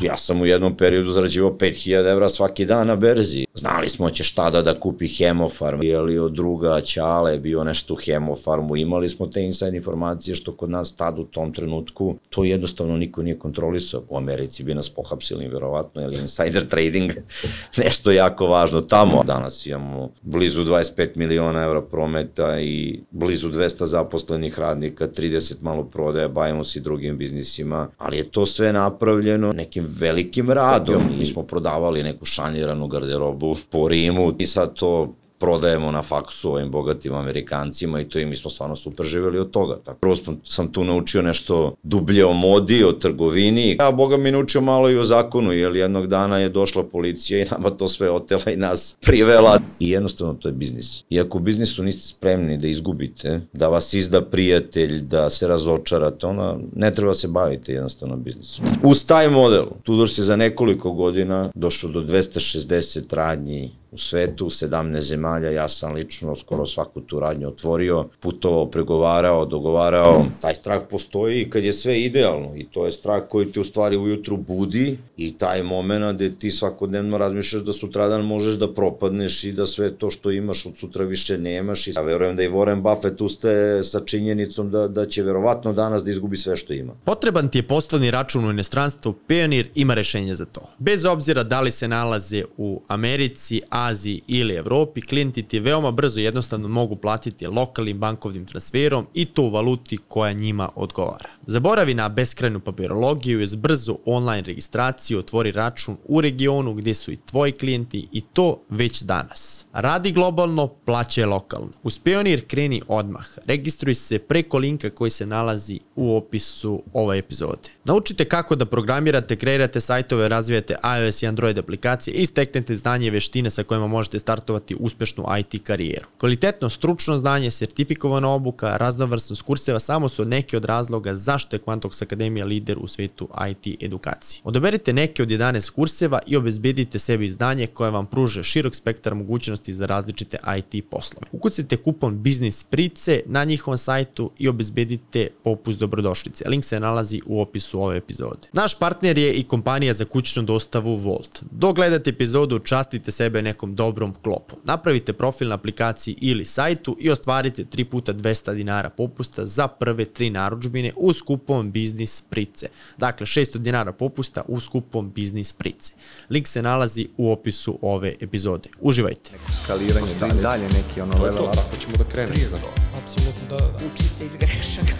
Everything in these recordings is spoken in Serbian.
Ja sam u jednom periodu zarađivao 5000 evra svaki dan na berzi. Znali smo će šta da da kupi Hemofarm, ili od druga Ćale bio nešto u Hemofarmu, imali smo te inside informacije što kod nas tad u tom trenutku to jednostavno niko nije kontrolisao. U Americi bi nas pohapsili verovatno, ili insider trading, nešto jako važno tamo. Danas imamo blizu 25 miliona evra prometa i blizu 200 zaposlenih radnika, 30 malo prodaja, bavimo se drugim biznisima, ali je to sve napravljeno nekim velikim radom. Mi smo prodavali neku šaniranu garderobu po Rimu i sad to prodajemo na faksu ovim bogatim Amerikancima i to i mi smo stvarno super živeli od toga. Tako, prvo sam, sam tu naučio nešto dublje o modi, o trgovini, a Boga mi naučio malo i o zakonu, jer jednog dana je došla policija i nama to sve otela i nas privela. I jednostavno to je biznis. I ako u biznisu niste spremni da izgubite, da vas izda prijatelj, da se razočarate, ona ne treba se bavite jednostavno biznisom. Uz taj model, Tudor se za nekoliko godina došao do 260 radnji u svetu, 17 zemalja, ja sam lično skoro svaku tu radnju otvorio, putovao, pregovarao, dogovarao. Taj strah postoji kad je sve idealno i to je strah koji te u stvari ujutru budi i taj moment gde ti svakodnevno razmišljaš da sutradan možeš da propadneš i da sve to što imaš od sutra više nemaš i ja verujem da i Warren Buffett ustaje sa činjenicom da, da će verovatno danas da izgubi sve što ima. Potreban ti je poslovni račun u inostranstvu, Pionir ima rešenje za to. Bez obzira da li se nalaze u Americi, Aziji ili Evropi, klijenti ti veoma brzo jednostavno mogu platiti lokalnim bankovnim transferom i to u valuti koja njima odgovara. Zaboravi na beskrajnu papirologiju, uz brzu online registraciju, otvori račun u regionu gde su i tvoji klijenti i to već danas. Radi globalno, plaćaj lokalno. Uz Pionir kreni odmah. Registruj se preko linka koji se nalazi u opisu ove epizode. Naučite kako da programirate, kreirate sajtove, razvijate iOS i Android aplikacije i steknete znanje i veštine sa kojima možete startovati uspešnu IT karijeru. Kvalitetno stručno znanje, sertifikovana obuka, raznovrsnost kurseva samo su neki od razloga zašto je Quantox Akademija lider u svetu IT edukacije. Odaberite neke od 11 kurseva i obezbedite sebi znanje koje vam pruže širok spektar mogućnosti za različite IT poslove. Ukucite kupon Biznis Price na njihovom sajtu i obezbedite popust dobrodošlice. Link se nalazi u opisu ove epizode. Naš partner je i kompanija za kućnu dostavu Volt. Dok gledate epizodu, častite sebe nekom dobrom klopom. Napravite profil na aplikaciji ili sajtu i ostvarite 3 puta 200 dinara popusta za prve tri naručbine uz kupom Biznis Price. Dakle, 600 dinara popusta uz kupom Biznis Price. Link se nalazi u opisu ove epizode. Uživajte. Skaliranje dalje. dalje neki ono level up. Tako ćemo da krenemo. Prije za to. Apsolutno, da, da. Učite iz grešaka.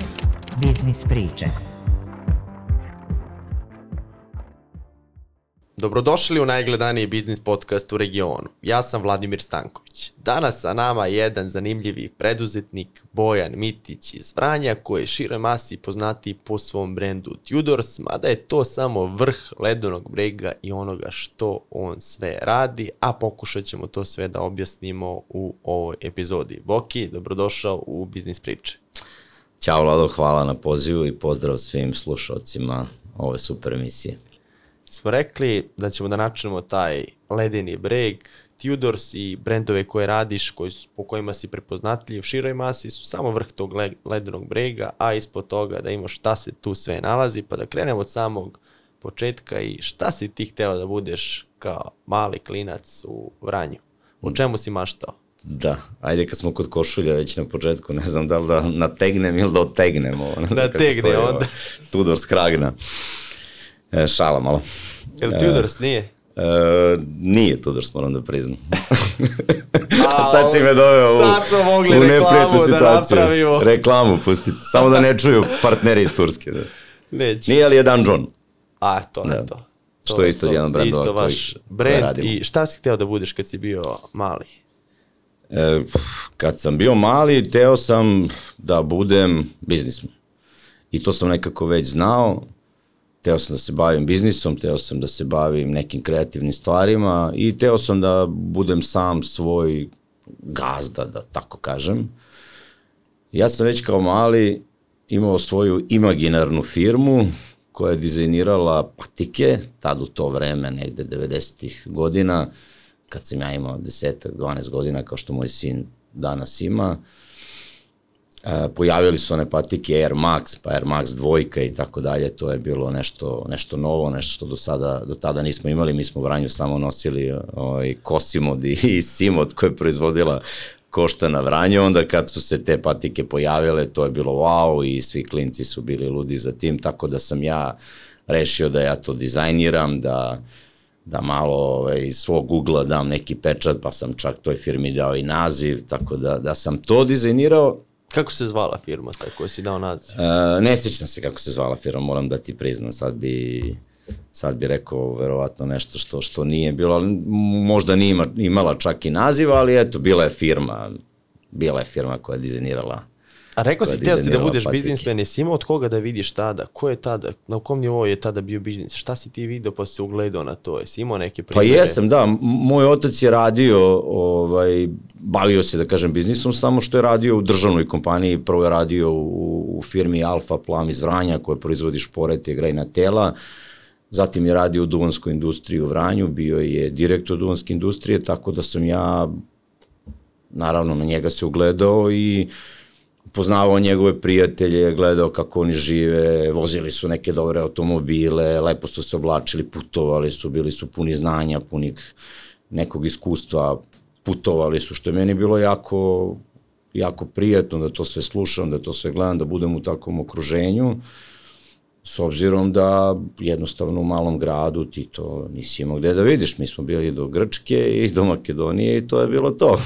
Biznis priče. Dobrodošli u najgledaniji biznis podcast u regionu. Ja sam Vladimir Stanković. Danas sa nama je jedan zanimljivi preduzetnik Bojan Mitić iz Vranja koji je šire masi poznati po svom brendu Tudors, mada je to samo vrh ledenog brega i onoga što on sve radi, a pokušat ćemo to sve da objasnimo u ovoj epizodi. Boki, dobrodošao u Biznis priče. Ćao Vlado, hvala na pozivu i pozdrav svim slušalcima ove super emisije. Smo rekli da ćemo da načnemo taj ledeni breg, Tudors i brendove koje radiš, koji su, po kojima si prepoznatljiv, široj masi su samo vrh tog le, ledenog brega, a ispod toga da imaš šta se tu sve nalazi, pa da krenemo od samog početka i šta si ti hteo da budeš kao mali klinac u Vranju? U čemu si maštao? Da, ajde kad smo kod košulja već na početku, ne znam da li da nategnem ili da otegnem ovo. Nategne onda. Tudor Skragna. E, šala malo. Jel Tudors nije? E, nije Tudors, moram da priznam. A, sad si me doveo u, sad smo mogli u reklamu neprijatnu da situaciju. napravimo. Reklamu pustiti. Samo da ne čuju partneri iz Turske. Da. Neće. Nije ali je Dan John. A, to je Da. to. Što je isto jedan brand Isto vaš brand i šta si hteo da budeš kad si bio mali? E, kad sam bio mali, teo sam da budem biznisman. I to sam nekako već znao. Teo sam da se bavim biznisom, teo sam da se bavim nekim kreativnim stvarima i teo sam da budem sam svoj gazda, da tako kažem. Ja sam već kao mali imao svoju imaginarnu firmu koja je dizajnirala patike, tad u to vreme, negde 90-ih godina, kad sam ja imao 10-12 godina, kao što moj sin danas ima. E, pojavili su one patike Air Max, pa Air Max dvojka i tako dalje, to je bilo nešto, nešto novo, nešto što do, sada, do tada nismo imali, mi smo u Vranju samo nosili ovaj, Kosimod i, i Simod koje je proizvodila košta na Vranju, onda kad su se te patike pojavile, to je bilo wow i svi klinci su bili ludi za tim, tako da sam ja rešio da ja to dizajniram, da da malo ovaj, iz svog Google-a dam neki pečat, pa sam čak toj firmi dao i naziv, tako da, da sam to dizajnirao Kako se zvala firma taj koja si dao naziv? Uh, ne sjećam se kako se zvala firma, moram da ti priznam, sad bi sad bi rekao verovatno nešto što što nije bilo, ali možda nije ima, imala čak i naziv, ali eto, bila je firma, bila je firma koja je dizajnirala A rekao si, teo si da budeš patike. biznismen, jesi imao od koga da vidiš tada? Ko je tada, na kom nivou je tada bio biznis? Šta si ti video pa se ugledao na to? Jesi imao neke pa primere? Pa jesam, da. Moj otac je radio, ovaj, bavio se, da kažem, biznisom, samo što je radio u državnoj kompaniji. Prvo je radio u, u firmi Alfa Plam iz Vranja, koja proizvodi šporete, grejna tela. Zatim je radio u duvanskoj industriji u Vranju, bio je direktor duvanske industrije, tako da sam ja, naravno, na njega se ugledao i poznavao njegove prijatelje, gledao kako oni žive, vozili su neke dobre automobile, lepo su se oblačili, putovali su, bili su puni znanja, puni nekog iskustva, putovali su, što je meni bilo jako, jako prijatno da to sve slušam, da to sve gledam, da budem u takvom okruženju, s obzirom da jednostavno u malom gradu ti to nisi imao gde da vidiš. Mi smo bili do Grčke i do Makedonije i to je bilo to.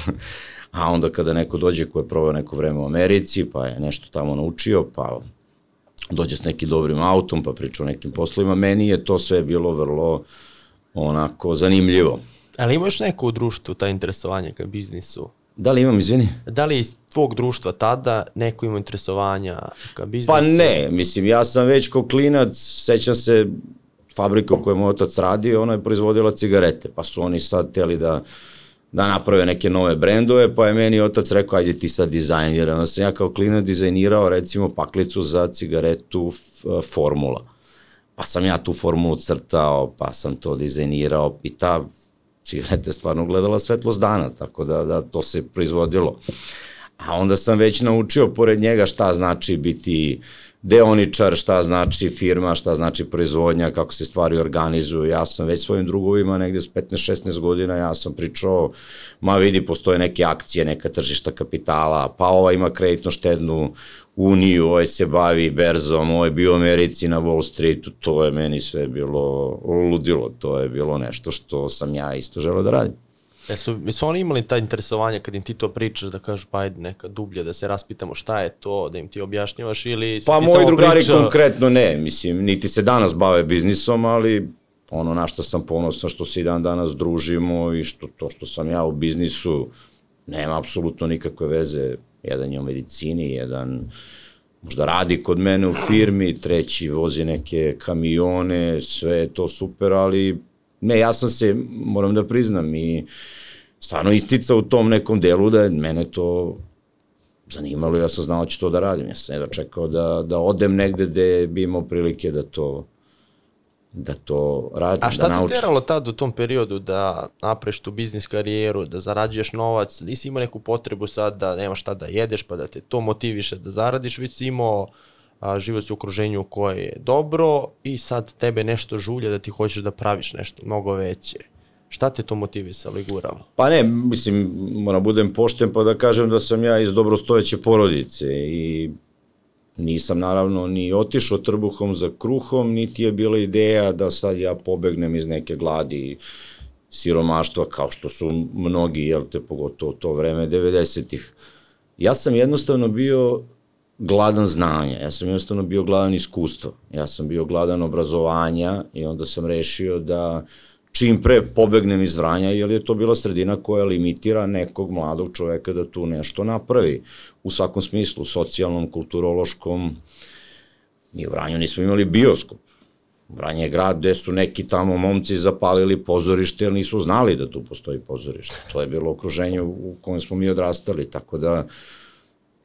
A onda kada neko dođe ko je proveo neko vreme u Americi, pa je nešto tamo naučio, pa dođe s nekim dobrim autom, pa priča o nekim poslovima, meni je to sve bilo vrlo onako zanimljivo. Ali imaš neko u društvu ta interesovanja ka biznisu? Da li imam, izvini? Da li iz tvog društva tada neko ima interesovanja ka biznisu? Pa ne, mislim, ja sam već kao klinac, sećam se fabrika u kojoj moj otac radio, ona je proizvodila cigarete, pa su oni sad teli da da naprave neke nove brendove, pa je meni otac rekao, ajde ti sad dizajnira. Onda sam ja kao klinac dizajnirao recimo paklicu za cigaretu Formula. Pa sam ja tu formulu crtao, pa sam to dizajnirao i ta cigareta je stvarno gledala svetlost dana, tako da, da to se proizvodilo. A onda sam već naučio pored njega šta znači biti deoničar, šta znači firma, šta znači proizvodnja, kako se stvari organizuju. Ja sam već svojim drugovima negde s 15-16 godina, ja sam pričao, ma vidi, postoje neke akcije, neka tržišta kapitala, pa ova ima kreditno štednu uniju, ovaj se bavi berzom, ovaj bio u Americi na Wall Streetu, to je meni sve bilo ludilo, to je bilo nešto što sam ja isto želeo da radim. E su, su oni imali ta interesovanja kad im ti to pričaš, da kažu pa ajde neka dublje, da se raspitamo šta je to, da im ti objašnjavaš ili Pa moji drugari priča... konkretno ne, mislim, niti se danas bave biznisom, ali ono na što sam ponosan što se i dan danas družimo i što to što sam ja u biznisu nema apsolutno nikakve veze. Jedan je u medicini, jedan možda radi kod mene u firmi, treći vozi neke kamione, sve je to super, ali Ne, ja sam se, moram da priznam, i stvarno isticao u tom nekom delu da je mene to zanimalo, ja sam znao da ću to da radim. Ja sam jedva čekao da, da odem negde gde bi imao prilike da to da to radim, da. A šta da te teralo tad u tom periodu da napreš tu biznis karijeru, da zarađuješ novac, nisi imao neku potrebu sad da nemaš šta da jedeš pa da te to motiviše da zaradiš, već si imao a, život u okruženju koje je dobro i sad tebe nešto žulja da ti hoćeš da praviš nešto mnogo veće. Šta te to motivisalo i guralo? Pa ne, mislim, moram budem pošten pa da kažem da sam ja iz dobrostojeće porodice i nisam naravno ni otišao trbuhom za kruhom, niti je bila ideja da sad ja pobegnem iz neke gladi siromaštva kao što su mnogi, jel te, pogotovo to vreme 90-ih. Ja sam jednostavno bio gladan znanja, ja sam jednostavno bio gladan iskustva, ja sam bio gladan obrazovanja i onda sam rešio da čim pre pobegnem iz Vranja, jer je to bila sredina koja limitira nekog mladog čoveka da tu nešto napravi. U svakom smislu, socijalnom, kulturološkom, mi u Vranju nismo imali bioskop. Vranje je grad gde su neki tamo momci zapalili pozorište, jer nisu znali da tu postoji pozorište. To je bilo okruženje u kojem smo mi odrastali, tako da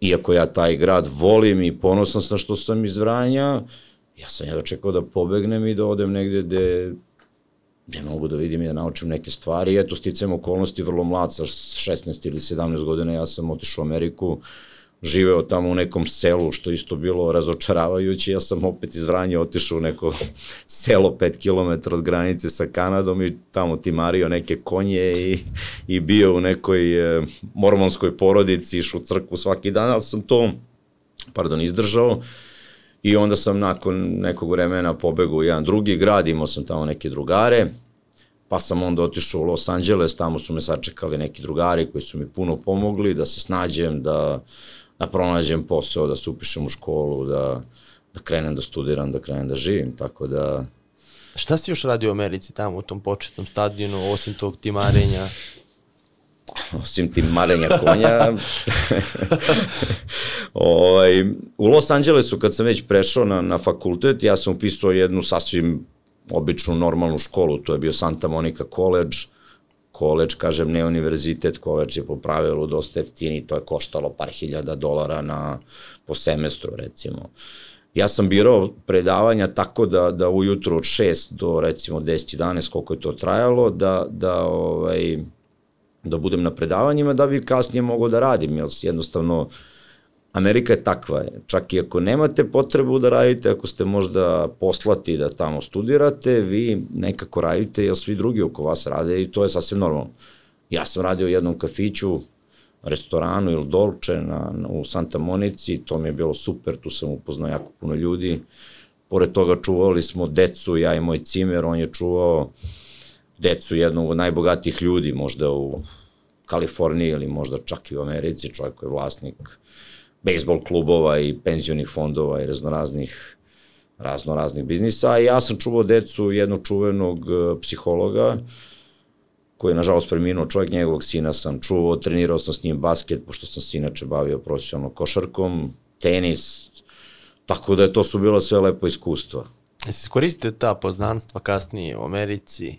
iako ja taj grad volim i ponosan sam što sam iz Vranja, ja sam jedva čekao da pobegnem i da odem negde gde gde mogu da vidim i da naučim neke stvari. Eto, sticam okolnosti, vrlo mlad, sa 16 ili 17 godina ja sam otišao u Ameriku, živeo tamo u nekom selu, što isto bilo razočaravajuće. Ja sam opet iz Vranja otišao u neko selo 5 km od granice sa Kanadom i tamo timario neke konje i, i bio u nekoj e, mormonskoj porodici, išao u crkvu svaki dan, ali sam to, pardon, izdržao. I onda sam nakon nekog vremena pobegao u jedan drugi grad, imao sam tamo neke drugare, pa sam onda otišao u Los Angeles, tamo su me sačekali neki drugari koji su mi puno pomogli da se snađem, da, da pronađem posao, da se upišem u školu, da, da krenem da studiram, da krenem da živim, tako da... Šta si još radio u Americi tamo u tom početnom stadionu, osim tog timarenja? osim tim marenja konja. ovaj, u Los Angelesu kad sam već prešao na, na fakultet, ja sam upisao jednu sasvim običnu normalnu školu, to je bio Santa Monica College, koleđ, kažem ne univerzitet, koleđ je po pravilu dosta jeftini, to je koštalo par hiljada dolara na, po semestru recimo. Ja sam birao predavanja tako da, da ujutro od 6 do recimo 10-11 koliko je to trajalo, da, da ovaj, da budem na predavanjima da bi kasnije mogao da radim, jer jednostavno Amerika je takva, čak i ako nemate potrebu da radite, ako ste možda poslati da tamo studirate, vi nekako radite, jer svi drugi oko vas rade i to je sasvim normalno. Ja sam radio u jednom kafiću, restoranu ili Dolce na, na, u Santa Monici, to mi je bilo super, tu sam upoznao jako puno ljudi. Pored toga čuvali smo decu, ja i moj cimer, on je čuvao decu jednog od najbogatijih ljudi, možda u Kaliforniji ili možda čak i u Americi, čovjek koji je vlasnik bejsbol klubova i penzionih fondova i raznoraznih razno raznih biznisa. I ja sam čuvao decu jednog čuvenog e, psihologa, koji je nažalost preminuo čovjek, njegovog sina sam čuvao, trenirao sam s njim basket, pošto sam se inače bavio profesionalno košarkom, tenis, tako da je to su bilo sve lepo iskustva. Jesi iskoristio ta poznanstva kasnije u Americi?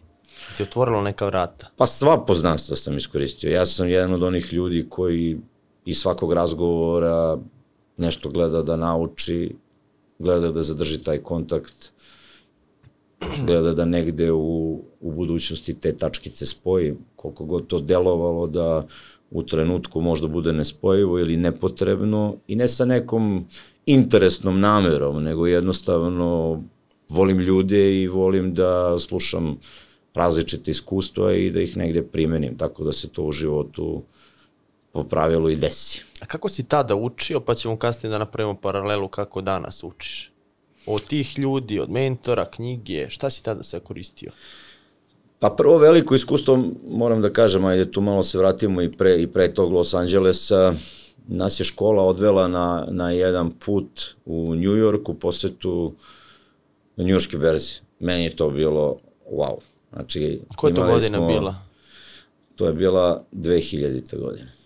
Ti otvorilo neka vrata? Pa sva poznanstva sam iskoristio. Ja sam jedan od onih ljudi koji iz svakog razgovora nešto gleda da nauči, gleda da zadrži taj kontakt, gleda da negde u, u budućnosti te tačkice spoji, koliko god to delovalo da u trenutku možda bude nespojivo ili nepotrebno i ne sa nekom interesnom namerom, nego jednostavno volim ljude i volim da slušam različite iskustva i da ih negde primenim, tako da se to u životu po pravilu i desi. A kako si tada učio, pa ćemo kasnije da napravimo paralelu kako danas učiš? Od tih ljudi, od mentora, knjige, šta si tada sve koristio? Pa prvo veliko iskustvo, moram da kažem, ajde tu malo se vratimo i pre, i pre tog Los Angelesa, nas je škola odvela na, na jedan put u New York u posetu na njujorske berze. Meni je to bilo wow. Znači, Koja je to godina smo, bila? To je bila 2000. godina.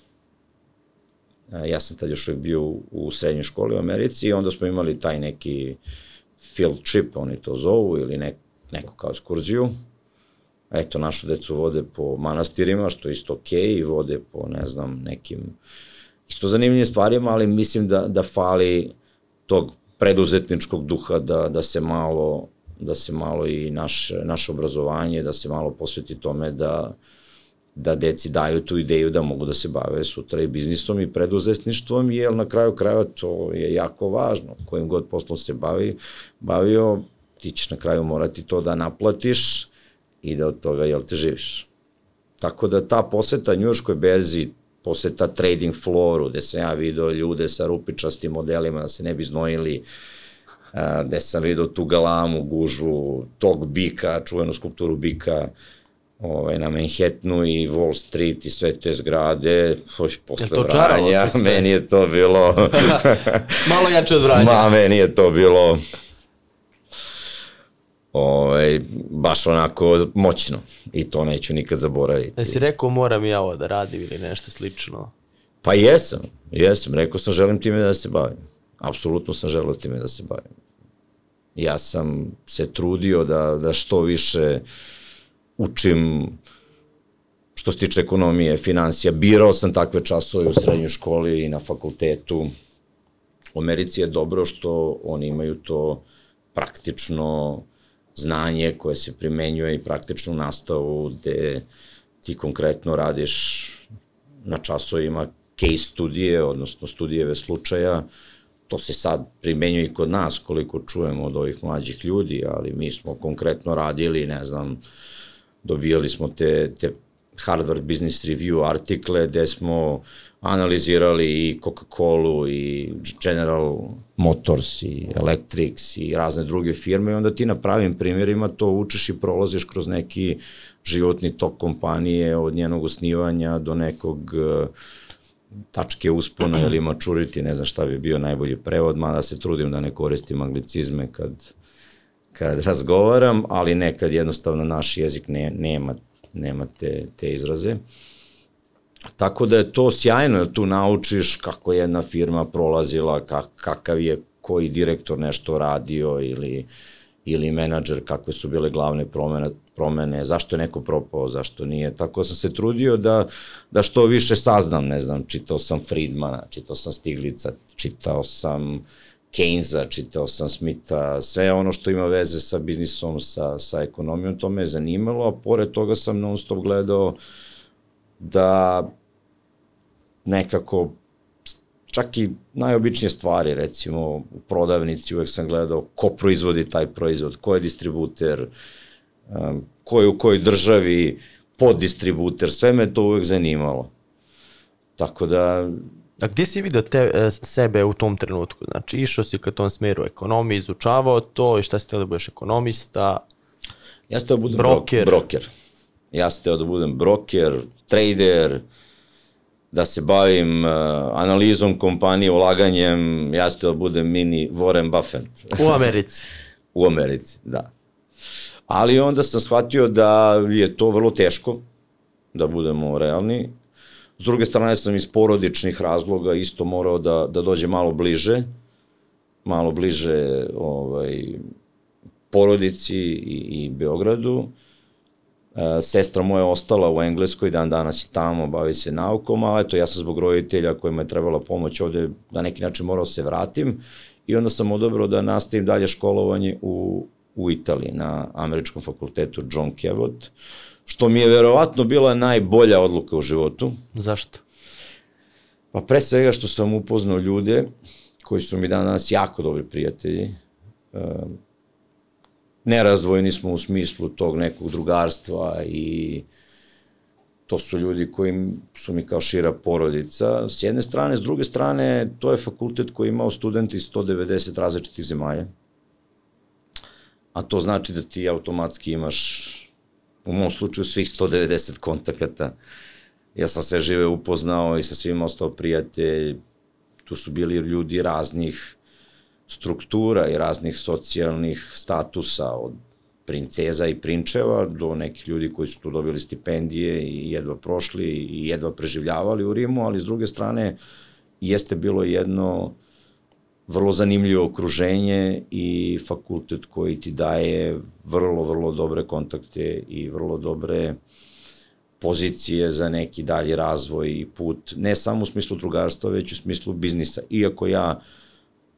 Ja sam tad još bio u, srednjoj školi u Americi i onda smo imali taj neki field trip, oni to zovu, ili nek, neko kao ekskurziju. Eto, našu decu vode po manastirima, što je isto okej, okay, i vode po, ne znam, nekim isto zanimljivim stvarima, ali mislim da, da fali tog preduzetničkog duha da, da se malo da se malo i naš, naše obrazovanje, da se malo posveti tome da, da deci daju tu ideju da mogu da se bave sutra i biznisom i preduzetništvom, jer na kraju kraja to je jako važno. Kojim god poslom se bavi, bavio, ti ćeš na kraju morati to da naplatiš i da od toga, jel te živiš. Tako da ta poseta Njurškoj berzi, poseta trading floru, gde sam ja vidio ljude sa rupičastim modelima da se ne bi znojili, gde sam vidio tu galamu, gužu, tog bika, čuvenu skulpturu bika, ovaj, na Manhattanu i Wall Street i sve te zgrade, posle vranja, meni je to bilo... Malo jače od vranja. Ma, meni je to bilo ovaj, baš onako moćno i to neću nikad zaboraviti. Da si rekao moram ja ovo da radim ili nešto slično? Pa jesam, jesam, rekao sam želim time da se bavim. Apsolutno sam želeo time da se bavim. Ja sam se trudio da, da što više učim što se tiče ekonomije, financija. Birao sam takve časove u srednjoj školi i na fakultetu. U Americi je dobro što oni imaju to praktično znanje koje se primenjuje i praktičnu nastavu gde ti konkretno radiš na časovima case studije, odnosno studijeve slučaja, to se sad primenjuje i kod nas koliko čujemo od ovih mlađih ljudi, ali mi smo konkretno radili, ne znam, dobijali smo te, te Harvard Business Review artikle gde smo analizirali i Coca-Cola i General Motors i Electrics i razne druge firme i onda ti na pravim primjerima to učiš i prolaziš kroz neki životni tok kompanije od njenog osnivanja do nekog uh, tačke uspona ili maturity, ne znam šta bi bio najbolji prevod, mada se trudim da ne koristim anglicizme kad, kad razgovaram, ali nekad jednostavno naš jezik ne, nema, nema te, te izraze. Tako da je to sjajno, tu naučiš kako je jedna firma prolazila, kak, kakav je koji direktor nešto radio ili, ili menadžer, kakve su bile glavne promene, promene, zašto je neko propao, zašto nije. Tako sam se trudio da, da što više saznam, ne znam, čitao sam Friedmana, čitao sam Stiglica, čitao sam Keynesa, čitao sam Smitha, sve ono što ima veze sa biznisom, sa, sa ekonomijom, to me je zanimalo, a pored toga sam non stop gledao da nekako čak i najobičnije stvari, recimo u prodavnici uvek sam gledao ko proizvodi taj proizvod, ko je distributer, um, ko je u kojoj državi, poddistributer, sve me to uvek zanimalo. Tako da... A gdje si vidio te, e, sebe u tom trenutku? Znači, išao si ka tom smeru ekonomije, izučavao to i šta si teo da budeš ekonomista? Ja sam teo da budem broker. broker. Ja sam teo da budem broker, trader, da se bavim uh, analizom kompanije, ulaganjem, ja sam teo da budem mini Warren Buffett. U Americi. u Americi, da. Ali onda sam shvatio da je to vrlo teško, da budemo realni. S druge strane sam iz porodičnih razloga isto morao da, da dođe malo bliže, malo bliže ovaj, porodici i, i Beogradu. E, sestra moja ostala u Engleskoj, dan danas je tamo, bavi se naukom, ali eto, ja sam zbog roditelja kojima je trebala pomoć ovde na neki način morao se vratim i onda sam odobrao da nastavim dalje školovanje u, u Italiji na američkom fakultetu John Cabot, što mi je verovatno bila najbolja odluka u životu. Zašto? Pa pre svega što sam upoznao ljude koji su mi danas jako dobri prijatelji. Nerazdvojeni smo u smislu tog nekog drugarstva i to su ljudi koji su mi kao šira porodica. S jedne strane, s druge strane, to je fakultet koji je imao studenti iz 190 različitih zemalja a to znači da ti automatski imaš, u mom slučaju, svih 190 kontakata. Ja sam sve žive upoznao i sa svim ostao prijatelj. Tu su bili ljudi raznih struktura i raznih socijalnih statusa, od princeza i prinčeva do nekih ljudi koji su tu dobili stipendije i jedva prošli i jedva preživljavali u Rimu, ali s druge strane jeste bilo jedno vrlo zanimljivo okruženje i fakultet koji ti daje vrlo, vrlo dobre kontakte i vrlo dobre pozicije za neki dalji razvoj i put, ne samo u smislu drugarstva, već u smislu biznisa. Iako ja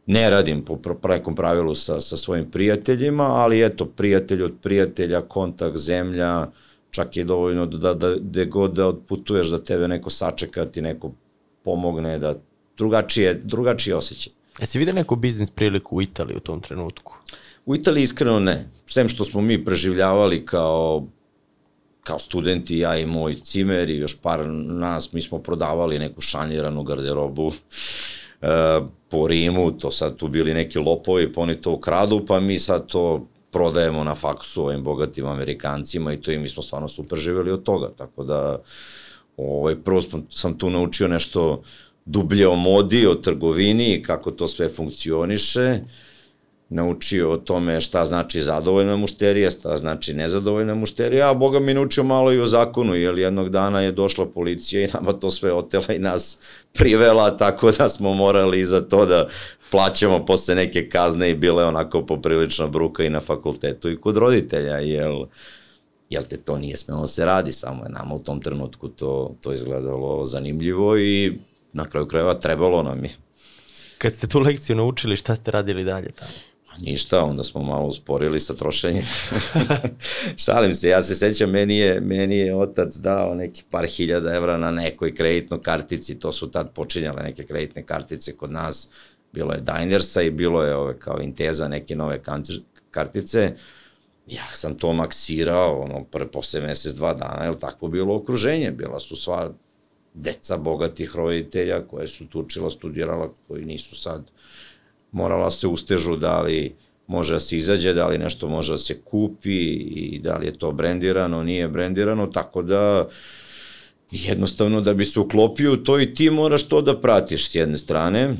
ne radim po prekom pravilu sa, sa svojim prijateljima, ali eto, prijatelj od prijatelja, kontakt, zemlja, čak je dovoljno da, da, da god da odputuješ da tebe neko sačeka, ti neko pomogne, da drugačije, drugačije osjećaj. Jesi vidio neku biznis priliku u Italiji u tom trenutku? U Italiji iskreno ne. Sem što smo mi preživljavali kao kao studenti, ja i moj cimer i još par nas, mi smo prodavali neku šanjiranu garderobu e, po Rimu, to sad tu bili neki lopovi, pa oni to ukradu, pa mi sad to prodajemo na faksu ovim bogatim Amerikancima i to i mi smo stvarno super živjeli od toga, tako da ovaj, prvo sam tu naučio nešto dublje o modi, o trgovini, kako to sve funkcioniše, naučio o tome šta znači zadovoljna mušterija, šta znači nezadovoljna mušterija, a Boga mi naučio malo i o zakonu, jer jednog dana je došla policija i nama to sve otela i nas privela, tako da smo morali za to da plaćamo posle neke kazne i bile onako poprilična bruka i na fakultetu i kod roditelja, jel, jel te to nije smelo da se radi, samo je nama u tom trenutku to, to izgledalo zanimljivo i na kraju krajeva trebalo nam je. Kad ste tu lekciju naučili, šta ste radili dalje tamo? Ništa, onda smo malo usporili sa trošenjem. Šalim se, ja se sećam, meni je, meni je otac dao neki par hiljada evra na nekoj kreditnoj kartici, to su tad počinjale neke kreditne kartice kod nas, bilo je Dinersa i bilo je ove kao Inteza, neke nove kartice. Ja sam to maksirao, ono, pre posle mesec, dva dana, je tako bilo okruženje, bila su sva deca bogatih roditelja koje su tu učila, studirala, koji nisu sad morala se ustežu da li može da se izađe, da li nešto može da se kupi i da li je to brendirano, nije brendirano, tako da jednostavno da bi se uklopio to i ti moraš to da pratiš s jedne strane.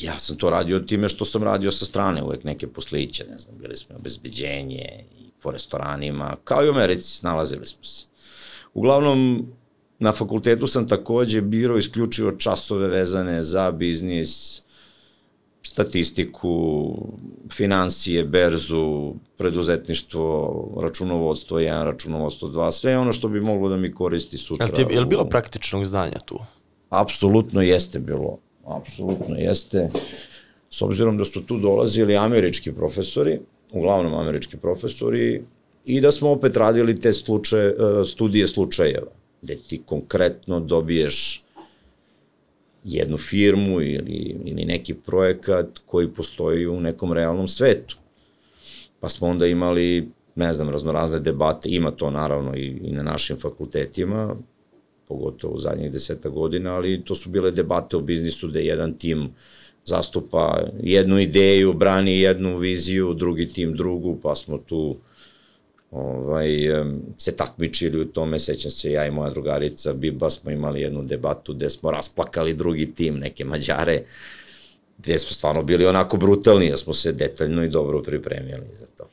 Ja sam to radio time što sam radio sa strane, uvek neke posliće, ne znam, bili smo obezbeđenje i po restoranima, kao i u Americi, nalazili smo se. Uglavnom, na fakultetu sam takođe birao isključivo časove vezane za biznis, statistiku, financije, berzu, preduzetništvo, računovodstvo 1, računovodstvo 2, sve ono što bi moglo da mi koristi sutra. Je je li bilo praktičnog znanja tu? Apsolutno jeste bilo. Apsolutno jeste. S obzirom da su tu dolazili američki profesori, uglavnom američki profesori, i da smo opet radili te slučaje, studije slučajeva, gde ti konkretno dobiješ jednu firmu ili, ili neki projekat koji postoji u nekom realnom svetu. Pa smo onda imali, ne znam, raznorazne debate, ima to naravno i, i na našim fakultetima, pogotovo u zadnjih deseta godina, ali to su bile debate o biznisu gde jedan tim zastupa jednu ideju, brani jednu viziju, drugi tim drugu, pa smo tu ovaj, se takmičili u tome, sećam se ja i moja drugarica Biba smo imali jednu debatu gde smo rasplakali drugi tim, neke Mađare, gde smo stvarno bili onako brutalni, jer smo se detaljno i dobro pripremili za to.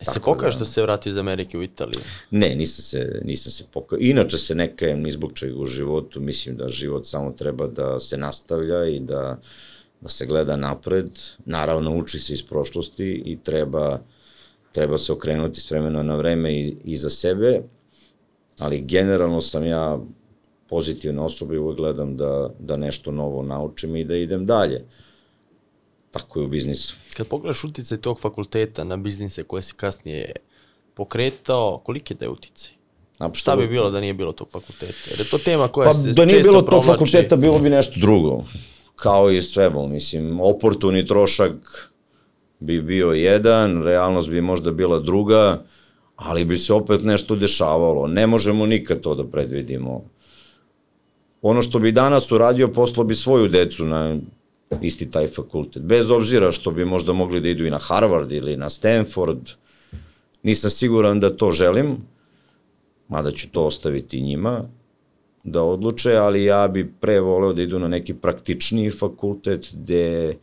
E se pokaš da, da se vrati iz Amerike u Italiju? Ne, nisam se, nisam se pokao. Inače se ne kajem ni zbog čega u životu, mislim da život samo treba da se nastavlja i da, da se gleda napred. Naravno, uči se iz prošlosti i treba treba se okrenuti s vremena na vreme i, i za sebe, ali generalno sam ja pozitivna osoba i uvek gledam da, da nešto novo naučim i da idem dalje. Tako je u biznisu. Kad pogledaš uticaj tog fakulteta na biznise koje si kasnije pokretao, koliki je da je uticaj? Apsolutno. Šta bi bilo da nije bilo tog fakulteta? Jer je to tema koja pa, se da nije bilo tog fakulteta, bilo bi nešto drugo. Kao i sve, mislim, oportuni trošak bi bio jedan, realnost bi možda bila druga, ali bi se opet nešto dešavalo. Ne možemo nikad to da predvidimo. Ono što bi danas uradio, poslao bi svoju decu na isti taj fakultet. Bez obzira što bi možda mogli da idu i na Harvard ili na Stanford. Nisam siguran da to želim, mada ću to ostaviti njima da odluče, ali ja bi pre voleo da idu na neki praktičniji fakultet gde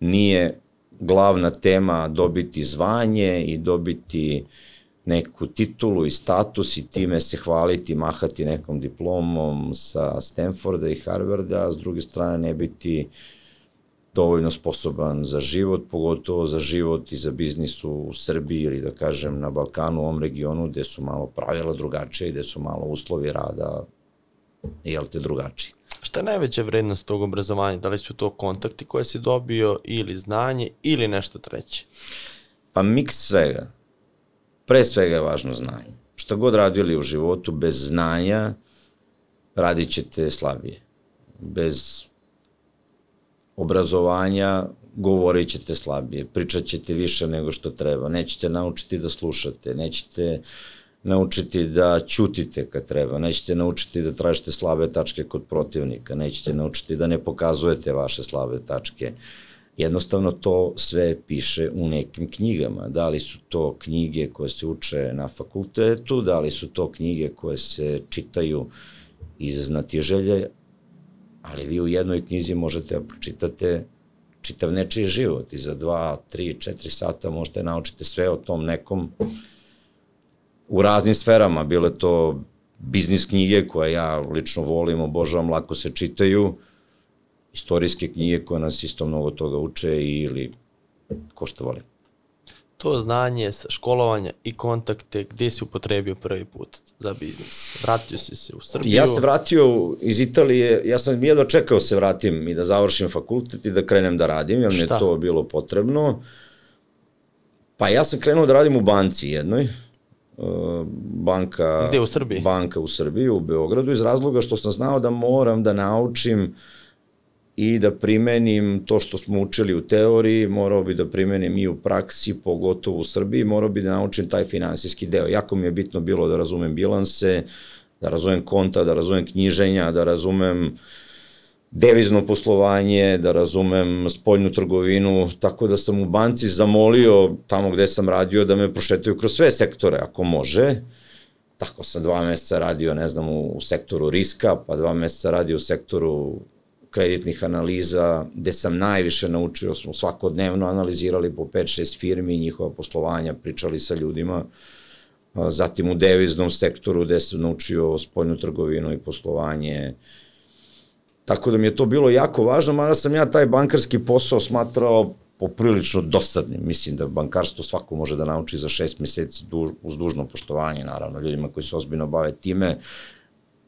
nije glavna tema dobiti zvanje i dobiti neku titulu i status i time se hvaliti, mahati nekom diplomom sa Stanforda i Harvarda, a s druge strane ne biti dovoljno sposoban za život, pogotovo za život i za biznis u Srbiji ili da kažem na Balkanu, u ovom regionu gde su malo pravila drugačije i gde su malo uslovi rada, jel te, drugačiji. Šta je najveća vrednost tog obrazovanja? Da li su to kontakti koje si dobio ili znanje ili nešto treće? Pa miks svega. Pre svega je važno znanje. Šta god radili u životu, bez znanja radit ćete slabije. Bez obrazovanja govorit ćete slabije, pričat ćete više nego što treba, nećete naučiti da slušate, nećete uh, naučiti da ćutite kad treba, nećete naučiti da tražite slabe tačke kod protivnika, nećete naučiti da ne pokazujete vaše slabe tačke. Jednostavno to sve piše u nekim knjigama. Da li su to knjige koje se uče na fakultetu, da li su to knjige koje se čitaju iz znatiželje, ali vi u jednoj knjizi možete da pročitate čitav nečiji život i za dva, tri, četiri sata možete naučiti sve o tom nekom u raznim sferama, bile to biznis knjige koje ja lično volim, obožavam, lako se čitaju, istorijske knjige koje nas isto mnogo toga uče ili ko što volim. to znanje sa školovanja i kontakte, gde si upotrebio prvi put za biznis? Vratio si se u Srbiju? Ja se vratio iz Italije, ja sam jedno čekao da se vratim i da završim fakultet i da krenem da radim, jer mi je to bilo potrebno. Pa ja sam krenuo da radim u banci jednoj, banka... Gde u Srbiji? Banka u Srbiji, u Beogradu, iz razloga što sam znao da moram da naučim uh, i da primenim to što smo učili u teoriji, morao bi da primenim i u praksi, pogotovo u Srbiji, morao bi da naučim taj finansijski deo. Jako mi je bitno bilo da razumem bilanse, da razumem konta, da razumem knjiženja, da razumem devizno poslovanje, da razumem spoljnu trgovinu, tako da sam u banci zamolio tamo gde sam radio da me prošetaju kroz sve sektore, ako može. Tako sam dva meseca radio, ne znam, u sektoru riska, pa dva meseca radio u sektoru kreditnih analiza, gde sam najviše naučio, smo svakodnevno analizirali po 5-6 firmi, njihova poslovanja, pričali sa ljudima, zatim u deviznom sektoru gde sam naučio spoljnu trgovinu i poslovanje, Tako da mi je to bilo jako važno, mada sam ja taj bankarski posao smatrao poprilično dosadnim. Mislim da bankarstvo svako može da nauči za šest meseci duž, uz dužno poštovanje, naravno, ljudima koji se ozbiljno bave time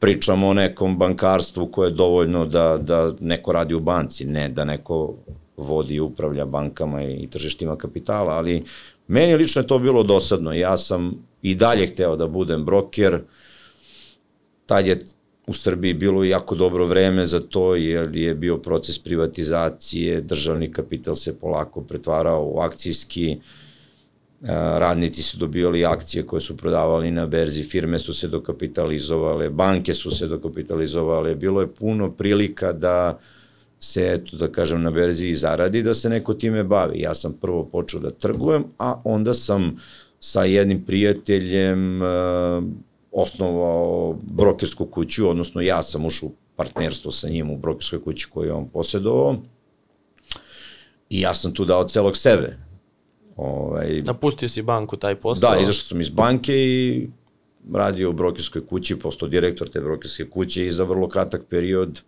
pričamo o nekom bankarstvu koje je dovoljno da, da neko radi u banci, ne da neko vodi i upravlja bankama i tržištima kapitala, ali meni lično je to bilo dosadno. Ja sam i dalje hteo da budem broker, tad je u Srbiji bilo jako dobro vreme za to, jer je bio proces privatizacije, državni kapital se polako pretvarao u akcijski, uh, radnici su dobijali akcije koje su prodavali na berzi, firme su se dokapitalizovale, banke su se dokapitalizovale, bilo je puno prilika da se, eto da kažem, na berzi i zaradi, da se neko time bavi. Ja sam prvo počeo da trgujem, a onda sam sa jednim prijateljem uh, osnovao brokersku kuću, odnosno ja sam ušao u partnerstvo sa njim u brokerskoj kući koju on posjedovao i ja sam tu dao celog sebe Ovaj, Napustio si banku taj posao? Da, izašao sam iz banke i radio u brokerskoj kući, postao direktor te brokerske kuće i za vrlo kratak period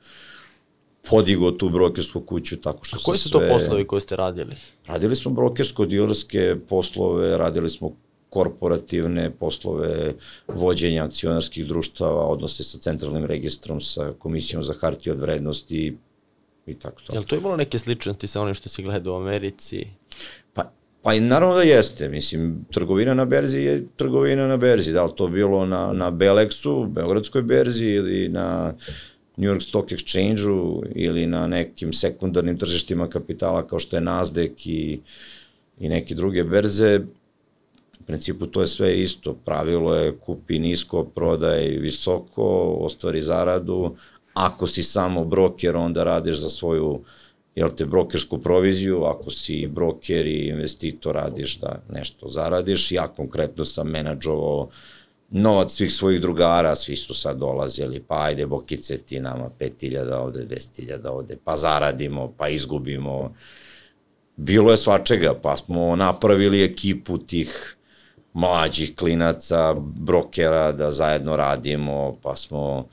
podigao tu brokersku kuću tako što A koji su sve... to poslovi koje ste radili? Radili smo brokersko-dilerske poslove, radili smo korporativne poslove vođenja akcionarskih društava, odnose sa centralnim registrom, sa komisijom za hartije od vrednosti i tako to. Jel to imalo neke sličnosti sa onim što si gledao u Americi? Pa i naravno da jeste, mislim, trgovina na berzi je trgovina na berzi, da li to bilo na, na Belexu, Beogradskoj berzi ili na New York Stock Exchange-u ili na nekim sekundarnim tržištima kapitala kao što je Nasdaq i, i neke druge berze, u principu to je sve isto, pravilo je kupi nisko, prodaj visoko, ostvari zaradu, ako si samo broker, onda radiš za svoju jel te, brokersku proviziju, ako si broker i investitor radiš da nešto zaradiš, ja konkretno sam menadžovao novac svih svojih drugara, svi su sad dolazili, pa ajde Bokice ti nama 5000 ovde, 10.000 ovde, pa zaradimo, pa izgubimo. Bilo je svačega, pa smo napravili ekipu tih mlađih klinaca, brokera da zajedno radimo, pa smo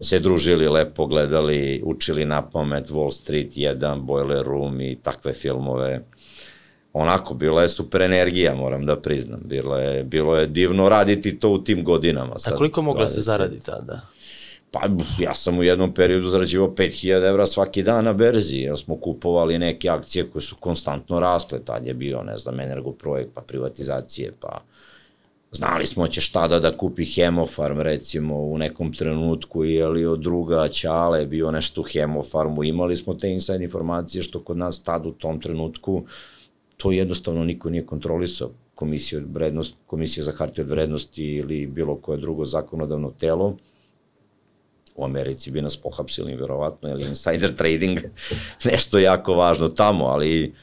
se družili, lepo gledali, učili na pamet Wall Street 1, Boiler Room i takve filmove. Onako, bila je super energija, moram da priznam. Bilo je, bilo je divno raditi to u tim godinama. Sad, A koliko mogla se zaradi tada? Pa ja sam u jednom periodu zarađivao 5000 evra svaki dan na berzi, jer smo kupovali neke akcije koje su konstantno rasle, tad je bio, ne znam, energoprojekt, pa privatizacije, pa Znali smo će šta da kupi Hemofarm recimo u nekom trenutku ili od druga Ćale bio nešto u Hemofarmu. Imali smo te inside informacije što kod nas tad u tom trenutku to jednostavno niko nije kontrolisao. Komisija, od vrednost, komisija za hartije od vrednosti ili bilo koje drugo zakonodavno telo u Americi bi nas pohapsili verovatno, ili insider trading, nešto jako važno tamo, ali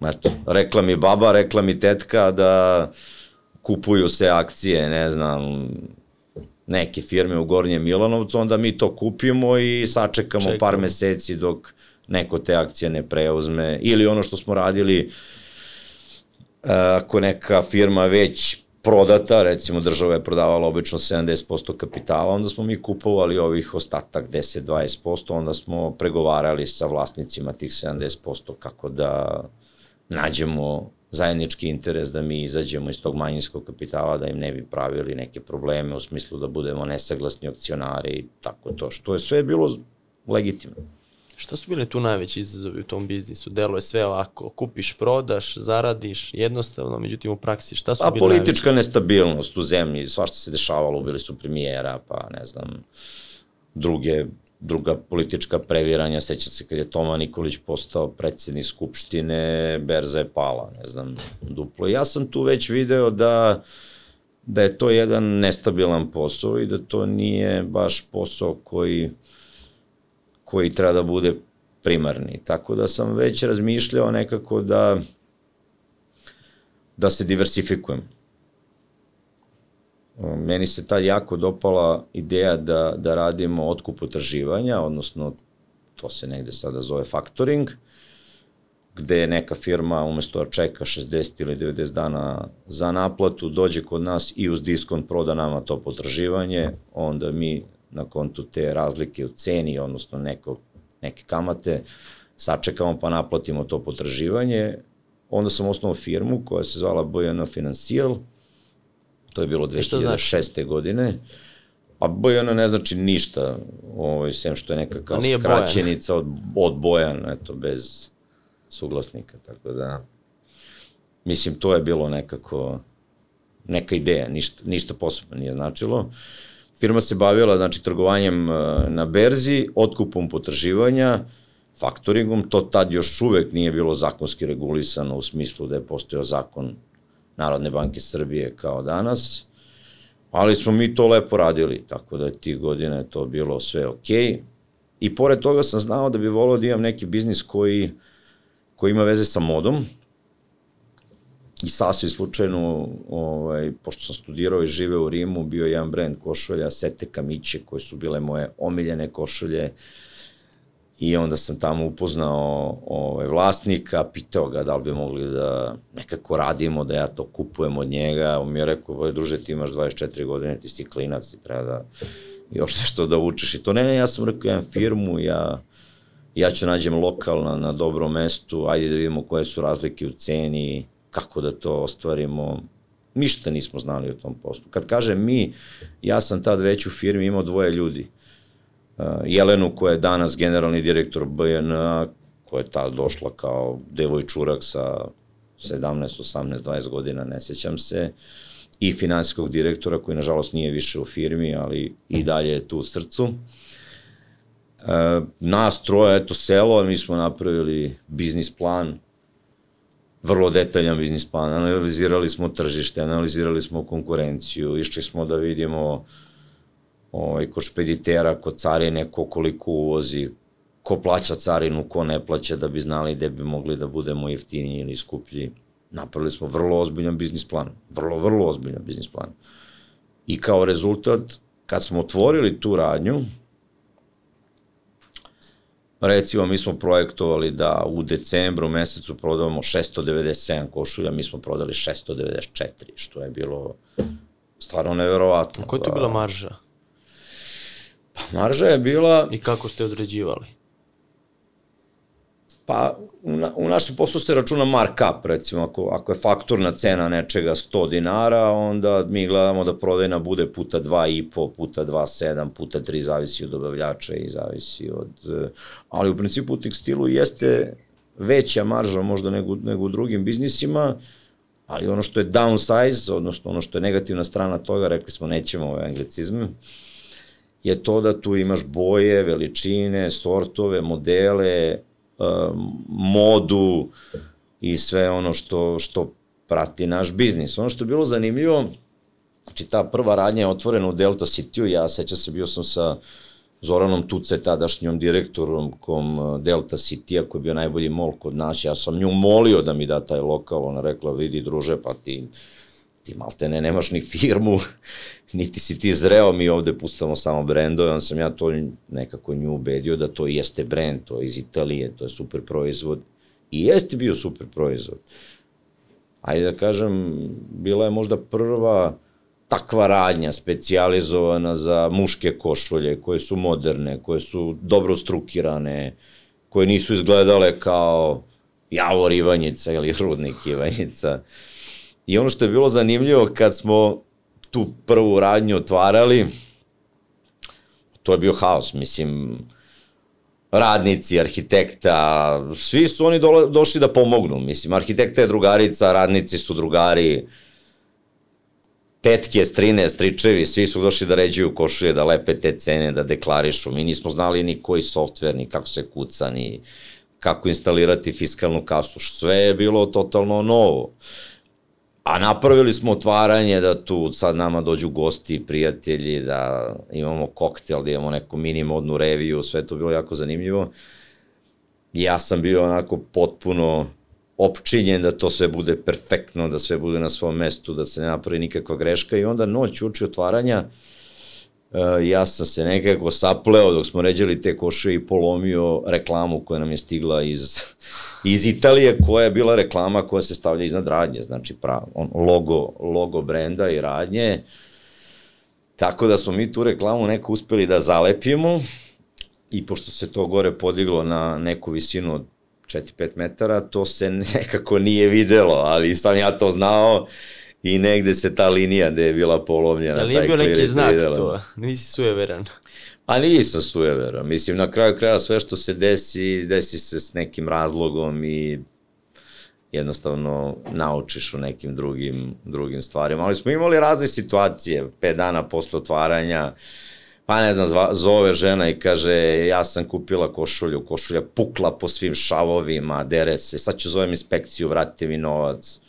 eto, rekla mi baba, rekla mi tetka da kupuju se akcije, ne znam, neke firme u Gornjem Milanovcu, onda mi to kupimo i sačekamo Čekamo. par meseci dok neko te akcije ne preuzme. Ili ono što smo radili, e, ako neka firma već prodata, recimo država je prodavala obično 70% kapitala, onda smo mi kupovali ovih ostatak 10-20%, onda smo pregovarali sa vlasnicima tih 70% kako da nađemo zajednički interes da mi izađemo iz tog manjinskog kapitala, da im ne bi pravili neke probleme u smislu da budemo nesaglasni akcionari i tako to, što je sve bilo legitimno. Šta su bile tu najveći izazovi u tom biznisu? Delo je sve ovako, kupiš, prodaš, zaradiš, jednostavno, međutim u praksi šta su pa, bile politička najveći? nestabilnost u zemlji, svašta se dešavalo, ubili su premijera, pa ne znam, druge druga politička previranja, seća se kad je Toma Nikolić postao predsednik Skupštine, Berza je pala, ne znam, duplo. Ja sam tu već video da, da je to jedan nestabilan posao i da to nije baš posao koji, koji treba da bude primarni. Tako da sam već razmišljao nekako da da se diversifikujem Meni se tad jako dopala ideja da, da radimo otkup potraživanja, odnosno to se negde sada zove factoring, gde neka firma umesto da čeka 60 ili 90 dana za naplatu, dođe kod nas i uz diskont proda nama to potraživanje, onda mi na kontu te razlike u ceni, odnosno neko, neke kamate, sačekamo pa naplatimo to potraživanje. Onda sam osnovao firmu koja se zvala Bojana Financial, To je bilo 2006. Znači? godine. A Bojana ne znači ništa, ovaj, sem što je neka kao skraćenica od, od Bojan, eto, bez suglasnika, tako da, mislim, to je bilo nekako, neka ideja, ništa, ništa posebno nije značilo. Firma se bavila, znači, trgovanjem eh, na berzi, otkupom potraživanja, faktoringom, to tad još uvek nije bilo zakonski regulisano u smislu da je postojao zakon Narodne banke Srbije kao danas, ali smo mi to lepo radili, tako da tih godina je to bilo sve okej. Okay. I pored toga sam znao da bi volao da imam neki biznis koji, koji ima veze sa modom, i sasvim slučajno, ovaj, pošto sam studirao i živeo u Rimu, bio je jedan brend košulja Sete Kamiće, koje su bile moje omiljene košulje, uh, I onda sam tamo upoznao ovaj, vlasnika, pitao ga da li bi mogli da nekako radimo, da ja to kupujem od njega. On mi je rekao, voj druže, ti imaš 24 godine, ti si klinac, ti treba da još nešto da učiš. I to ne, ne, ja sam rekao, imam firmu, ja, ja ću nađem lokal na, dobrom mestu, ajde da vidimo koje su razlike u ceni, kako da to ostvarimo. Ništa nismo znali o tom poslu. Kad kažem mi, ja sam tad već u firmi imao dvoje ljudi Jelenu koja je danas generalni direktor BN, koja je ta došla kao devojčurak sa 17, 18, 20 godina, ne sećam se, i finansijskog direktora koji nažalost nije više u firmi, ali i dalje je tu u srcu. E, nas troje, eto selo, mi smo napravili biznis plan, vrlo detaljan biznis plan, analizirali smo tržište, analizirali smo konkurenciju, išli smo da vidimo uh, ovaj, kod špeditera, kod carine, ko koliko uvozi, ko plaća carinu, ko ne plaća, da bi znali gde bi mogli da budemo jeftiniji ili skuplji. Napravili smo vrlo ozbiljan biznis plan. Vrlo, vrlo ozbiljan biznis plan. I kao rezultat, kad smo otvorili tu radnju, recimo mi smo projektovali da u decembru mesecu prodavamo 697 košulja, mi smo prodali 694, što je bilo stvarno neverovatno. Koja je to bila marža? Marža je bila... I kako ste određivali? Pa, u, na, u našem poslu se računa markup, recimo, ako, ako je fakturna cena nečega 100 dinara, onda mi gledamo da prodajna bude puta 2,5, puta 2,7, puta 3, zavisi od dobavljača i zavisi od... Ali u principu u tekstilu jeste veća marža možda nego, nego u drugim biznisima, ali ono što je downsize, odnosno ono što je negativna strana toga, rekli smo nećemo ove anglicizme, je to da tu imaš boje, veličine, sortove, modele, um, modu i sve ono što, što prati naš biznis. Ono što je bilo zanimljivo, znači ta prva radnja je otvorena u Delta City-u, ja sećam se, bio sam sa Zoranom Tuce, tadašnjom direktorom kom uh, Delta City-a, koji je bio najbolji mol kod nas, ja sam nju molio da mi da taj lokal, ona rekla, vidi druže, pa ti ti malte ne, nemaš ni firmu, niti si ti zreo, mi ovde pustamo samo brendove, on sam ja to nekako nju ubedio da to jeste brend, to je iz Italije, to je super proizvod. I jeste bio super proizvod. Ajde da kažem, bila je možda prva takva radnja specijalizovana za muške košulje, koje su moderne, koje su dobro strukirane, koje nisu izgledale kao Javor Ivanjica ili Rudnik Ivanjica. I ono što je bilo zanimljivo kad smo tu prvu radnju otvarali, to je bio haos, mislim, radnici, arhitekta, svi su oni do, došli da pomognu, mislim, arhitekta je drugarica, radnici su drugari, tetke, strine, stričevi, svi su došli da ređuju košulje, da lepe te cene, da deklarišu. Mi nismo znali ni koji softver, ni kako se kuca, ni kako instalirati fiskalnu kasu. Sve je bilo totalno novo. A napravili smo otvaranje da tu sad nama dođu gosti, prijatelji, da imamo koktel, da imamo neku mini modnu reviju, sve to bilo jako zanimljivo. Ja sam bio onako potpuno opčinjen da to sve bude perfektno, da sve bude na svom mestu, da se ne napravi nikakva greška i onda noć uči otvaranja uh, ja sam se nekako sapleo dok smo ređali te koše i polomio reklamu koja nam je stigla iz, iz Italije, koja je bila reklama koja se stavlja iznad radnje, znači prav, on, logo, logo brenda i radnje. Tako da smo mi tu reklamu neko uspeli da zalepimo i pošto se to gore podiglo na neku visinu od 4-5 metara, to se nekako nije videlo, ali sam ja to znao i negde se ta linija gde je bila polomljena. Ali nije bio neki znak videla. to, nisi sujeveran. A nisam sujeveran, mislim na kraju kraja sve što se desi, desi se s nekim razlogom i jednostavno naučiš u nekim drugim, drugim stvarima. Ali smo imali razne situacije, pet dana posle otvaranja, pa ne znam, zove žena i kaže, ja sam kupila košulju, košulja pukla po svim šavovima, dere se, sad ću zovem inspekciju, vratite mi novac.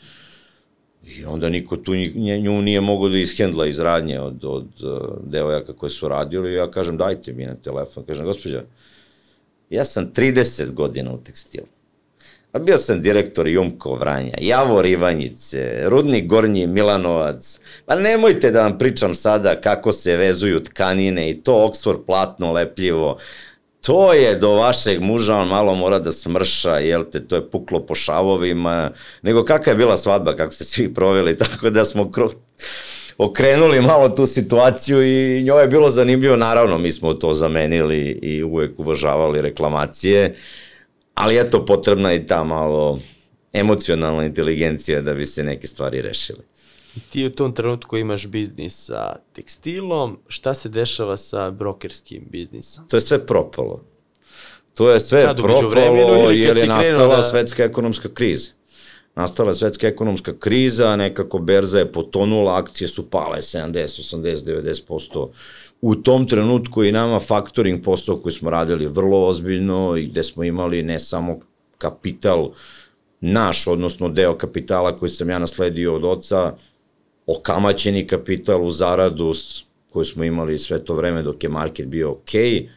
I onda niko tu nju nije mogo da ishendla iz radnje od, od uh, devojaka koje su radili ja kažem dajte mi na telefon. Kažem, gospođa, ja sam 30 godina u tekstilu. A bio sam direktor Jumko Vranja, Javor Ivanjice, Rudnik Gornji Milanovac. Pa nemojte da vam pričam sada kako se vezuju tkanine i to Oxford platno lepljivo. To je do vašeg muža, on malo mora da smrša, jel te, to je puklo po šavovima. Nego kakva je bila svadba, kako ste svi proveli, tako da smo kro... okrenuli malo tu situaciju i njoj je bilo zanimljivo, naravno mi smo to zamenili i uvek uvažavali reklamacije. Ali eto, potrebna je ta malo emocionalna inteligencija da bi se neke stvari rešile. I ti u tom trenutku imaš biznis sa tekstilom, šta se dešava sa brokerskim biznisom? To je sve propalo. To je sve Kad, propalo jer je nastala da... svetska ekonomska kriza. Nastala svetska ekonomska kriza, nekako berza je potonula, akcije su pale 70, 80, 90% u tom trenutku i nama faktoring posao koji smo radili vrlo ozbiljno i gde smo imali ne samo kapital naš, odnosno deo kapitala koji sam ja nasledio od oca, okamaćeni kapital u zaradu koju smo imali sve to vreme dok je market bio okej, okay,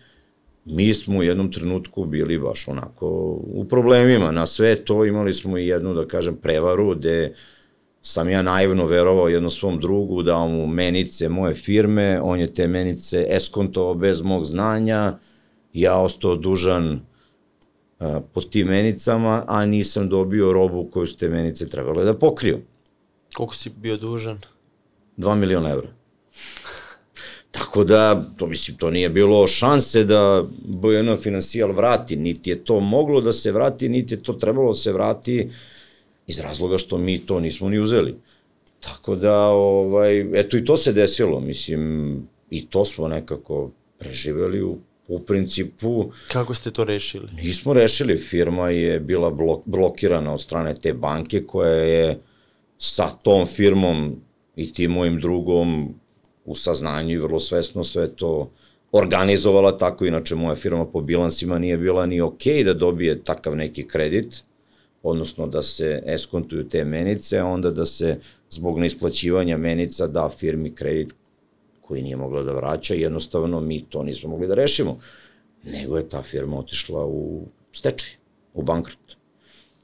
mi smo u jednom trenutku bili baš onako u problemima. Na sve to imali smo i jednu, da kažem, prevaru gde sam ja naivno verovao jednom svom drugu, dao mu menice moje firme, on je te menice eskontovao bez mog znanja, ja ostao dužan a, po tim menicama, a nisam dobio robu koju su te menice trebale da pokriju. Koliko si bio dužan? 2 miliona evra. Tako da, to mislim, to nije bilo šanse da BN Financial vrati, niti je to moglo da se vrati, niti je to trebalo da se vrati, iz razloga što mi to nismo ni uzeli. Tako da, ovaj, eto i to se desilo, mislim, i to smo nekako preživeli u, u principu. Kako ste to rešili? Nismo rešili, firma je bila blok, blokirana od strane te banke koja je sa tom firmom i tim mojim drugom u saznanju i vrlo svesno sve to organizovala tako, inače moja firma po bilansima nije bila ni okej okay da dobije takav neki kredit, odnosno da se eskontuju te menice, a onda da se zbog neisplaćivanja menica da firmi kredit koji nije mogla da vraća, jednostavno mi to nismo mogli da rešimo. Nego je ta firma otišla u stečaj, u bankrot.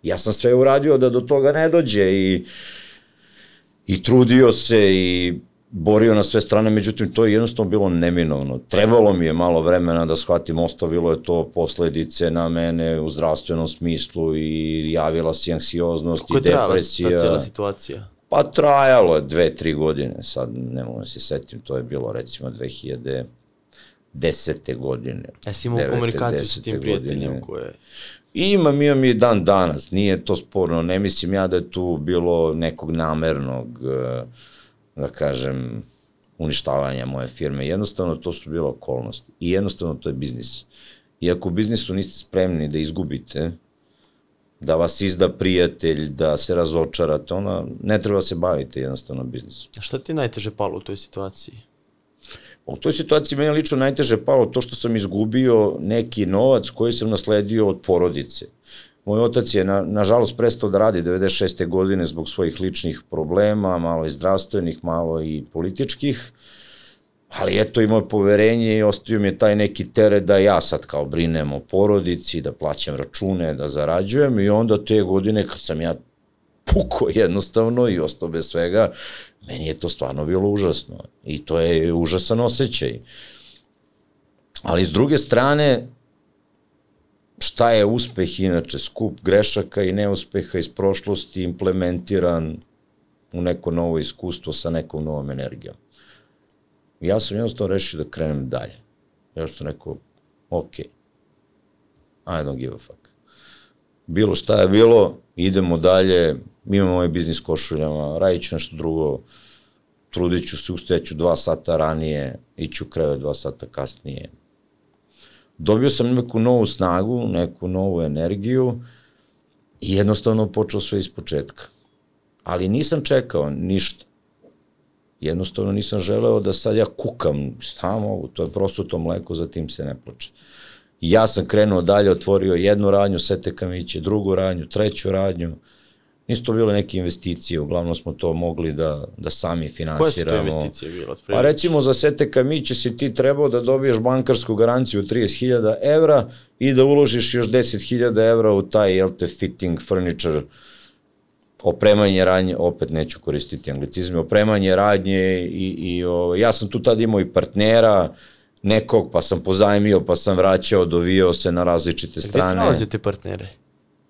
Ja sam sve uradio da do toga ne dođe i, i trudio se i borio na sve strane, međutim to je jednostavno bilo neminovno. Trebalo mi je malo vremena da shvatim, ostavilo je to posledice na mene u zdravstvenom smislu i javila se anksioznost Kako i depresija. Kako je trajala ta situacija? Pa trajalo je dve, tri godine, sad ne mogu da se setim, to je bilo recimo 2000, desete godine. Jesi imao komunikaciju sa tim prijateljem koje... Imam, imam i dan danas, nije to sporno, ne mislim ja da je tu bilo nekog namernog, eh, da kažem, uništavanja moje firme. Jednostavno to su bilo okolnosti i jednostavno to je biznis. I ako u biznisu niste spremni da izgubite, da vas izda prijatelj, da se razočarate, ona ne treba se bavite jednostavno biznisom. A šta ti najteže palo u toj situaciji? U toj situaciji meni lično najteže palo to što sam izgubio neki novac koji sam nasledio od porodice. Moj otac je, na, nažalost, prestao da radi 96. godine zbog svojih ličnih problema, malo i zdravstvenih, malo i političkih, ali eto imao poverenje i ostavio mi je taj neki teret da ja sad kao brinem o porodici, da plaćam račune, da zarađujem i onda te godine kad sam ja puko jednostavno i ostao bez svega, meni je to stvarno bilo užasno i to je užasan osjećaj. Ali s druge strane, šta je uspeh inače, skup grešaka i neuspeha iz prošlosti implementiran u neko novo iskustvo sa nekom novom energijom. Ja sam jednostavno rešio da krenem dalje. Ja sam rekao, ok, I don't give a fuck. Bilo šta je bilo, idemo dalje, imamo ovaj biznis košuljama, radit ću nešto drugo, trudit ću se, ustaću dva sata ranije, iću kreve dva sata kasnije. Dobio sam neku novu snagu, neku novu energiju i jednostavno počeo sve iz početka. Ali nisam čekao ništa. Jednostavno nisam želeo da sad ja kukam, šta mogu, to je prosuto mleko, za tim se ne plače. Ja sam krenuo dalje, otvorio jednu radnju, Sete Kamiće, drugu radnju, treću radnju, Nisu to bile neke investicije, uglavnom smo to mogli da, da sami finansiramo. Koje su to investicije bile? Pa recimo za Sete Kamiće si ti trebao da dobiješ bankarsku garanciju 30.000 evra i da uložiš još 10.000 evra u taj, jel te, fitting furniture, opremanje radnje, opet neću koristiti anglicizme, opremanje radnje i, i o, ja sam tu tad imao i partnera, nekog, pa sam pozajmio, pa sam vraćao, dovio se na različite strane. Gde se nalazio te partnere?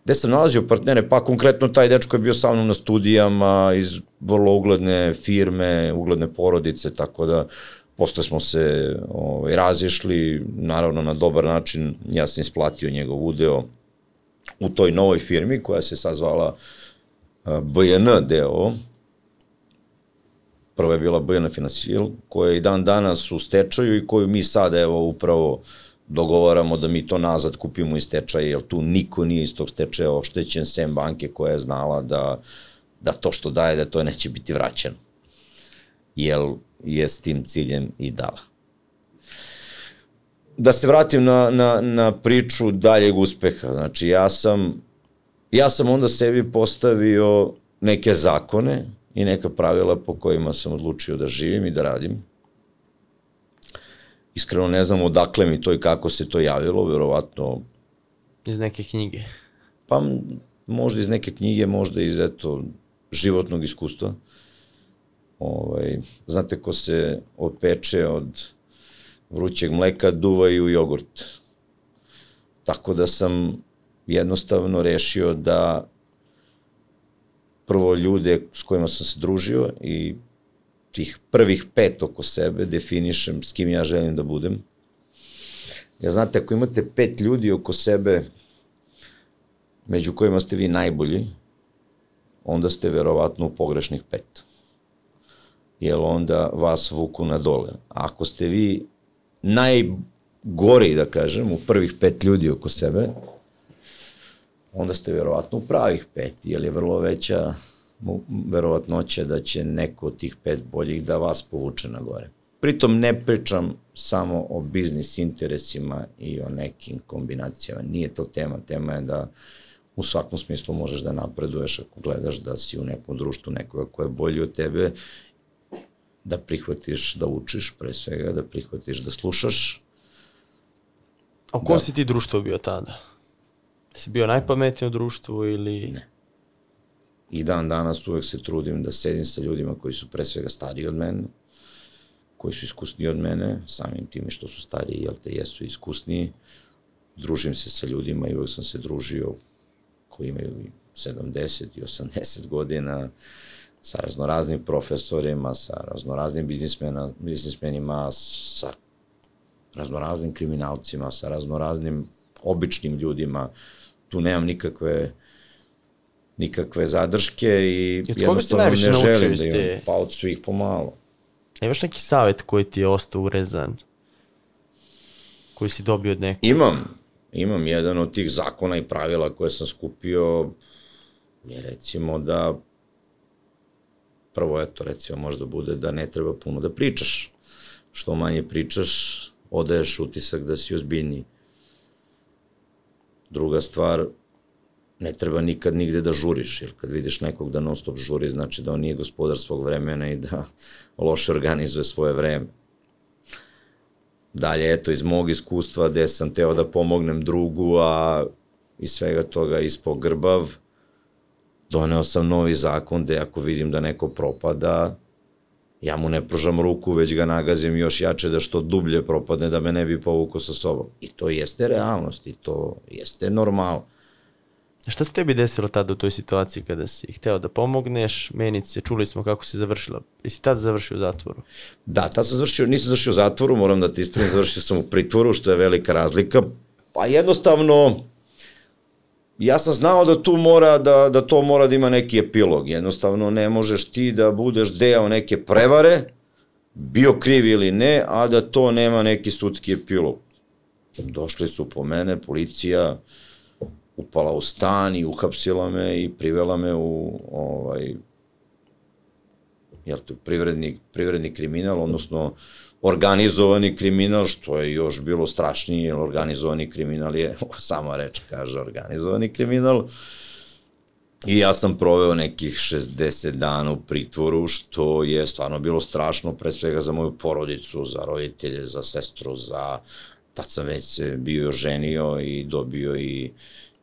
Gde sam nalazio partnere? Pa konkretno taj dečko je bio sa mnom na studijama iz vrlo ugledne firme, ugledne porodice, tako da posle smo se ovaj, razišli, naravno na dobar način, ja sam isplatio njegov udeo u toj novoj firmi koja se sazvala BN deo, prva je bila BN Financial, koja je i dan danas u stečaju i koju mi sad evo upravo uh, dogovaramo da mi to nazad kupimo iz stečaja, jer tu niko nije iz tog stečaja oštećen, sem banke koja je znala da, da to što daje, da to neće biti vraćeno. Jer je s tim ciljem i dala. Da se vratim na, na, na priču daljeg uspeha. Znači, ja sam, ja sam onda sebi postavio neke zakone i neka pravila po kojima sam odlučio da živim i da radim Iskreno ne znam odakle mi to i kako se to javilo, verovatno... Iz neke knjige. Pa možda iz neke knjige, možda iz eto, životnog iskustva. Ovaj, znate ko se opeče od vrućeg mleka, duvaju jogurt. Tako da sam jednostavno rešio da prvo ljude s kojima sam se družio i tih prvih pet oko sebe definišem s kim ja želim da budem. Ja znate, ako imate pet ljudi oko sebe među kojima ste vi najbolji, onda ste verovatno u pogrešnih pet. Jer onda vas vuku na dole. A ako ste vi najgori, da kažem, u prvih pet ljudi oko sebe, onda ste verovatno u pravih pet, jer je vrlo veća verovatnoća da će neko od tih pet boljih da vas povuče na gore. Pritom ne pričam samo o biznis interesima i o nekim kombinacijama. Nije to tema. Tema je da u svakom smislu možeš da napreduješ ako gledaš da si u nekom društvu nekoga ko je bolji od tebe, da prihvatiš da učiš pre svega, da prihvatiš da slušaš. A u kom da... si ti društvo bio tada? Si bio najpametniji u društvu ili... Ne i dan danas uvek se trudim da sedim sa ljudima koji su pre svega stariji od mene, koji su iskusniji od mene, samim tim što su stariji, jel te jesu iskusniji. Družim se sa ljudima i uvek sam se družio koji imaju 70 i 80 godina, sa raznoraznim profesorima, sa raznoraznim biznismenima, sa raznoraznim kriminalcima, sa raznoraznim običnim ljudima. Tu nemam nikakve nikakve zadrške i, I jednostavno ne želim da imam, pa od svih pomalo. Imaš neki savjet koji ti je ostao urezan? Koji si dobio od nekog? Imam. Imam jedan od tih zakona i pravila koje sam skupio je recimo da prvo eto recimo možda bude da ne treba puno da pričaš. Što manje pričaš, odaješ utisak da si ozbiljniji. Druga stvar, ne treba nikad nigde da žuriš, jer kad vidiš nekog da non stop žuri, znači da on nije gospodar svog vremena i da loše organizuje svoje vreme. Dalje, eto, iz mog iskustva gde sam teo da pomognem drugu, a iz svega toga ispo grbav, doneo sam novi zakon gde ako vidim da neko propada, ja mu ne pružam ruku, već ga nagazim još jače da što dublje propadne, da me ne bi povukao sa sobom. I to jeste realnost i to jeste normalno. Šta se tebi desilo tada u toj situaciji kada si hteo da pomogneš, menice, čuli smo kako si završila. Jesi tada završio u zatvoru? Da, tada sam završio, nisam završio u zatvoru, moram da ti ispravim, završio sam u pritvoru, što je velika razlika. Pa jednostavno, ja sam znao da tu mora, da, da to mora da ima neki epilog. Jednostavno ne možeš ti da budeš deo neke prevare, bio kriv ili ne, a da to nema neki sudski epilog. Došli su po mene, policija, upala u stan i uhapsila me i privela me u ovaj, jel to, privredni, privredni kriminal, odnosno organizovani kriminal, što je još bilo strašnije, jer organizovani kriminal je, sama reč kaže organizovani kriminal, I ja sam proveo nekih 60 dana u pritvoru, što je stvarno bilo strašno, pre svega za moju porodicu, za roditelje, za sestru, za... Tad sam već bio ženio i dobio i,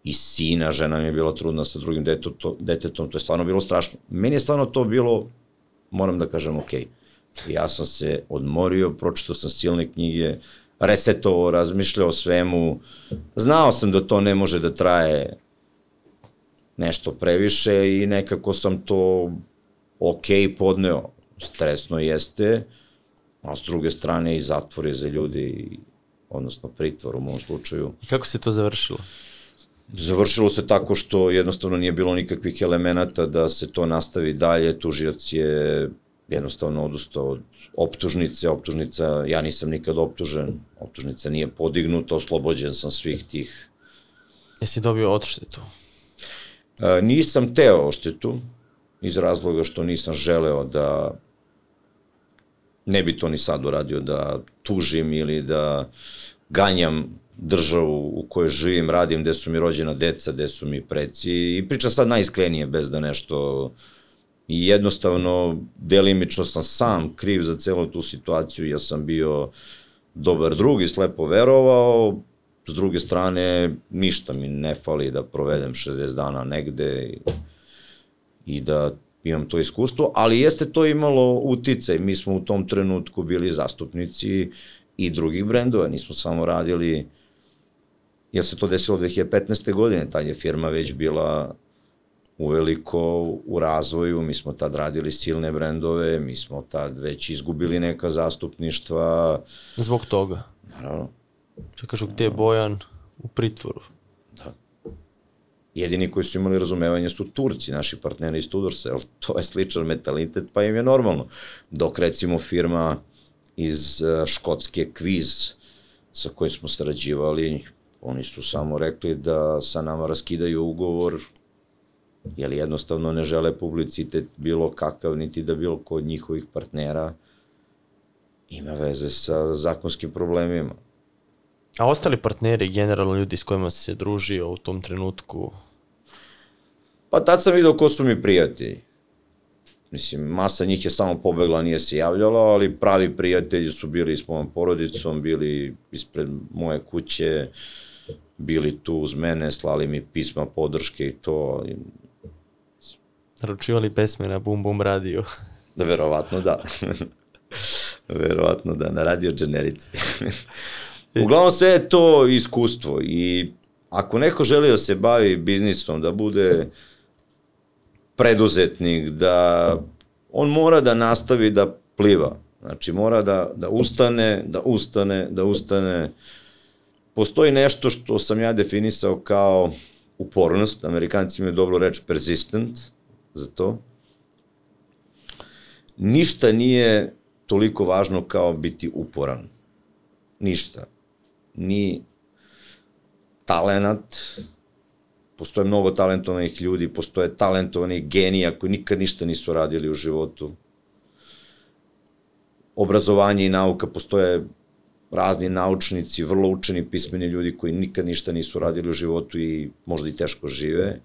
i sina, žena mi je bila trudna sa drugim detetom, detetom, to je stvarno bilo strašno. Meni je stvarno to bilo, moram da kažem. Okay Ja sam se odmorio, pročitao sam silne knjige, resetovao, razmišljao o svemu. Znao sam da to ne može da traje nešto previše i nekako sam to ok podneo. Stresno jeste, a s druge strane i zatvor je za ljudi, odnosno pritvor u mom slučaju. I kako se to završilo? Završilo se tako što jednostavno nije bilo nikakvih elemenata da se to nastavi dalje. Tužilac je jednostavno odustao od optužnice, optužnica, ja nisam nikad optužen, optužnica nije podignuta, oslobođen sam svih tih. Jesi dobio odštetu? E, nisam teo odštetu, iz razloga što nisam želeo da ne bi to ni sad uradio, da tužim ili da ganjam državu u kojoj živim, radim, gde su mi rođena deca, gde su mi preci i pričam sad najiskrenije bez da nešto uh, i jednostavno delimično sam sam kriv za celu tu situaciju, ja sam bio dobar drug i slepo verovao, s druge strane ništa mi ne fali da provedem 60 dana negde i, i da imam to iskustvo, ali jeste to imalo uticaj, mi smo u tom trenutku bili zastupnici i drugih brendova, nismo samo radili, jer se to desilo 2015. godine, ta je firma već bila uveliko u razvoju, mi smo tad radili silne brendove, mi smo tad već izgubili neka zastupništva. Zbog toga? Naravno. Če kažu gde je Bojan u pritvoru? Da. Jedini koji su imali razumevanje su Turci, naši partneri iz Tudorsa, jer to je sličan mentalitet, pa im je normalno. Dok recimo firma iz e, Škotske Kviz, sa kojim smo sarađivali, oni su samo rekli da sa nama raskidaju ugovor jer jednostavno ne žele publicitet bilo kakav, niti da bilo ko od njihovih partnera ima veze sa zakonskim problemima. A ostali partneri, generalno ljudi s kojima se družio u tom trenutku? Pa tad sam vidio ko su mi prijatelji. Mislim, masa njih je samo pobegla, nije se javljala, ali pravi prijatelji su bili s mojom porodicom, bili ispred moje kuće, bili tu uz mene, slali mi pisma podrške i to. Naručivali pesme na Bum Bum radio. Da, verovatno da. verovatno da, na radio generici. Uglavnom sve je to iskustvo i ako neko želi da se bavi biznisom, da bude preduzetnik, da on mora da nastavi da pliva. Znači mora da, da ustane, da ustane, da ustane. Postoji nešto što sam ja definisao kao upornost, amerikanci imaju dobro reč persistent za to. Ništa nije toliko važno kao biti uporan. Ništa. Ni talenat, postoje mnogo talentovanih ljudi, postoje talentovanih genija koji nikad ništa nisu radili u životu. Obrazovanje i nauka, postoje razni naučnici, vrlo učeni pismeni ljudi koji nikad ništa nisu radili u životu i možda i teško žive,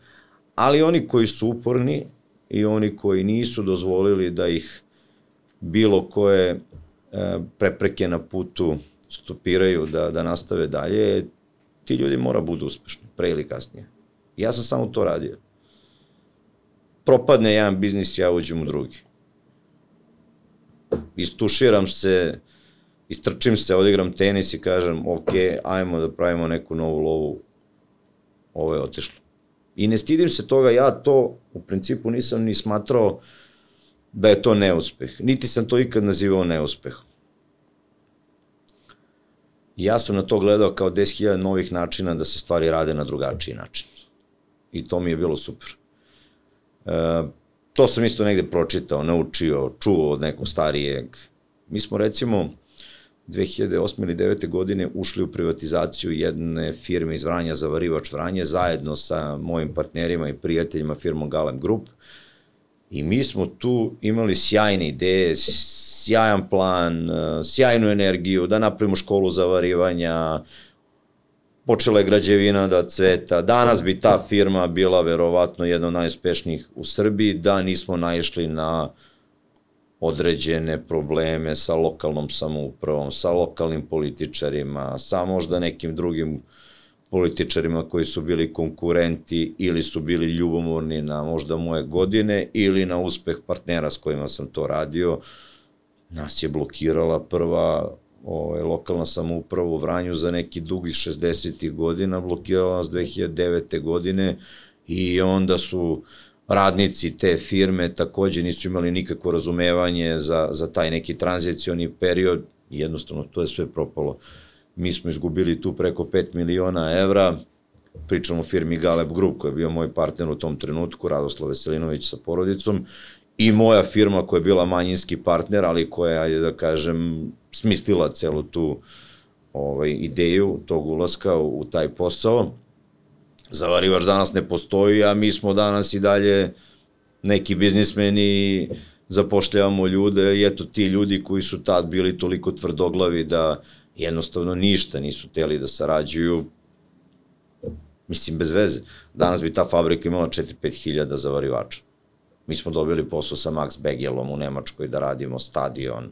ali oni koji su uporni i oni koji nisu dozvolili da ih bilo koje e, prepreke na putu stopiraju da, da nastave dalje, ti ljudi mora budu uspešni, pre ili kasnije. Ja sam samo to radio. Propadne jedan biznis, ja uđem u drugi. Istuširam se, istrčim se, odigram tenis i kažem, ok, ajmo da pravimo neku novu lovu, ovo je otišlo. I ne stidim se toga, ja to u principu nisam ni smatrao da je to neuspeh. Niti sam to ikad nazivao neuspehom. Ja sam na to gledao kao 10.000 novih načina da se stvari rade na drugačiji način. I to mi je bilo super. E, to sam isto negde pročitao, naučio, čuo od nekog starijeg. Mi smo recimo 2008. ili 9. godine ušli u privatizaciju jedne firme iz Vranja za varivač Vranje zajedno sa mojim partnerima i prijateljima firmom Galem Group i mi smo tu imali sjajne ideje, sjajan plan, e, sjajnu energiju, da napravimo školu za varivanja, počela je građevina da cveta. Danas bi ta firma bila verovatno jedna od najuspešnijih u Srbiji da nismo naišli na određene probleme sa lokalnom samoupravom, sa lokalnim političarima, sa možda nekim drugim političarima koji su bili konkurenti ili su bili ljubomorni na možda moje godine ili na uspeh partnera s kojima sam to radio. Nas je blokirala prva ovaj, lokalna samouprava u Vranju za neki dugi 60. godina, blokirala nas 2009. godine i onda su radnici te firme takođe nisu imali nikakvo razumevanje za, za taj neki tranzicioni period i jednostavno to je sve propalo. Mi smo izgubili tu preko 5 miliona evra, pričamo o firmi Galeb Group koji je bio moj partner u tom trenutku, Radoslav Veselinović sa porodicom i moja firma koja je bila manjinski partner, ali koja je, da kažem, smislila celu tu ovaj, ideju tog ulaska u, u taj posao. Zavarivač danas ne postoji, a mi smo danas i dalje neki biznismeni zapošljavamo ljude i eto ti ljudi koji su tad bili toliko tvrdoglavi da jednostavno ništa nisu teli da sarađuju, mislim bez veze. Danas bi ta fabrika imala 4-5 hiljada zavarivača. Mi smo dobili posao sa Max Begelom u Nemačkoj da radimo stadion.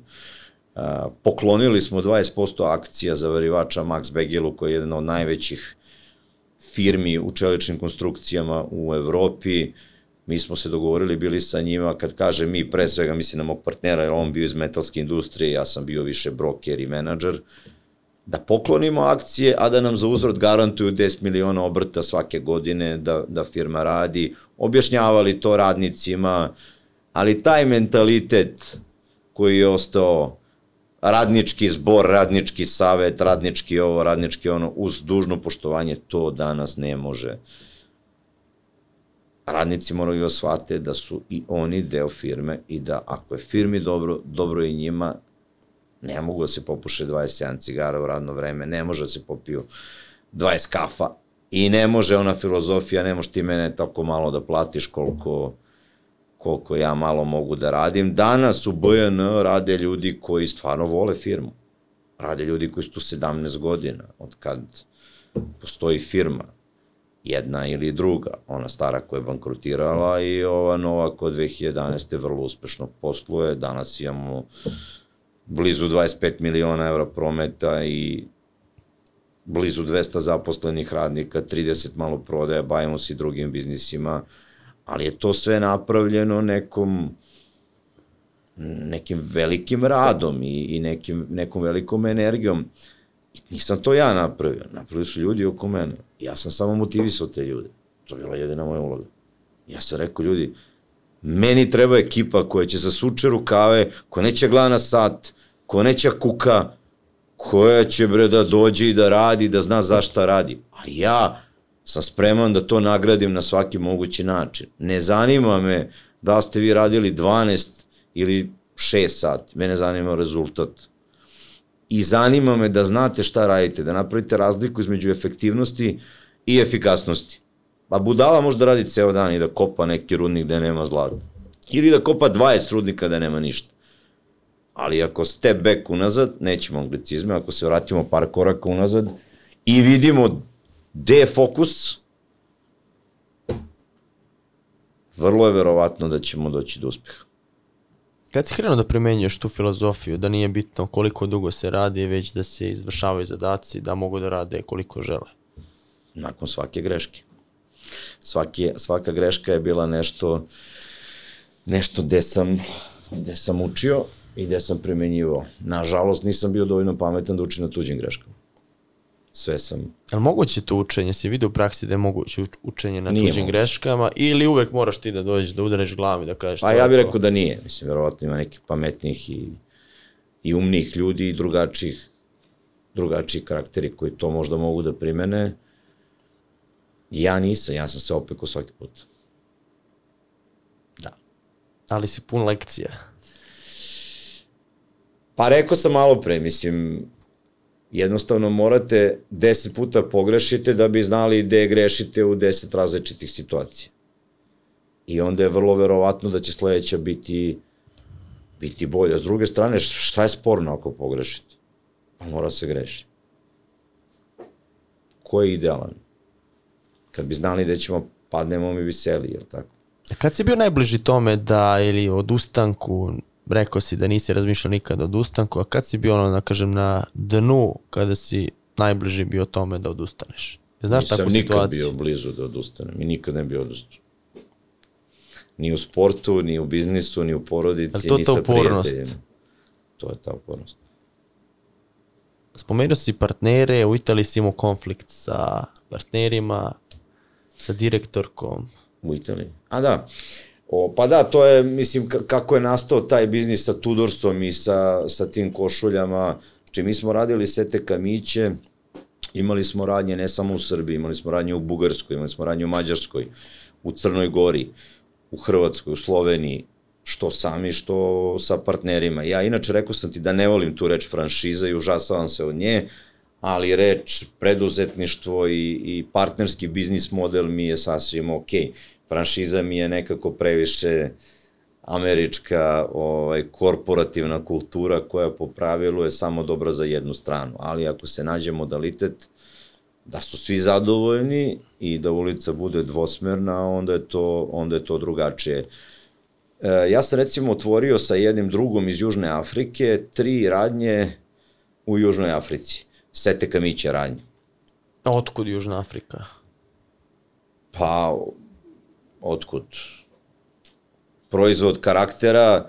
Poklonili smo 20% akcija zavarivača Max Begelu koji je jedan od najvećih firmi u čeličnim konstrukcijama u Evropi. Mi smo se dogovorili, bili sa njima, kad kaže mi, pre svega mislim na mog partnera, jer on bio iz metalske industrije, ja sam bio više broker i menadžer, da poklonimo akcije, a da nam za uzvrat garantuju 10 miliona obrta svake godine da, da firma radi. Objašnjavali to radnicima, ali taj mentalitet koji je ostao radnički zbor, radnički savet, radnički ovo, radnički ono, uz dužno poštovanje, to danas ne može. Radnici moraju da shvate da su i oni deo firme i da ako je firmi dobro, dobro i njima, ne mogu da se popuše 27 cigara u radno vreme, ne može da se popiju 20 kafa i ne može ona filozofija, ne možeš ti mene tako malo da platiš koliko koliko ja malo mogu da radim. Danas u BN rade ljudi koji stvarno vole firmu. Rade ljudi koji su tu 17 godina, od kad postoji firma, jedna ili druga, ona stara koja je bankrotirala i ova nova koja 2011. vrlo uspešno posluje. Danas imamo blizu 25 miliona evra prometa i blizu 200 zaposlenih radnika, 30 malo prodaja, bavimo se i drugim biznisima, ali je to sve napravljeno nekom nekim velikim radom i, i nekim, nekom velikom energijom. I nisam to ja napravio, napravili su ljudi oko mene. Ja sam samo motivisao te ljude. To je bila jedina moja uloga. Ja sam rekao, ljudi, meni treba ekipa koja će za suče rukave, koja neće gleda na sat, ko neće kuka, koja će bre da dođe i da radi, da zna zašta radi. A ja sam spreman da to nagradim na svaki mogući način. Ne zanima me da ste vi radili 12 ili 6 sati, mene zanima rezultat. I zanima me da znate šta radite, da napravite razliku između efektivnosti i efikasnosti. Pa budala može da radi ceo dan i da kopa neki rudnik gde nema zlata. Ili da kopa 20 rudnika da nema ništa. Ali ako step back unazad, nećemo anglicizme, ako se vratimo par koraka unazad i vidimo gde je fokus, vrlo je verovatno da ćemo doći do uspeha. Kad si krenuo da primenjuješ tu filozofiju, da nije bitno koliko dugo se radi, već da se izvršavaju zadaci, da mogu da rade koliko žele? Nakon svake greške. Svaki, svaka greška je bila nešto, nešto gde sam, gde sam učio i gde sam primenjivao. Nažalost, nisam bio dovoljno pametan da učim na tuđim greškama. Sve sam... Je li moguće to učenje? Si vidio u praksi da je moguće učenje na nije tuđim moguće. greškama ili uvek moraš ti da dođeš, da udareš glavom i da kažeš... Pa ja bih rekao da nije. Mislim, verovatno ima nekih pametnih i, i umnih ljudi i drugačijih, drugačijih karakteri koji to možda mogu da primene. Ja nisam, ja sam se opekao svaki put. Da. Ali si pun lekcija. Pa rekao sam malo pre, mislim, jednostavno morate 10 puta pogrešite da bi znali gde grešite u 10 različitih situacija. I onda je vrlo verovatno da će sledeća biti biti bolja. S druge strane, šta je sporno ako pogrešite? Pa mora se greši. Ko je idealan? Kad bi znali da ćemo padnemo mi veseli, jel tako? Kad si bio najbliži tome da ili od ustanku rekao si da nisi razmišljao nikada od ustanku, a kad si bio ono, da kažem, na dnu, kada si najbliži bio tome da odustaneš? Znaš Nisam takvu situaciju? Nisam nikad bio blizu da odustanem i nikad ne bio odustao. Ni u sportu, ni u biznisu, ni u porodici, to ni sa upornost? prijateljima. To je ta upornost. Spomenuo si partnere, u Italiji si imao konflikt sa partnerima, sa direktorkom. U Italiji? A da, O, pa da, to je, mislim, kako je nastao taj biznis sa Tudorsom i sa, sa tim košuljama. Znači, mi smo radili sete kamiće, imali smo radnje ne samo u Srbiji, imali smo radnje u Bugarskoj, imali smo radnje u Mađarskoj, u Crnoj Gori, u Hrvatskoj, u Sloveniji, što sami, što sa partnerima. Ja inače rekao sam ti da ne volim tu reč franšiza i užasavam se od nje, ali reč preduzetništvo i, i partnerski biznis model mi je sasvim okej. Okay franšiza mi je nekako previše američka ovaj, korporativna kultura koja po pravilu je samo dobra za jednu stranu. Ali ako se nađe modalitet da su svi zadovoljni i da ulica bude dvosmerna, onda je to, onda je to drugačije. E, ja sam recimo otvorio sa jednim drugom iz Južne Afrike tri radnje u Južnoj Africi. Sete Kamiće radnje. A otkud Južna Afrika? Pa, otkud proizvod karaktera,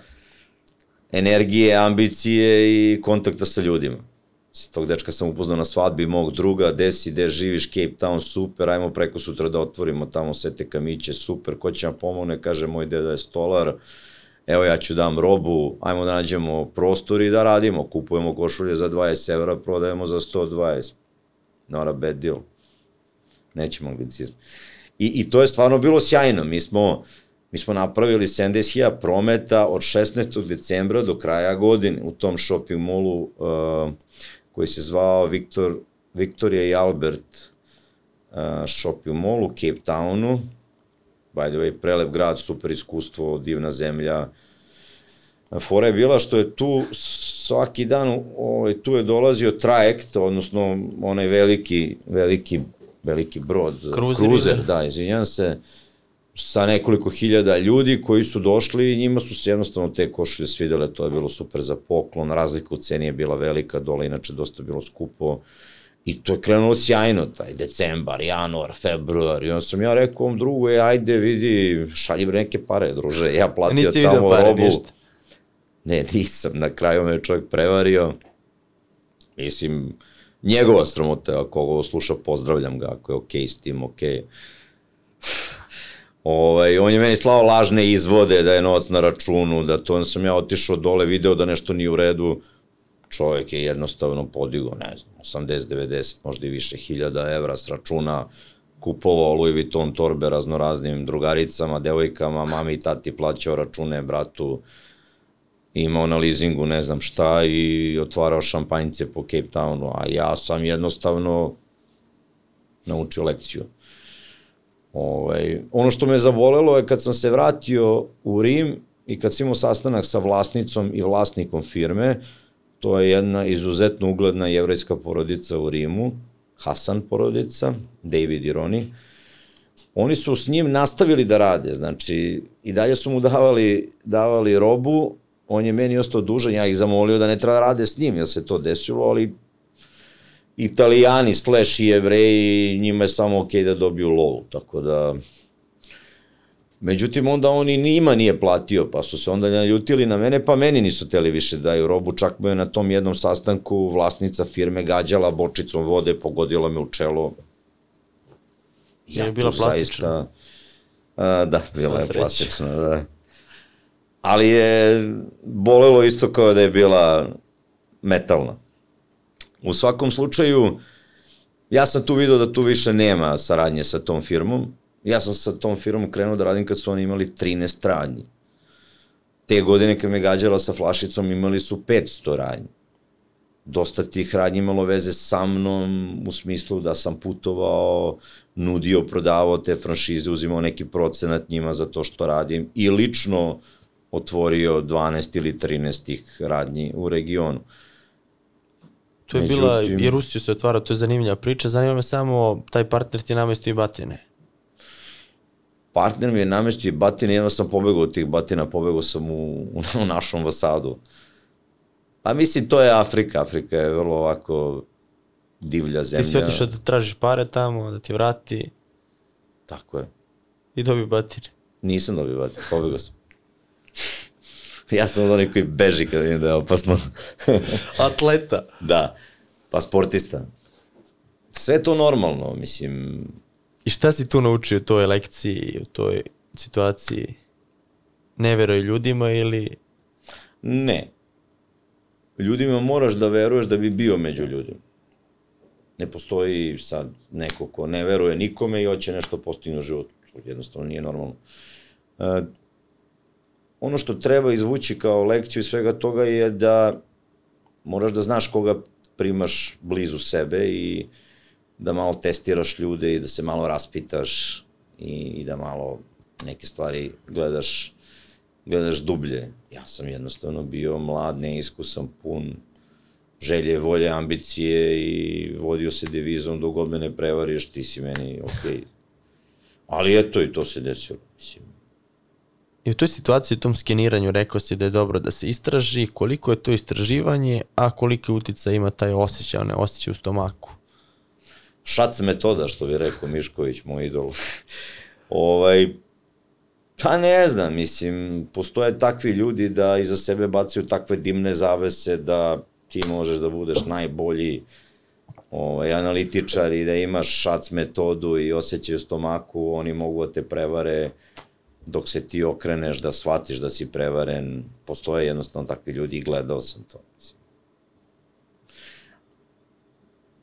energije, ambicije i kontakta sa ljudima. Tog dečka sam upoznao na svadbi mog druga, gde si, gde živiš, Cape Town, super, ajmo preko sutra da otvorimo tamo sve te kamiće, super, ko će nam pomogne, kaže moj deda je stolar, evo ja ću dam robu, ajmo da nađemo prostor i da radimo, kupujemo košulje za 20 evra, prodajemo za 120. Not a bad deal. Nećemo anglicizm. I, I to je stvarno bilo sjajno. Mi smo, mi smo napravili 70.000 prometa od 16. decembra do kraja godine u tom shopping mallu uh, koji se zvao Victor, Victoria i Albert uh, shopping mall u Cape Townu. By the way, prelep grad, super iskustvo, divna zemlja. Fora je bila što je tu svaki dan, ovaj, tu je dolazio trajekt, odnosno onaj veliki, veliki veliki brod, Cruiser, Cruiser da, izvinjam se, sa nekoliko hiljada ljudi koji su došli i njima su se jednostavno te košulje svidele, to je bilo super za poklon, razlika u ceni je bila velika, dole inače dosta bilo skupo i to je krenulo sjajno, taj decembar, januar, februar i onda sam ja rekao ovom drugu, e, ajde vidi, šalji bre neke pare, druže, ja platio Nisi tamo pare, robu. Ništa. Ne, nisam, na kraju me čovjek prevario, mislim, njegova sramota, ako ovo sluša, pozdravljam ga, ako je okej okay s tim, okej. Okay. Ovaj, on je meni slao lažne izvode da je novac na računu, da to sam ja otišao dole, video da nešto nije u redu. čovjek je jednostavno podigao, ne znam, 80, 90, možda i više hiljada evra s računa, kupovao Louis Vuitton torbe raznoraznim drugaricama, devojkama, mami i tati plaćao račune bratu, imao na leasingu ne znam šta i otvarao šampanjce po Cape Townu, a ja sam jednostavno naučio lekciju. Ovaj, ono što me zabolelo je kad sam se vratio u Rim i kad sam imao sastanak sa vlasnicom i vlasnikom firme, to je jedna izuzetno ugledna jevrejska porodica u Rimu, Hasan porodica, David i Roni, oni su s njim nastavili da rade, znači i dalje su mu davali, davali robu, on je meni ostao dužan, ja ih zamolio da ne treba da rade s njim, jer se to desilo, ali italijani slash i jevreji, njima je samo okej okay da dobiju lovu, tako da... Međutim, onda on i njima nije platio, pa su se onda naljutili na mene, pa meni nisu teli više da daju robu, čak me na tom jednom sastanku vlasnica firme gađala bočicom vode, pogodila me u čelo. Ja je bila plastična? Zaista, a, da, bila je plastična, da. Ali je bolelo isto kao da je bila metalna. U svakom slučaju, ja sam tu video da tu više nema saradnje sa tom firmom. Ja sam sa tom firmom krenuo da radim kad su oni imali 13 radnji. Te godine kad me gađala sa flašicom imali su 500 radnji. Dosta tih radnji imalo veze sa mnom u smislu da sam putovao, nudio, prodavao te franšize, uzimao neki procenat njima za to što radim i lično otvorio 12 ili 13 tih radnji u regionu. To je Međutim, bila, i Rusiju se otvara, to je zanimljiva priča. Zanima me samo, taj partner ti namestio i batine. Partner mi je namestio i batine, jedno sam pobegao od tih batina, pobegao sam u, u našu ambasadu. Pa mislim, to je Afrika. Afrika je vrlo ovako divlja zemlja. Ti si otišao da tražiš pare tamo, da ti vrati. Tako je. I dobio batine. Nisam dobio batine, pobegao sam. ja sam od onih koji beži kada vidim da je opasno. Atleta. Da, pa sportista. Sve to normalno, mislim. I šta si tu naučio u toj lekciji, u toj situaciji? Ne veroj ljudima ili... Ne. Ljudima moraš da veruješ da bi bio među ljudima. Ne postoji sad neko ko ne veruje nikome i hoće nešto postigne u životu. Jednostavno nije normalno. Ono što treba izvući kao lekciju i svega toga je da moraš da znaš koga primaš blizu sebe i da malo testiraš ljude i da se malo raspitaš i, i da malo neke stvari gledaš gledaš dublje. Ja sam jednostavno bio mlad, neiskusan, pun želje, volje, ambicije i vodio se devizom dok god me ne prevariš, ti si meni okej. Okay. Ali eto i to se desilo. Mislim, I u toj situaciji, u tom skeniranju, rekao si da je dobro da se istraži koliko je to istraživanje, a koliko utica ima taj osjećaj, one osjećaj u stomaku. Šac metoda, što bi rekao Mišković, moj idol. ovaj, pa ne znam, mislim, postoje takvi ljudi da iza sebe bacaju takve dimne zavese da ti možeš da budeš najbolji ovaj, analitičar i da imaš šac metodu i osjećaj u stomaku, oni mogu da te prevare dok se ti okreneš da shvatiš da si prevaren, postoje jednostavno takvi ljudi i gledao sam to.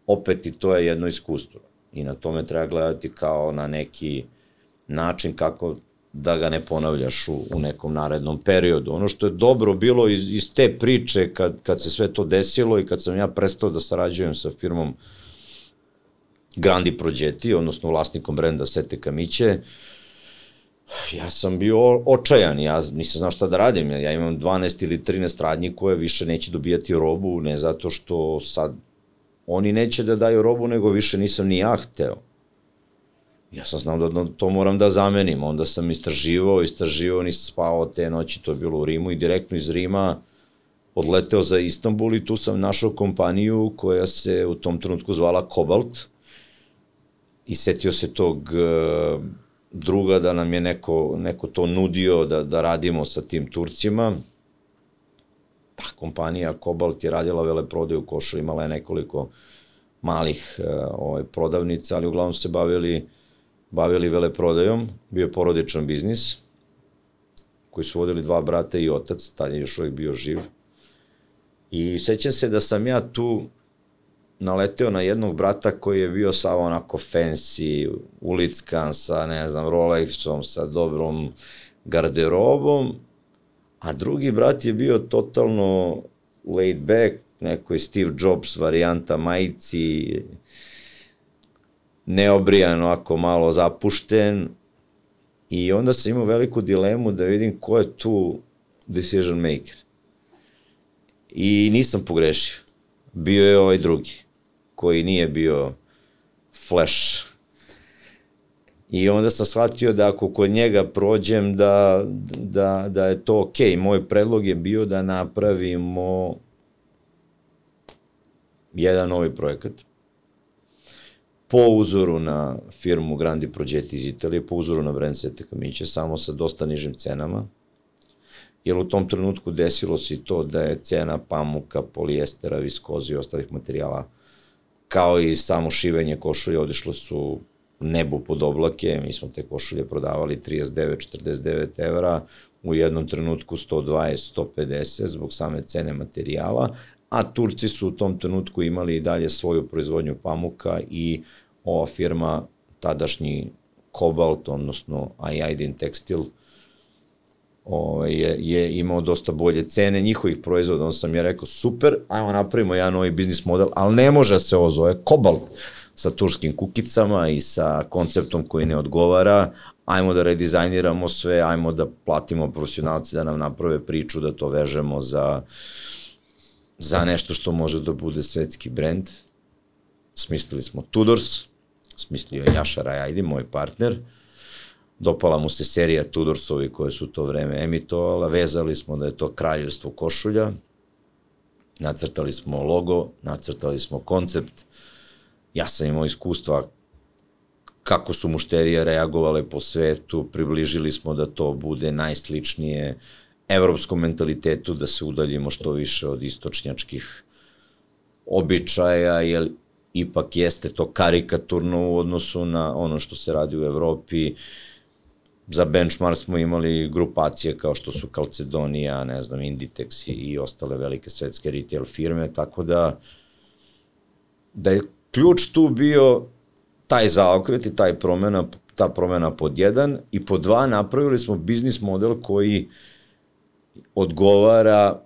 Opet i to je jedno iskustvo i na tome treba gledati kao na neki način kako da ga ne ponavljaš u, u nekom narednom periodu. Ono što je dobro bilo iz, iz te priče kad, kad se sve to desilo i kad sam ja prestao da sarađujem sa firmom Grandi Progetti, odnosno vlasnikom brenda Sete Kamiće, uh, ja sam bio očajan, ja nisam znao šta da radim, ja imam 12 ili 13 radnji koje više neće dobijati robu, ne zato što sad oni neće da daju robu, nego više nisam ni ja hteo. Ja sam znao da to moram da zamenim, onda sam istraživao, istraživao, nisam spavao te noći, to je bilo u Rimu i direktno iz Rima odleteo za Istanbul i tu sam našao kompaniju koja se u tom trenutku zvala Cobalt i setio se tog druga da nam je neko, neko to nudio da, da radimo sa tim Turcima. Ta kompanija Kobalt je radila vele prodaju u Košu, imala je nekoliko malih uh, ovaj, prodavnica, ali uglavnom se bavili, bavili vele prodajom. Bio je porodičan biznis koji su vodili dva brata i otac, tad je još uvijek bio živ. I sećam se da sam ja tu naleteo na jednog brata koji je bio samo onako fancy, ulickan sa, ne znam, Rolexom, sa dobrom garderobom, a drugi brat je bio totalno laid back, neko Steve Jobs varijanta majici, neobrijan, ovako malo zapušten, i onda sam imao veliku dilemu da vidim ko je tu decision maker. I nisam pogrešio. Bio je ovaj drugi, koji nije bio flash. I onda sam shvatio da ako kod njega prođem da, da, da je to. Okay. Moj predlog je bio da napravimo jedan novi projekat po uzoru na firmu Grandi Progetti iz Italije, po uzoru na brand Sete Kamiće, samo sa dosta nižim cenama, jer u tom trenutku desilo se i to da je cena pamuka, polijestera, viskoze i ostalih materijala, kao i samo šivenje košulje, odišlo su nebu pod oblake, mi smo te košulje prodavali 39-49 evra, u jednom trenutku 120-150 zbog same cene materijala, a Turci su u tom trenutku imali i dalje svoju proizvodnju pamuka i ova firma, tadašnji Kobalt, odnosno Ajaidin Textil, ovaj, je, je imao dosta bolje cene njihovih proizvoda, onda sam je rekao, super, ajmo napravimo jedan novi biznis model, ali ne može da se ovo zove Kobalt sa turskim kukicama i sa konceptom koji ne odgovara, ajmo da redizajniramo sve, ajmo da platimo profesionalci da nam naprave priču, da to vežemo za za nešto što može da bude svetski brend. Smislili smo Tudors, smislio je Jaša Rajajdi, moj partner. Dopala mu se serija Tudorsovi koje su to vreme emitovala, vezali smo da je to kraljevstvo košulja, nacrtali smo logo, nacrtali smo koncept. Ja sam imao iskustva kako su mušterije reagovale po svetu, približili smo da to bude najsličnije evropskom mentalitetu da se udaljimo što više od istočnjačkih običaja, jer ipak jeste to karikaturno u odnosu na ono što se radi u Evropi. Za benchmark smo imali grupacije kao što su Calcedonija, ne znam, Inditex i, i ostale velike svetske retail firme, tako da da je ključ tu bio taj zaokret i taj promena, ta promena pod jedan i pod dva napravili smo biznis model koji odgovara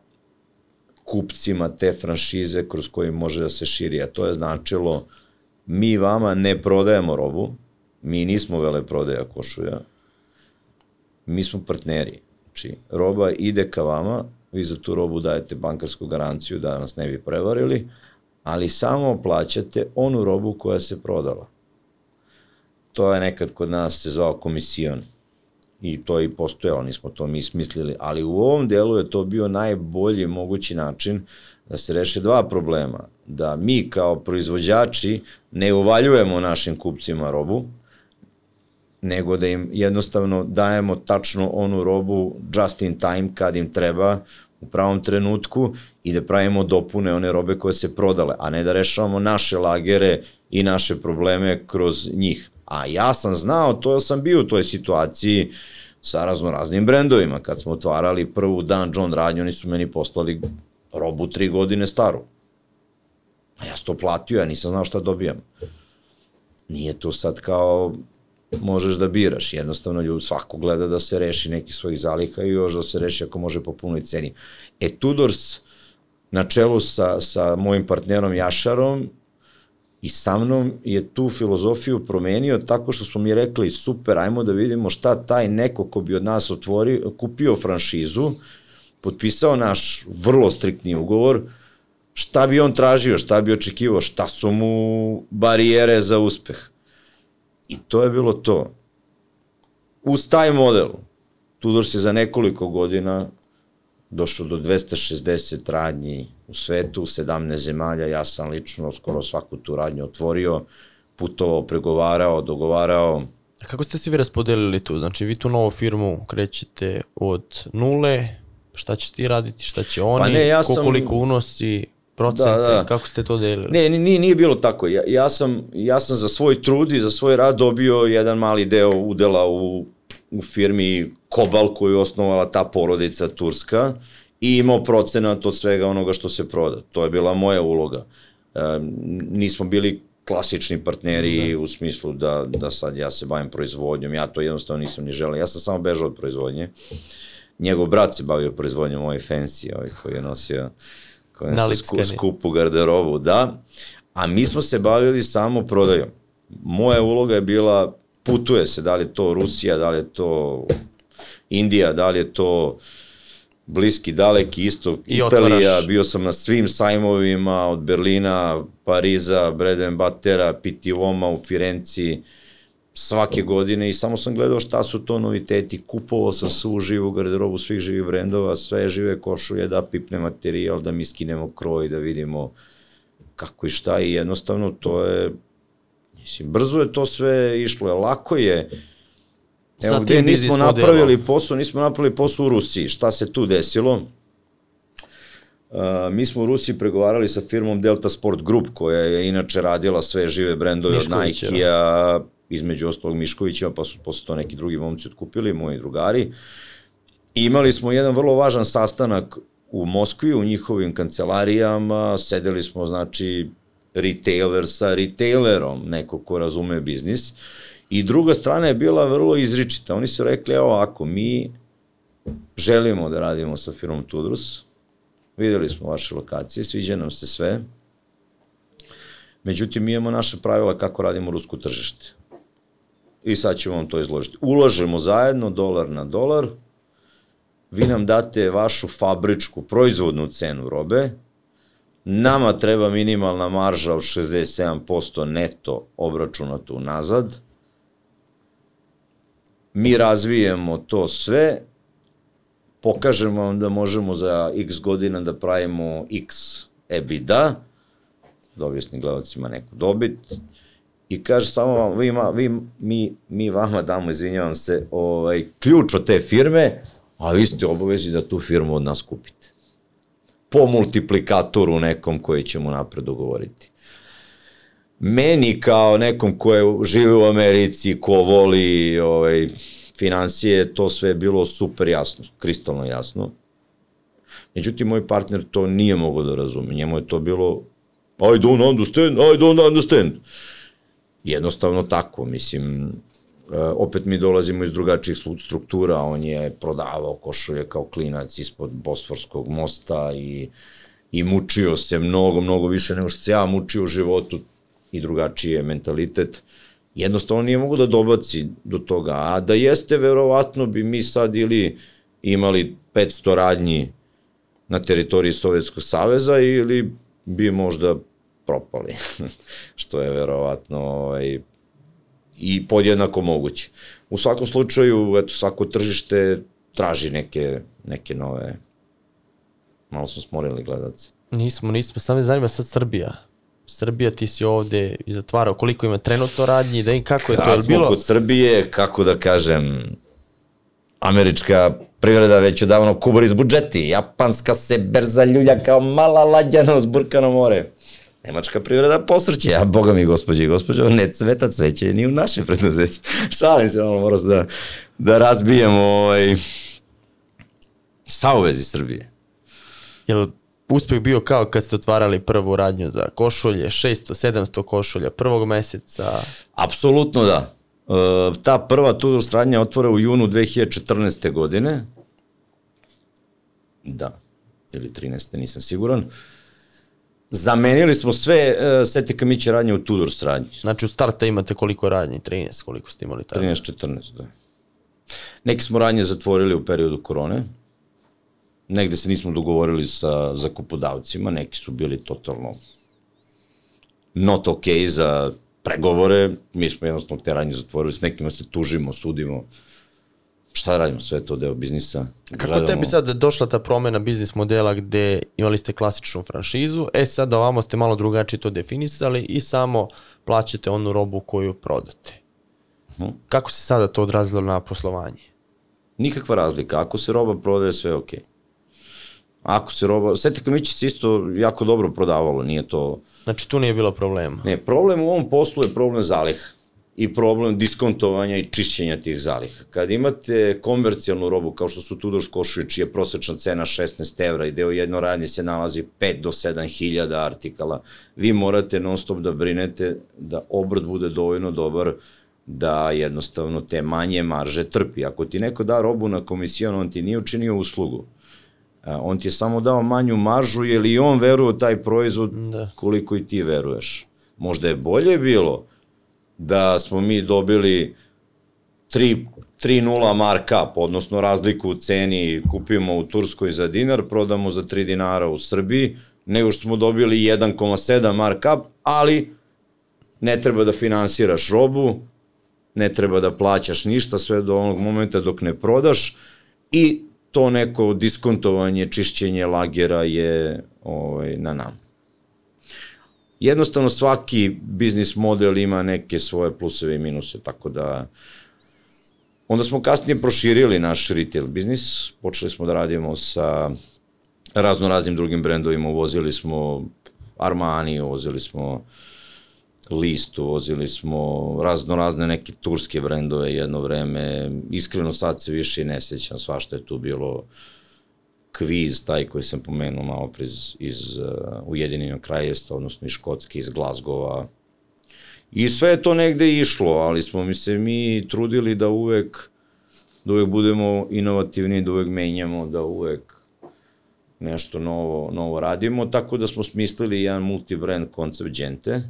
kupcima te franšize kroz koje može da se širi, a to je značilo mi vama ne prodajemo robu, mi nismo vele prodaja košulja, mi smo partneri. Znači, roba ide ka vama, vi za tu robu dajete bankarsku garanciju da nas ne bi prevarili, ali samo plaćate onu robu koja se prodala. To je nekad kod nas se zvao komisijon i to je i postojalo, nismo to mi smislili, ali u ovom delu je to bio najbolji mogući način da se reše dva problema, da mi kao proizvođači ne uvaljujemo našim kupcima robu, nego da im jednostavno dajemo tačno onu robu just in time kad im treba u pravom trenutku i da pravimo dopune one robe koje se prodale, a ne da rešavamo naše lagere i naše probleme kroz njih. A ja sam znao, to sam bio u toj situaciji sa razno raznim brendovima. Kad smo otvarali prvu dan John radnju, oni su meni poslali robu tri godine staru. A ja sam to platio, ja nisam znao šta dobijam. Nije to sad kao možeš da biraš. Jednostavno ljudi svako gleda da se reši neki svojih zaliha i još da se reši ako može po punoj ceni. E Tudors na čelu sa, sa mojim partnerom Jašarom I sa mnom je tu filozofiju promenio tako što smo mi rekli super, ajmo da vidimo šta taj neko ko bi od nas otvorio, kupio franšizu, potpisao naš vrlo striktni ugovor, šta bi on tražio, šta bi očekivao, šta su mu barijere za uspeh. I to je bilo to. Uz taj model, Tudor se za nekoliko godina došao do 260 radnji u svetu, 17 zemalja, ja sam lično skoro svaku tu radnju otvorio, putovao, pregovarao, dogovarao. A kako ste se vi raspodelili tu? Znači vi tu novu firmu krećete od nule, šta će ti raditi, šta će oni, pa ne, ja sam... koliko unosi, procente, da, da. kako ste to delili? Ne, nije, nije bilo tako. Ja, ja, sam, ja sam za svoj trud i za svoj rad dobio jedan mali deo udela u, u firmi Kobal koju je osnovala ta porodica Turska i imao procenat od svega onoga što se proda. To je bila moja uloga. E, nismo bili klasični partneri da. u smislu da, da sad ja se bavim proizvodnjom, ja to jednostavno nisam ni želeo. Ja sam samo bežao od proizvodnje. Njegov brat se bavio proizvodnjom, ovaj fancy, ovaj koji je nosio, je nosio sku, skupu garderobu, da. A mi smo se bavili samo prodajom. Moja uloga je bila, putuje se, da li je to Rusija, da li je to Indija, da li je to bliski, daleki istok, I Italija, otvaraš. bio sam na svim sajmovima od Berlina, Pariza, Breden Batera, Voma u Firenci, svake godine i samo sam gledao šta su to noviteti, kupovao sam svu živu garderobu svih živih brendova, sve žive košulje, da pipne materijal, da mi skinemo kroj, da vidimo kako i šta i jednostavno to je, mislim, brzo je to sve išlo, je lako je, Evo gde nismo napravili posao, nismo napravili posao u Rusiji. Šta se tu desilo? Uh, mi smo u Rusiji pregovarali sa firmom Delta Sport Group, koja je inače radila sve žive brendove od Nike-a, između ostalog Miškovića, pa su posle to neki drugi momci otkupili, moji drugari. I imali smo jedan vrlo važan sastanak u Moskvi, u njihovim kancelarijama, sedeli smo, znači, retailer sa retailerom, neko ko razume biznis, I druga strana je bila vrlo izričita. Oni su rekli, evo ako mi želimo da radimo sa firmom Tudrus, videli smo vaše lokacije, sviđa nam se sve, međutim mi imamo naše pravila kako radimo rusko tržište. I sad ćemo vam to izložiti. Ulažemo zajedno, dolar na dolar, vi nam date vašu fabričku proizvodnu cenu robe, nama treba minimalna marža od 67% neto obračunato unazad, mi razvijemo to sve, pokažemo vam da možemo za x godina da pravimo x EBITDA, da objasni gledalcima neku dobit, i kaže samo vam, vi, ma, vi, mi, mi vama damo, izvinjavam se, ovaj, ključ od te firme, a vi ste obavezi da tu firmu od nas kupite. Po multiplikatoru nekom koji ćemo napred dogovoriti meni kao nekom ko je u Americi, ko voli ovaj, financije, to sve je bilo super jasno, kristalno jasno. Međutim, moj partner to nije mogao da razume. Njemu je to bilo I don't understand, I don't understand. Jednostavno tako, mislim, e, opet mi dolazimo iz drugačijih struktura, on je prodavao košulje kao klinac ispod Bosforskog mosta i, i mučio se mnogo, mnogo više nego što se ja mučio u životu, i drugačije mentalitet, jednostavno nije mogu da dobaci do toga. A da jeste, verovatno bi mi sad ili imali 500 radnji na teritoriji Sovjetskog saveza ili bi možda propali, što je verovatno ovaj, i podjednako moguće. U svakom slučaju, eto, svako tržište traži neke, neke nove, malo smo smorili gledaci. Nismo, nismo, samo me zanima sad Srbija. Srbija, ti si ovde i zatvarao, koliko ima trenutno radnji, da im kako je to, je bilo? smo kod Srbije, kako da kažem, američka privreda već odavno kubor iz budžeti, japanska se berza ljulja kao mala lađana uz burkano more. Nemačka privreda posrće, a boga mi gospođe i gospođo, ne cveta cveće ni u naše preduzeće. Šalim se, malo moram da, da razbijemo ovaj, šta u vezi Srbije. Jel uspeh bio kao kad ste otvarali prvu radnju za košulje, 600-700 košulja prvog meseca? Apsolutno da. E, ta prva Tudor radnja otvore u junu 2014. godine. Da, ili 13. nisam siguran. Zamenili smo sve uh, Sete Kamiće radnje u Tudor radnje. Znači u starta imate koliko radnji? 13, koliko ste imali tada? 13-14, da. Neki smo radnje zatvorili u periodu korone negde se nismo dogovorili sa zakupodavcima, neki su bili totalno not ok za pregovore, mi smo jednostavno te radnje zatvorili, s nekima se tužimo, sudimo, šta radimo, sve to deo biznisa. Kako Gledamo... tebi sad došla ta promena biznis modela gde imali ste klasičnu franšizu, e sad ovamo ste malo drugačije to definisali i samo plaćate onu robu koju prodate. Uh mhm. -huh. Kako se sada to odrazilo na poslovanje? Nikakva razlika, ako se roba prodaje, sve je okej. Okay. Ako se roba, Sveti Kamići se isto jako dobro prodavalo, nije to... Znači tu nije bilo problema? Ne, problem u ovom poslu je problem zaliha. I problem diskontovanja i čišćenja tih zaliha. Kad imate komercijalnu robu kao što su Tudor košuje, čija je prosečna cena 16 evra i deo jedno radnje se nalazi 5 do 7 hiljada artikala, vi morate non stop da brinete da obrad bude dovoljno dobar da jednostavno te manje marže trpi. Ako ti neko da robu na komisijon, on ti nije učinio uslugu. On ti je samo dao manju maržu, jer i on veruje u taj proizvod da. koliko i ti veruješ. Možda je bolje bilo da smo mi dobili 3 3-0 markup, odnosno razliku u ceni kupimo u Turskoj za dinar, prodamo za 3 dinara u Srbiji, nego što smo dobili 1,7 markup, ali ne treba da finansiraš robu, ne treba da plaćaš ništa sve do onog momenta dok ne prodaš i to neko diskontovanje, čišćenje lagera je ovaj, na nama jednostavno svaki biznis model ima neke svoje pluseve i minuse, tako da onda smo kasnije proširili naš retail biznis, počeli smo da radimo sa razno raznim drugim brendovima, uvozili smo Armani, uvozili smo List, uvozili smo razno razne neke turske brendove jedno vreme, iskreno sad se više ne sećam svašta je tu bilo uh, kviz, taj koji sam pomenuo malo pre iz, iz uh, Ujedinjenog kraljevstva, odnosno iz Škotske, iz Glazgova. I sve je to negde išlo, ali smo mi se mi trudili da uvek, da uvek budemo inovativni, da uvek menjamo, da uvek nešto novo, novo radimo, tako da smo smislili jedan multibrand koncept Gente,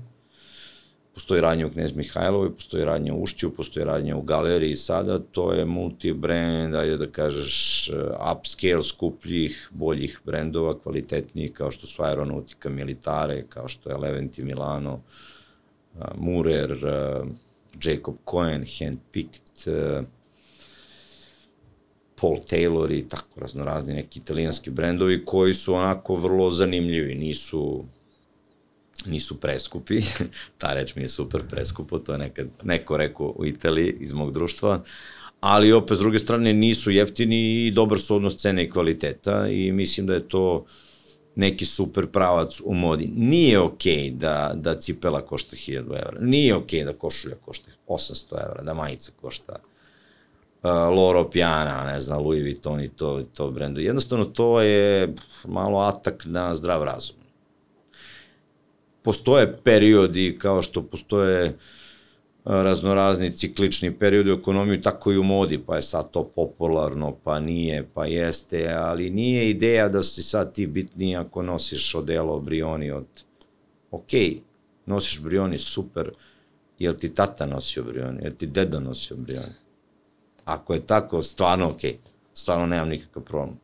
postoji radnje u Knez Mihajlovoj, postoji radnje u Ušću, postoji radnje u galeriji. Sada, to je multi-brand, ajde da kažeš, upscale skupljih, boljih brendova, kvalitetnijih, kao što su Aeronautica Militare, kao što je Leventi Milano, Murer, Jacob Cohen, Handpicked, Paul Taylor i tako raznorazni neki italijanski brendovi koji su onako vrlo zanimljivi, nisu nisu preskupi, ta reč mi je super preskupo, to je nekad neko rekao u Italiji iz mog društva, ali opet s druge strane nisu jeftini i dobar su odnos cene i kvaliteta i mislim da je to neki super pravac u modi. Nije okej okay da, da cipela košta 1000 evra, nije okej okay da košulja košta 800 evra, da majica košta uh, Loro Piana, ne znam, Louis Vuitton i to, to brendu. Jednostavno to je malo atak na zdrav razum postoje periodi kao što postoje raznorazni ciklični periodi u ekonomiji, tako i u modi, pa je sad to popularno, pa nije, pa jeste, ali nije ideja da si sad ti bitniji ako nosiš odelo Brioni od, ok, nosiš Brioni, super, jel ti tata nosio Brioni, jel ti deda nosio Brioni? Ako je tako, stvarno ok, stvarno nemam nikakav problem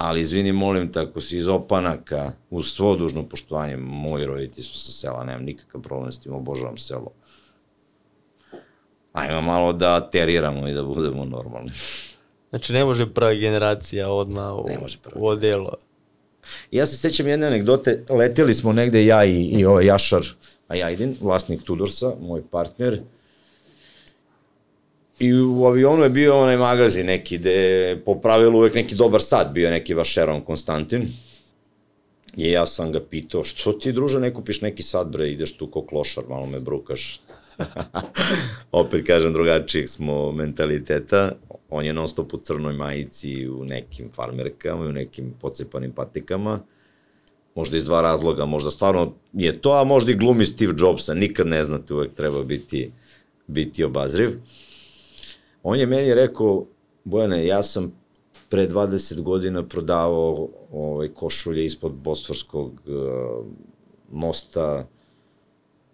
ali izvini, molim te, ako si iz opanaka, uz svo dužno poštovanje, moji roditelji su sa sela, nemam nikakav problem s tim, obožavam selo. Ajmo malo da teriramo i da budemo normalni. Znači ne može prva generacija odmah u, ne može prva u odelo. Ja se sećam jedne anegdote, leteli smo negde ja i, i ovaj Jašar Ajajdin, vlasnik Tudorsa, moj partner, I u avionu je bio onaj magazin neki, gde po pravilu uvek neki dobar sat bio neki Vašeron Konstantin. I ja sam ga pitao, što ti druže ne kupiš neki sat bre, ideš tu ko klošar, malo me brukaš. Opet kažem, drugačijeg smo mentaliteta. On je non stop u crnoj majici, u nekim farmerkama u nekim pocepanim patikama. Možda iz dva razloga, možda stvarno je to, a možda i glumi Steve Jobsa, nikad ne znate, uvek treba biti, biti obazriv. On je meni rekao, Bojane, ja sam pre 20 godina prodavao ovaj, košulje ispod Bosforskog uh, mosta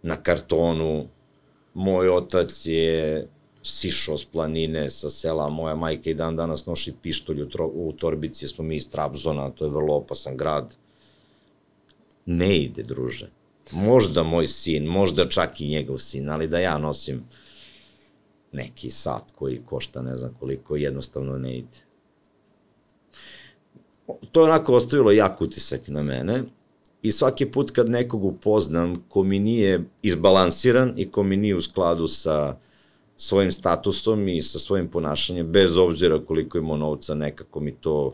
na kartonu. Moj otac je sišao s planine sa sela, moja majka i dan danas noši pištolj u, tro, u torbici, smo mi iz Trabzona, to je vrlo opasan grad. Ne ide, druže. Možda moj sin, možda čak i njegov sin, ali da ja nosim neki sat koji košta ne znam koliko, jednostavno ne ide. To je onako ostavilo jak utisak na mene i svaki put kad nekog upoznam ko mi nije izbalansiran i ko mi nije u skladu sa svojim statusom i sa svojim ponašanjem, bez obzira koliko ima novca, nekako mi to,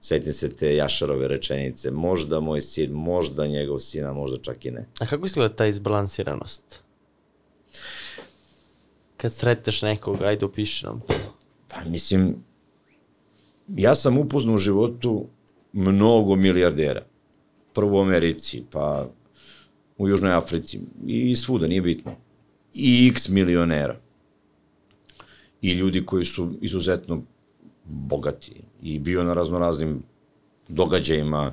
setim se te Jašarove rečenice, možda moj sin, možda njegov sina, možda čak i ne. A kako izgleda ta izbalansiranost? Kad sretneš nekog, ajde opiši nam to. Pa mislim, ja sam upoznao u životu mnogo milijardera. Prvo u Americi, pa u Južnoj Africi i svuda, nije bitno. I x milionera. I ljudi koji su izuzetno bogati i bio na raznoraznim događajima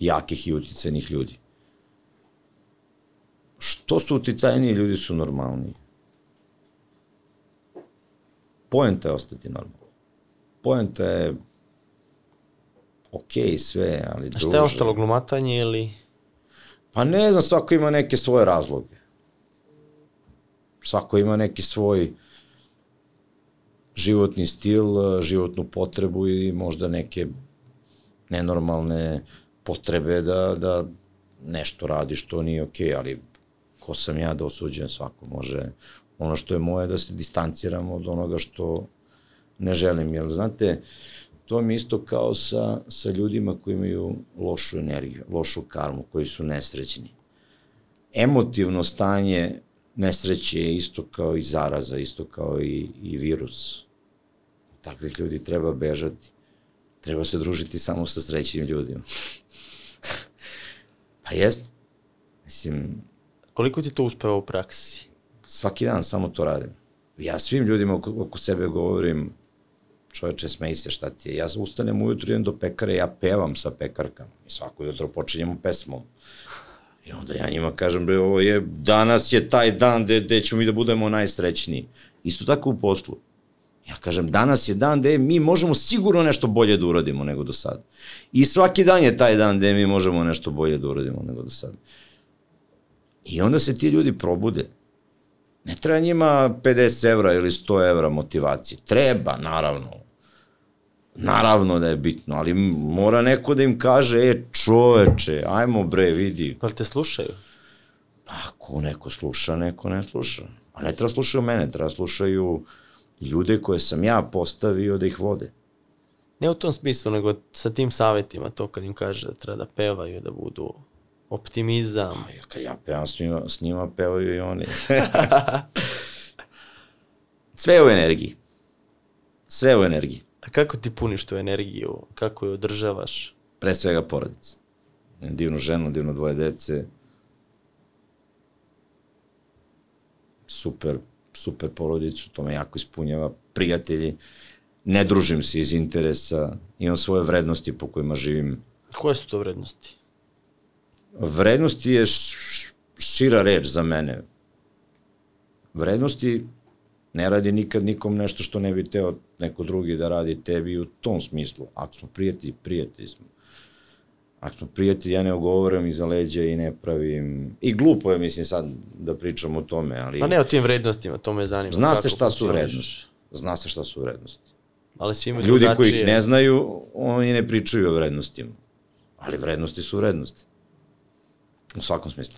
jakih i uticajnih ljudi. Što su uticajniji ljudi su normalniji. Poenta je ostati normalno. Poenta je ok, sve, ali A šta je ostalo, glumatanje ili... Pa ne znam, svako ima neke svoje razloge. Svako ima neki svoj životni stil, životnu potrebu i možda neke nenormalne potrebe da, da nešto radi što nije okej, okay, ali ko sam ja da osuđujem svako može ono što je moje da se distanciram od onoga što ne želim, jer znate, to mi isto kao sa, sa ljudima koji imaju lošu energiju, lošu karmu, koji su nesrećni. Emotivno stanje nesreće je isto kao i zaraza, isto kao i, i virus. Takvih ljudi treba bežati. Treba se družiti samo sa srećnim ljudima. pa jest. Mislim... Koliko ti to uspeva u praksi? Svaki dan samo to radim. Ja svim ljudima oko, oko sebe govorim, čoveče, smej se šta ti je. Ja ustanem ujutru, idem do pekare, ja pevam sa pekarkama. I svako jutro počinjemo pesmom. I onda ja njima kažem, bre, ovo je, danas je taj dan gde, gde ćemo mi da budemo najsrećniji. Isto tako u poslu. Ja kažem, danas je dan gde mi možemo sigurno nešto bolje da uradimo nego do sada. I svaki dan je taj dan gde mi možemo nešto bolje da uradimo nego do sada. I onda se ti ljudi probude. Ne treba njima 50 evra ili 100 evra motivacije. Treba, naravno. Naravno da je bitno, ali mora neko da im kaže, e čoveče, ajmo bre, vidi. Pa li te slušaju? Pa ako neko sluša, neko ne sluša. A ne treba slušaju mene, treba slušaju ljude koje sam ja postavio da ih vode. Ne u tom smislu, nego sa tim savetima, to kad im kaže da treba da pevaju, da budu optimizam. Pa, ja, kad ja pevam s njima, s njima pevaju i oni. Sve je u energiji. Sve je u energiji. A kako ti puniš tu energiju? Kako je održavaš? Pre svega porodica. Divnu ženu, divno dvoje dece. Super, super porodicu, to me jako ispunjava. Prijatelji, ne družim se iz interesa, imam svoje vrednosti po kojima živim. Koje su to vrednosti? Vrednosti je šira reč za mene. Vrednosti ne radi nikad nikom nešto što ne bi teo neko drugi da radi tebi u tom smislu. Ako smo prijatelji, prijatelji smo. Ako smo prijatelji, ja ne ogovoram iza leđa i ne pravim... I glupo je, mislim, sad da pričam o tome, ali... Pa ne o tim vrednostima, to me zanima. Zna se šta su vrednosti. Zna se šta su vrednosti. Ali svi imaju Ljudi drugačije... koji ih ne znaju, oni ne pričaju o vrednostima. Ali vrednosti su vrednosti. U svakom smislu.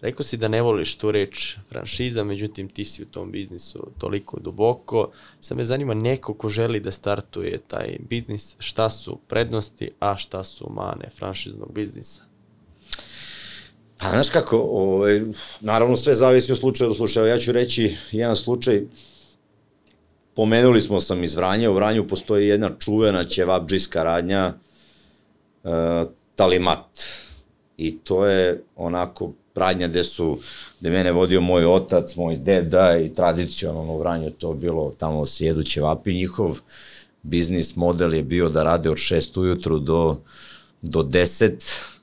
Rekao si da ne voliš tu reč franšiza, međutim ti si u tom biznisu toliko duboko. Sad me zanima neko ko želi da startuje taj biznis, šta su prednosti, a šta su mane franšiznog biznisa? Pa, znaš kako, ovaj, naravno sve zavisi od slučaja do slučaja. Ja ću reći jedan slučaj, pomenuli smo sam iz Vranja, u Vranju postoji jedna čuvena ćevabdžijska radnja, uh, Talimat. I to je onako radnja gde su, gde mene vodio moj otac, moj deda i tradicionalno u Vranju to bilo, tamo se jedu ćevapi, njihov biznis model je bio da rade od 6 ujutru do, do 10,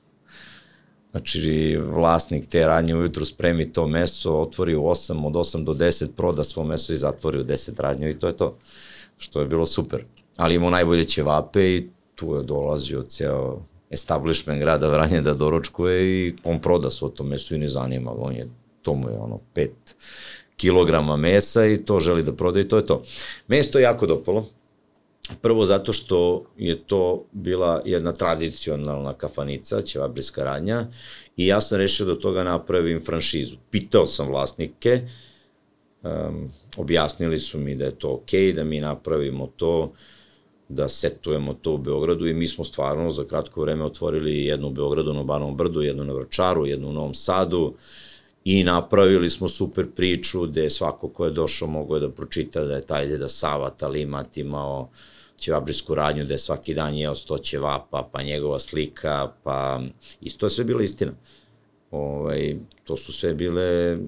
Znači, vlasnik te radnje ujutru spremi to meso, otvori u 8, od 8 do 10 proda svo meso i zatvori u 10 radnju i to je to. Što je bilo super. Ali imao najbolje ćevape i tu je dolazio ceo establishment grada Vranje da doručkuje i on proda svo to meso i ne zanima, on je, to mu je ono 5 kilograma mesa i to želi da proda i to je to. Mesto je jako dopalo, Prvo zato što je to bila jedna tradicionalna kafanica, ćevabrijska radnja, i ja sam rešio da toga napravim franšizu. Pitao sam vlasnike, um, objasnili su mi da je to okej, okay, da mi napravimo to, da setujemo to u Beogradu i mi smo stvarno za kratko vreme otvorili jednu u Beogradu na Banom brdu, jednu na Vračaru, jednu u Novom Sadu i napravili smo super priču gde svako ko je došao mogao da pročita da je taj deda Sava Talimat imao ćevabđijsku radnju gde je svaki dan jeo sto ćevapa, pa njegova slika, pa isto je sve bila istina. Ovaj, to su sve bile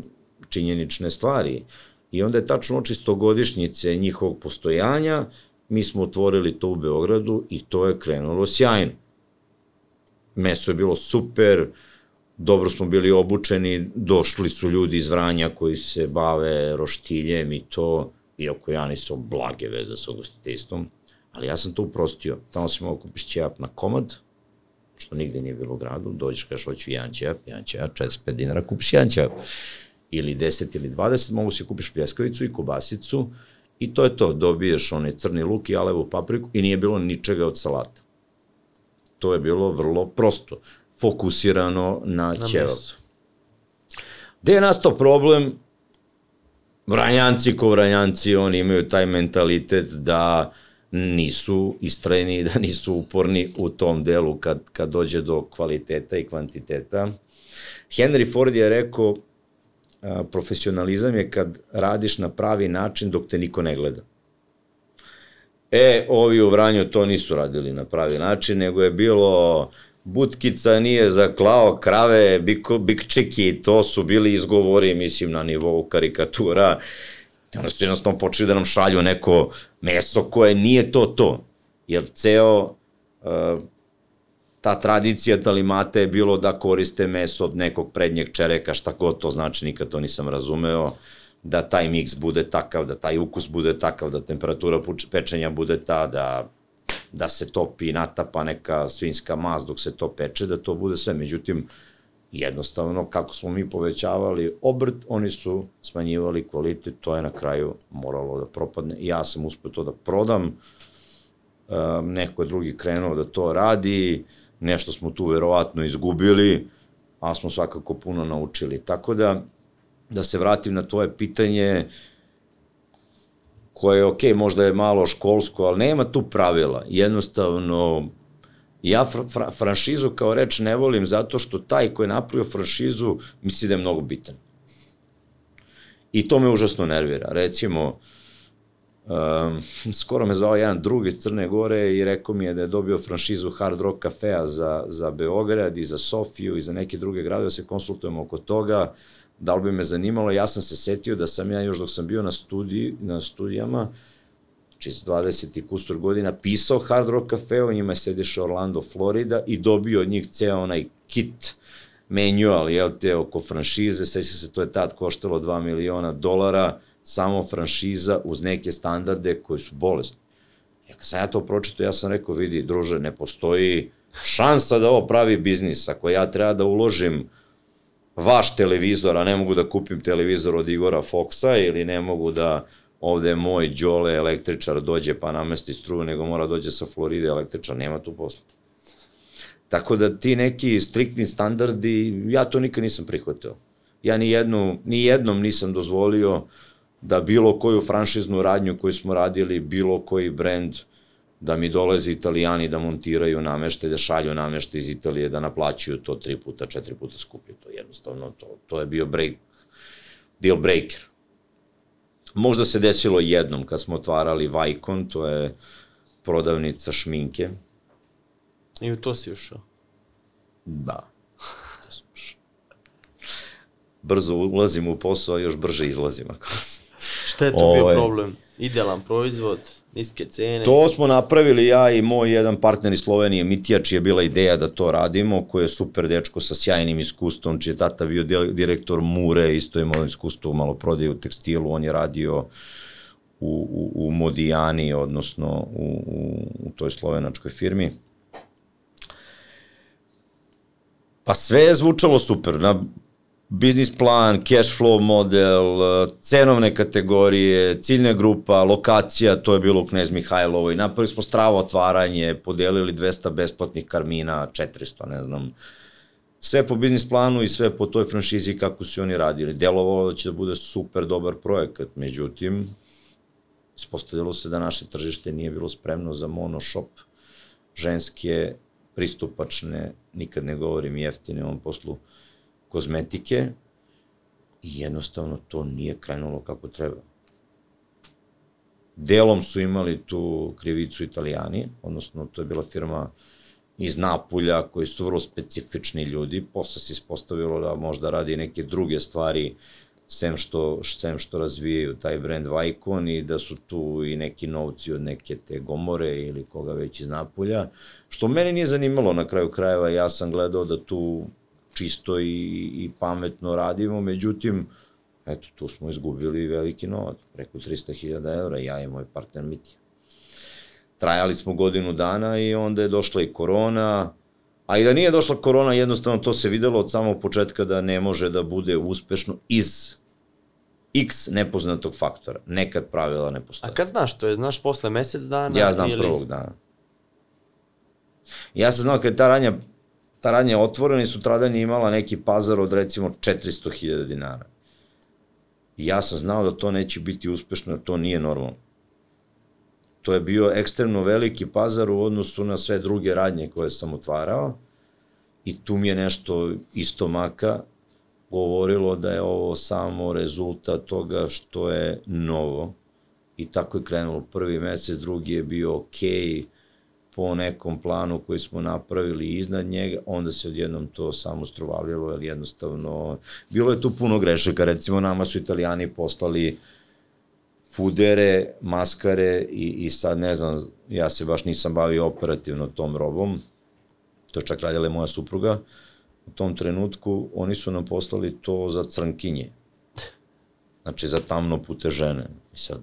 činjenične stvari. I onda je tačno oči stogodišnjice njihovog postojanja, mi smo otvorili to u Beogradu i to je krenulo sjajno. Meso je bilo super, dobro smo bili obučeni, došli su ljudi iz Vranja koji se bave roštiljem i to, iako ja nisam blage veze sa ugostiteljstvom, ali ja sam to uprostio. Tamo si mogu kupiš ćevap na komad, što nigde nije bilo u gradu, dođeš kažeš hoću jedan ćevap, jedan ćevap, 45 dinara, kupiš jedan ćevap. Ili 10 ili 20, mogu si kupiš pljeskavicu i kobasicu i to je to, dobiješ onaj crni luk i alevu papriku i nije bilo ničega od salata. To je bilo vrlo prosto, fokusirano na, na ćevap. Gde je nastao problem? Vranjanci ko vranjanci, oni imaju taj mentalitet da nisu istrajni, da nisu uporni u tom delu kad, kad dođe do kvaliteta i kvantiteta. Henry Ford je rekao, profesionalizam je kad radiš na pravi način dok te niko ne gleda. E, ovi u Vranju to nisu radili na pravi način, nego je bilo Butkica nije zaklao krave, biko, bikčeki, to su bili izgovori, mislim, na nivou karikatura. Onda su jednostavno počeli da nam šalju neko meso koje nije to to. Jer ceo uh, ta tradicija talimata je bilo da koriste meso od nekog prednjeg čereka, šta god to znači, nikad to nisam razumeo, da taj miks bude takav, da taj ukus bude takav, da temperatura pečenja bude ta, da da se topi natapa neka svinska mast dok se to peče, da to bude sve. Međutim, jednostavno, kako smo mi povećavali obrt, oni su smanjivali kvalitet, to je na kraju moralo da propadne. Ja sam uspio to da prodam, um, neko je drugi krenuo da to radi, nešto smo tu verovatno izgubili, a smo svakako puno naučili. Tako da, da se vratim na tvoje pitanje, uh, koje, ok, možda je malo školsko, ali nema tu pravila. Jednostavno, ja fr fr franšizu kao reč ne volim zato što taj ko je napravio franšizu misli da je mnogo bitan. I to me užasno nervira. Recimo, um, skoro me zvao jedan drug iz Crne Gore i rekao mi je da je dobio franšizu Hard Rock Cafea za, za Beograd i za Sofiju i za neke druge gradove, da se konsultujemo oko toga. Da li bi me zanimalo, ja sam se setio da sam ja još dok sam bio na, studiji, na studijama, znači 20 i kusur godina, pisao Hard Rock Cafe, u njima je sediš Orlando, Florida i dobio od njih ceo onaj kit manual, jel te, oko franšize, sveća se, to je tad koštalo 2 miliona dolara, samo franšiza uz neke standarde koji su bolesni. Ja kad sam ja to pročito, ja sam rekao, vidi, druže, ne postoji šansa da ovo pravi biznis. Ako ja treba da uložim vaš televizor, a ne mogu da kupim televizor od Igora Foxa ili ne mogu da ovde moj Đole električar dođe pa namesti struju, nego mora dođe sa Floride električar, nema tu posla. Tako da ti neki striktni standardi, ja to nikad nisam prihvatio. Ja ni, jednu, ni jednom nisam dozvolio da bilo koju franšiznu radnju koju smo radili, bilo koji brend, da mi dolaze italijani da montiraju namešte, da šalju namešte iz Italije, da naplaćuju to tri puta, četiri puta skuplje. To je jednostavno, to, to je bio break, deal breaker. Možda se desilo jednom kad smo otvarali Vajkon, to je prodavnica šminke. I u to si ušao? Da. Brzo ulazim u posao, a još brže izlazim. Ako... Šta je to bio ovaj- problem? Idealan proizvod? niske cene. To smo napravili ja i moj jedan partner iz Slovenije, Mitijač, je bila ideja da to radimo, koji je super dečko sa sjajnim iskustvom, čiji je tata bio direktor Mure, isto imao iskustvo malo prodaje u tekstilu, on je radio u, u, u Modijani, odnosno u, u, u toj slovenačkoj firmi. Pa sve je zvučalo super. Na biznis plan, cash flow model, cenovne kategorije, ciljna grupa, lokacija, to je bilo u Knez Mihajlovo i napravili smo stravo otvaranje, podelili 200 besplatnih karmina, 400, ne znam, sve po biznis planu i sve po toj franšizi kako su oni radili. Delovalo da će da bude super dobar projekat, međutim, ispostavilo se da naše tržište nije bilo spremno za mono shop, ženske, pristupačne, nikad ne govorim jeftine ovom poslu, kozmetike I jednostavno to nije krenulo kako treba. Delom su imali tu krivicu italijani, odnosno to je bila firma iz Napulja koji su vrlo specifični ljudi, posle se ispostavilo da možda radi neke druge stvari sem što, sem što razvijaju taj brand Vajkon i da su tu i neki novci od neke te gomore ili koga već iz Napulja, što mene nije zanimalo na kraju krajeva, ja sam gledao da tu čisto i, i pametno radimo, međutim, eto, tu smo izgubili veliki novac, preko 300.000 evra, ja i moj partner Mitija. Trajali smo godinu dana i onda je došla i korona, a i da nije došla korona, jednostavno to se videlo od samog početka da ne može da bude uspešno iz x nepoznatog faktora. Nekad pravila ne postoje. A kad znaš to je? Znaš posle mesec dana? Ja znam ili... prvog dana. Ja sam znao kad je ta radnja, ta radnja otvorena i sutradan je imala neki pazar od recimo 400.000 dinara. I ja sam znao da to neće biti uspešno, da to nije normalno. To je bio ekstremno veliki pazar u odnosu na sve druge radnje koje sam otvarao i tu mi je nešto isto maka govorilo da je ovo samo rezultat toga što je novo i tako je krenulo. Prvi mesec, drugi je bio okej, okay, po nekom planu koji smo napravili iznad njega, onda se odjednom to samo struvalilo, jer jednostavno, bilo je tu puno grešaka, recimo nama su italijani poslali pudere, maskare i, i sad ne znam, ja se baš nisam bavio operativno tom robom, to je čak radila moja supruga, u tom trenutku oni su nam poslali to za crnkinje, znači za tamno pute žene. I sad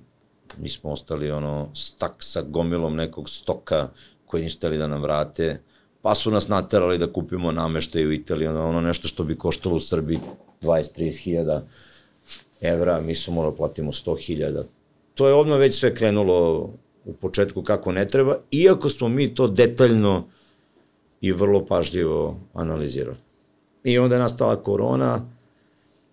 mi smo ostali ono stak sa gomilom nekog stoka koji nisu hteli da nam vrate, pa su nas naterali da kupimo nameštaj u Italiji, ono, nešto što bi koštalo u Srbiji 20-30 hiljada evra, mi smo morali da platimo 100 hiljada. To je odmah već sve krenulo u početku kako ne treba, iako smo mi to detaljno i vrlo pažljivo analizirali. I onda je nastala korona,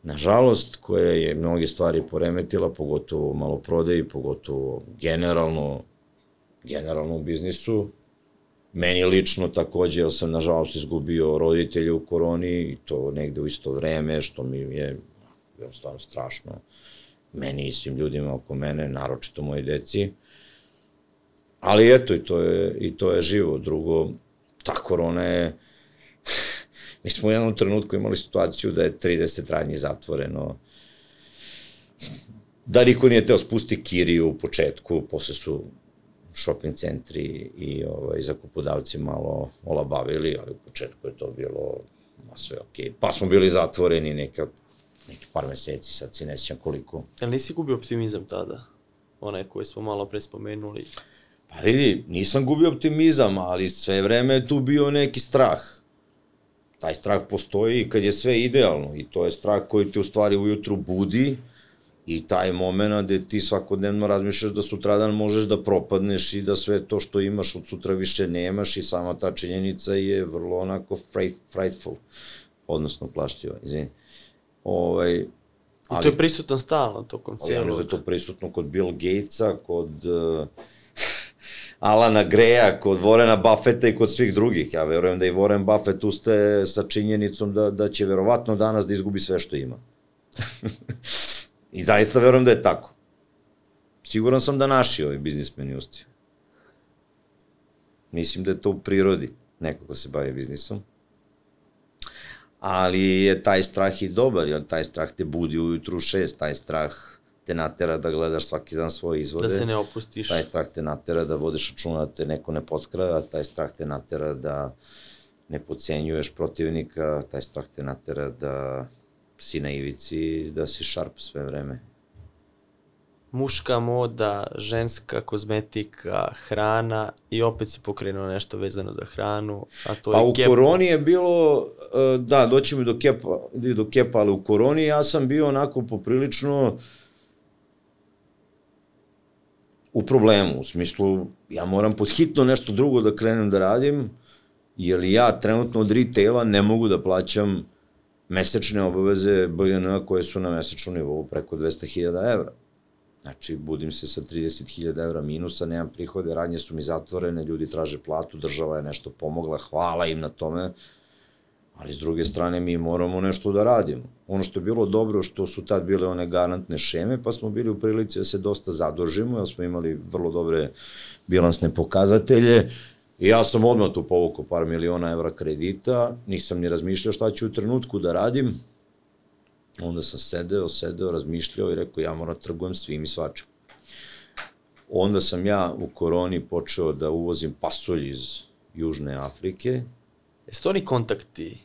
nažalost, koja je mnoge stvari poremetila, pogotovo malo prodeji, pogotovo generalno, generalno u biznisu. Meni lično takođe, jer sam nažalost izgubio roditelje u koroni i to negde u isto vreme, što mi je stvarno strašno. Meni i svim ljudima oko mene, naročito moje deci. Ali eto, i to je, i to je živo. Drugo, ta korona je Mi smo u jednom trenutku imali situaciju da je 30 radnji zatvoreno, da niko nije teo spusti kiriju u početku, posle su shopping centri i ovaj, zakupodavci malo olabavili, ali u početku je to bilo ma sve okej. Okay. Pa smo bili zatvoreni neka, neki par meseci, sad si ne sjećam koliko. Jel nisi gubio optimizam tada? Onaj koji smo malo pre spomenuli. Pa vidi, nisam gubio optimizam, ali sve vreme je tu bio neki strah taj strah postoji kad je sve idealno i to je strah koji te u stvari ujutru budi i taj moment gde ti svakodnevno razmišljaš da sutradan možeš da propadneš i da sve to što imaš od sutra više nemaš i sama ta činjenica je vrlo onako frightful, odnosno plašljiva, izvini. Ovaj, ali, I to je prisutno stalno tokom cijelog. Ja, je to prisutno kod Bill Gatesa, kod uh, Alana Greja, kod Vorena Buffetta i kod svih drugih. Ja verujem da i Warren Buffett ustaje sa činjenicom da, da će verovatno danas da izgubi sve što ima. I zaista verujem da je tako. Siguran sam da naši ovi biznismeni ustaju. Mislim da je to u prirodi neko ko se bavi biznisom. Ali je taj strah i dobar, jer taj strah te budi ujutru u šest, taj strah te natera da gledaš svaki dan svoje izvode. Da se ne opustiš. Taj strah te natera da vodiš računa da te neko ne potkraja, taj strah te natera da ne pocenjuješ protivnika, taj strah te natera da si na ivici, da si šarp sve vreme. Muška moda, ženska kozmetika, hrana i opet si pokrenuo nešto vezano za hranu, a to pa je u kepo. koroni je bilo, e, da, doćemo do kepa, do kepa, ali u koroni ja sam bio onako poprilično u problemu, u smislu ja moram pod hitno nešto drugo da krenem da radim, jer ja trenutno od retaila ne mogu da plaćam mesečne obaveze BGN koje su na mesečnom nivou preko 200.000 evra. Znači, budim se sa 30.000 evra minusa, nemam prihode, radnje su mi zatvorene, ljudi traže platu, država je nešto pomogla, hvala im na tome, Ali s druge strane mi moramo nešto da radimo. Ono što je bilo dobro što su tad bile one garantne šeme, pa smo bili u prilici da se dosta zadužimo, jer smo imali vrlo dobre bilansne pokazatelje. I ja sam odmah tu povukao par miliona evra kredita, nisam ni razmišljao šta ću u trenutku da radim. Onda sam sedeo, sedeo, razmišljao i rekao ja moram da trgujem svim i svačim. Onda sam ja u koroni počeo da uvozim pasulj iz Južne Afrike. Jesu to oni kontakti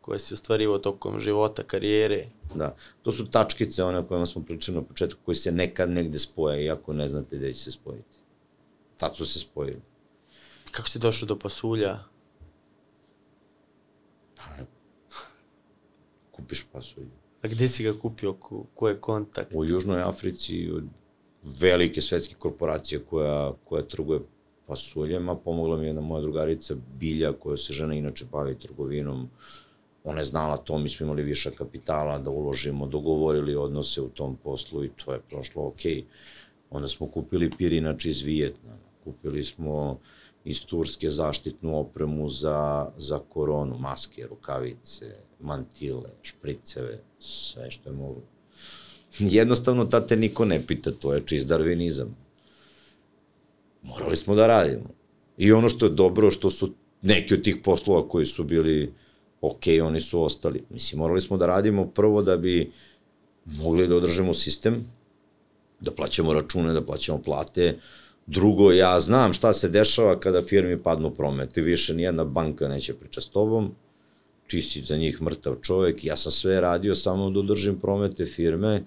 koje si ostvarivao tokom života, karijere? Da, to su tačkice one o kojima smo pričali na početku, koji se nekad negde spoje, iako ne znate gde će se spojiti. Tad su se spojili. Kako si došao do pasulja? Pa ne, kupiš pasulj. A gde si ga kupio? Ko, ko je kontakt? U Južnoj Africi od velike svetske korporacije koja, koja trguje pasuljem, a pomogla mi je jedna moja drugarica Bilja, koja se žena inače bavi trgovinom. Ona je znala to, mi smo imali više kapitala da uložimo, dogovorili odnose u tom poslu i to je prošlo okej. Okay. Onda smo kupili pirinač iz Vijetnama, kupili smo iz Turske zaštitnu opremu za, za koronu, maske, rukavice, mantile, špriceve, sve što je moglo. Jednostavno, tate niko ne pita, to je čist darvinizam. Morali smo da radimo. I ono što je dobro, što su neki od tih poslova koji su bili ok, oni su ostali. Mislim, morali smo da radimo prvo da bi mogli da održemo sistem, da plaćamo račune, da plaćamo plate. Drugo, ja znam šta se dešava kada firmi padnu prometi. Više nijedna banka neće priča s tobom, ti si za njih mrtav čovek, ja sam sve radio samo da održim promete firme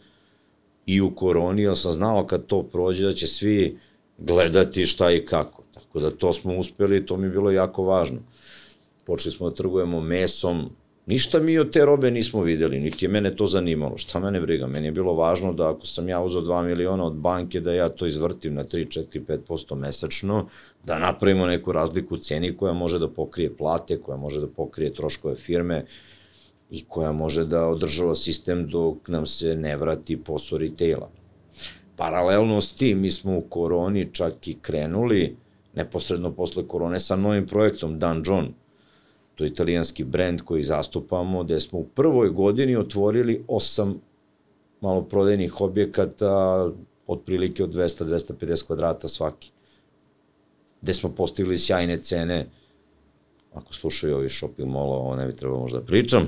i u koroni, jer sam znao kad to prođe da će svi gledati šta i kako. Tako da to smo uspeli, to mi je bilo jako važno. Počeli smo da trgujemo mesom, ništa mi od te robe nismo videli, niti je mene to zanimalo. Šta mene briga? Meni je bilo važno da ako sam ja uzao 2 miliona od banke, da ja to izvrtim na 3, 4, 5% mesečno, da napravimo neku razliku u ceni koja može da pokrije plate, koja može da pokrije troškove firme i koja može da održava sistem dok nam se ne vrati posao retaila. Paralelno s tim, mi smo u koroni čak i krenuli, neposredno posle korone, sa novim projektom Dan John, to je italijanski brend koji zastupamo, gde smo u prvoj godini otvorili osam maloprodajnih objekata, otprilike od 200-250 kvadrata svaki. Gde smo postigli sjajne cene, ako slušaju ovi shopping mall ovo ne bi trebalo možda da pričam,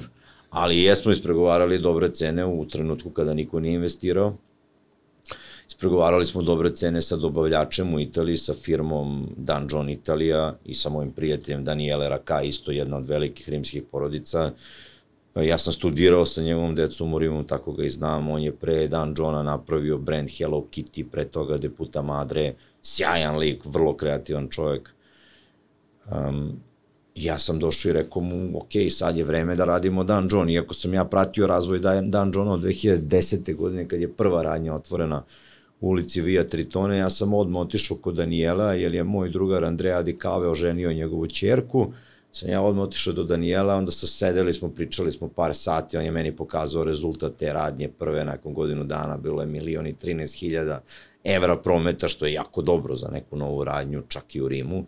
ali jesmo ispregovarali dobre cene u trenutku kada niko nije investirao, Ispregovarali smo dobre cene sa dobavljačem u Italiji, sa firmom Dan John Italija i sa mojim prijateljem Daniele Raka, isto jedna od velikih rimskih porodica. Ja sam studirao sa njegovom decom u Rimu, tako ga i znam. On je pre Dan Johna napravio brand Hello Kitty, pre toga Deputa Madre, sjajan lik, vrlo kreativan čovjek. Um, ja sam došao i rekao mu, ok, sad je vreme da radimo Dan John, iako sam ja pratio razvoj Dan Johna od 2010. godine, kad je prva radnja otvorena ulici Via Tritone, ja sam odmah otišao kod Daniela, jer je moj drugar Andreja Dikave oženio njegovu čerku, sam ja odmah otišao do Daniela, onda sa sedeli smo, pričali smo par sati, on je meni pokazao rezultat te radnje prve nakon godinu dana, bilo je milion i 13 hiljada evra prometa, što je jako dobro za neku novu radnju, čak i u Rimu.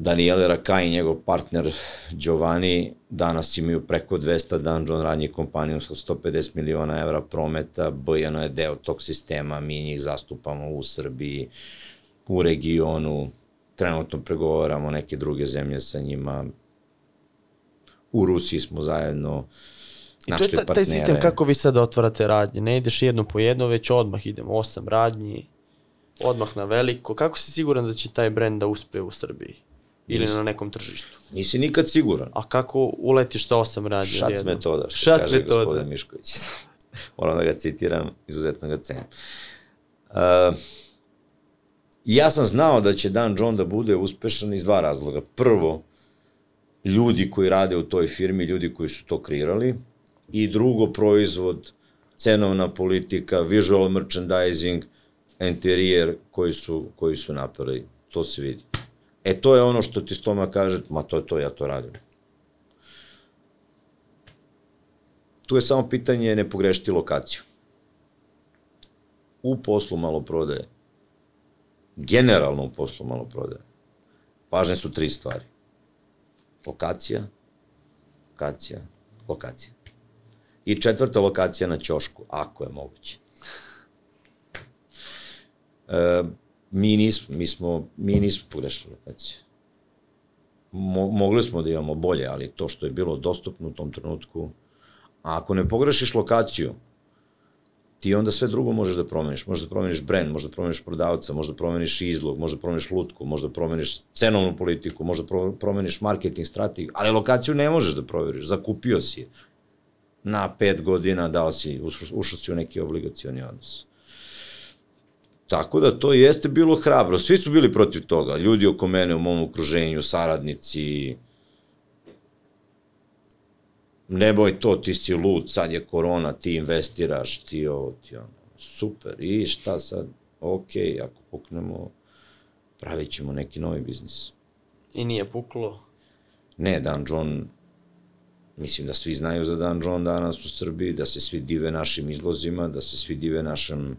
Daniele Rakaj i njegov partner Giovanni danas imaju preko 200 Dungeon radnjih kompaniju sa 150 miliona evra prometa, Bojano je deo tog sistema, mi njih zastupamo u Srbiji, u regionu, trenutno pregovaramo neke druge zemlje sa njima, u Rusiji smo zajedno, I to je ta, taj sistem kako vi sada otvarate radnje, ne ideš jedno po jedno, već odmah idemo. Osam radnji, odmah na veliko. Kako si siguran da će taj brend da uspe u Srbiji? Ili Nisi, na nekom tržištu. Nisi nikad siguran. A kako uletiš sa osam radnja? Šac jedno? metoda, što Šac kaže metoda. gospodin Mišković. Moram da ga citiram, izuzetno ga cenim. Uh, ja sam znao da će Dan John da bude uspešan iz dva razloga. Prvo, ljudi koji rade u toj firmi, ljudi koji su to kreirali, i drugo, proizvod, cenovna politika, visual merchandising, interijer koji su, koji su napravili. To se vidi. E to je ono što ti stoma kaže, ma to je to, ja to radim. Tu je samo pitanje ne pogrešiti lokaciju. U poslu maloprodaje, generalno u poslu maloprodaje, važne su tri stvari. Lokacija, lokacija, lokacija. I četvrta lokacija na Ćošku, ako je moguće. E, mi nismo, mi smo, mi nismo pogrešili lokaciju. Mo, mogli smo da imamo bolje, ali to što je bilo dostupno u tom trenutku, a ako ne pogrešiš lokaciju, ti onda sve drugo možeš da promeniš. Možeš da promeniš brend, možeš da promeniš prodavca, možeš da promeniš izlog, možeš da promeniš lutku, možeš da promeniš cenovnu politiku, možeš da promeniš marketing strategiju, ali lokaciju ne možeš da proveriš, zakupio si je. Na pet godina dao si, ušao si u neki obligacioni odnos. Tako da to jeste bilo hrabro. Svi su bili protiv toga. Ljudi oko mene u mom okruženju, saradnici, ne boj to, ti si lud, sad je korona, ti investiraš, ti ovo, ti ono. Super, i šta sad? Ok, ako puknemo, pravit ćemo neki novi biznis. I nije puklo? Ne, Dan John, mislim da svi znaju za Dan John danas u Srbiji, da se svi dive našim izlozima, da se svi dive našim,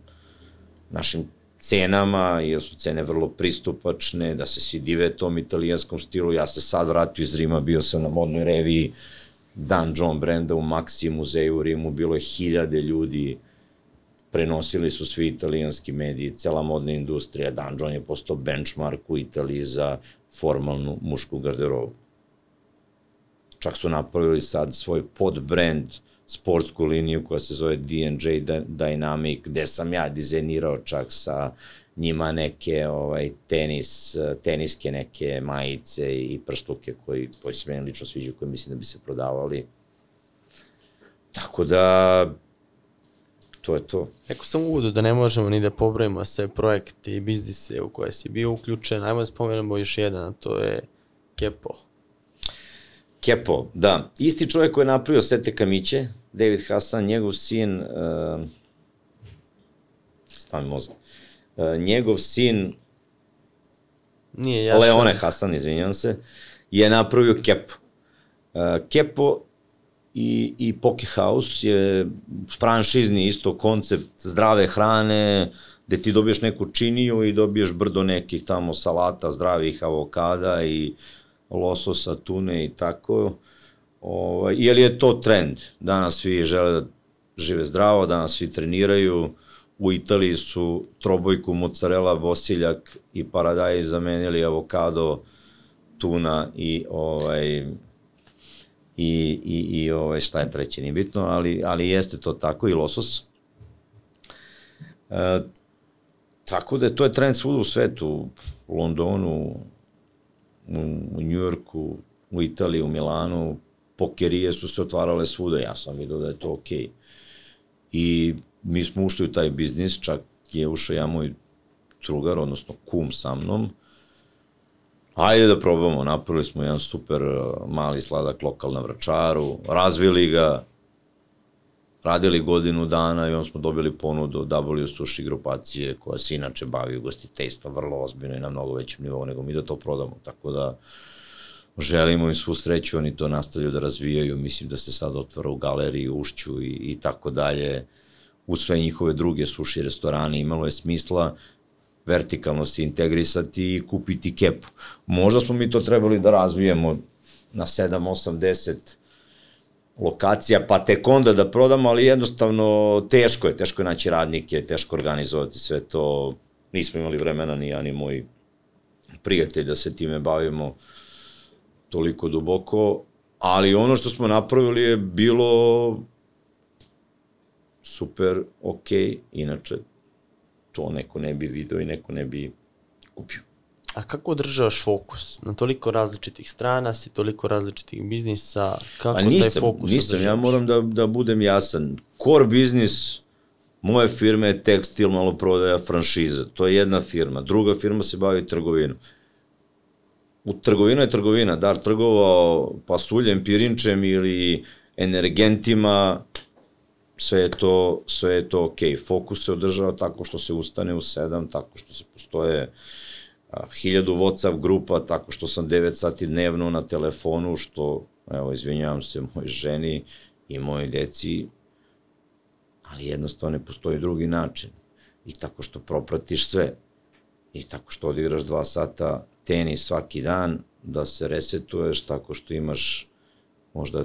našim cenama, jer su cene vrlo pristupačne, da se svi dive tom italijanskom stilu. Ja se sad vratio iz Rima, bio sam na modnoj reviji, Dan John Brenda u Maxi muzeju u Rimu, bilo je hiljade ljudi, prenosili su svi italijanski mediji, cela modna industrija, Dan John je postao benchmark u Italiji za formalnu mušku garderobu. Čak su napravili sad svoj podbrand, sportsku liniju koja se zove DNJ Dynamic, gde sam ja dizajnirao čak sa njima neke ovaj, tenis, teniske neke majice i prstuke koji, koji se meni lično sviđaju, koji mislim da bi se prodavali. Tako da, to je to. Rekao sam uvodu da ne možemo ni da pobrojimo sve projekte i biznise u koje si bio uključen. Ajmo da spomenemo još jedan, a to je Kepo. Kepo, da. Isti čovjek koji je napravio sve te kamiće, David Hassan, njegov sin, uh, stavi mozak, E, njegov sin Nije jašan. Leone Hasan, izvinjam se, je napravio Kepo. Uh, Kepo i, i Poke House je franšizni isto koncept zdrave hrane, gde ti dobiješ neku činiju i dobiješ brdo nekih tamo salata, zdravih avokada i lososa, tune i tako. Ovaj, jer je to trend. Danas svi žele da žive zdravo, danas svi treniraju, U Italiji su trobojku mozzarella, bosiljak i paradajz zamenili avokado, tuna i ovaj i, i, i ovaj, šta je treće, nije bitno, ali, ali jeste to tako i losos. E, tako da je, to je trend svuda u svetu, u Londonu, u, u Njujorku, u Italiji, u Milanu, pokerije su se otvarale svuda, ja sam vidio da je to okej. Okay. I mi smo ušli u taj biznis, čak je ušao ja moj drugar, odnosno kum sa mnom. Ajde da probamo, napravili smo jedan super uh, mali sladak lokal na Vračaru, razvili ga, radili godinu dana i on smo dobili ponudu W Sushi grupacije koja se inače bavi ugostiteljstvom vrlo ozbiljno i na mnogo većem nivou nego mi da to prodamo. Tako da želimo im svu sreću, oni to nastavljaju da razvijaju, mislim da se sad otvara u galeriji, ušću i, i tako dalje u sve njihove druge suši restorane, imalo je smisla vertikalno se integrisati i kupiti kepu. Možda smo mi to trebali da razvijemo na 7, 8, 10 lokacija, pa tek onda da prodamo, ali jednostavno teško je, teško je naći radnike, teško organizovati sve to. Nismo imali vremena ni ja ni moj prijatelj da se time bavimo toliko duboko, ali ono što smo napravili je bilo super, ok, inače to neko ne bi video i neko ne bi kupio. A kako održavaš fokus? Na toliko različitih strana si, toliko različitih biznisa, kako A nisam, taj fokus nisam, održavaš? ja moram da, da budem jasan. Core biznis moje firme je tekstil, malo prodaja, franšiza. To je jedna firma. Druga firma se bavi trgovinom. U trgovina je trgovina. Da li trgovao pasuljem, pirinčem ili energentima, sve je to, sve je to ok. Fokus se održava tako što se ustane u 7, tako što se postoje a, hiljadu WhatsApp grupa, tako što sam 9 sati dnevno na telefonu, što, evo, izvinjavam se moj ženi i moje deci, ali jednostavno ne postoji drugi način. I tako što propratiš sve. I tako što odigraš dva sata tenis svaki dan, da se resetuješ tako što imaš možda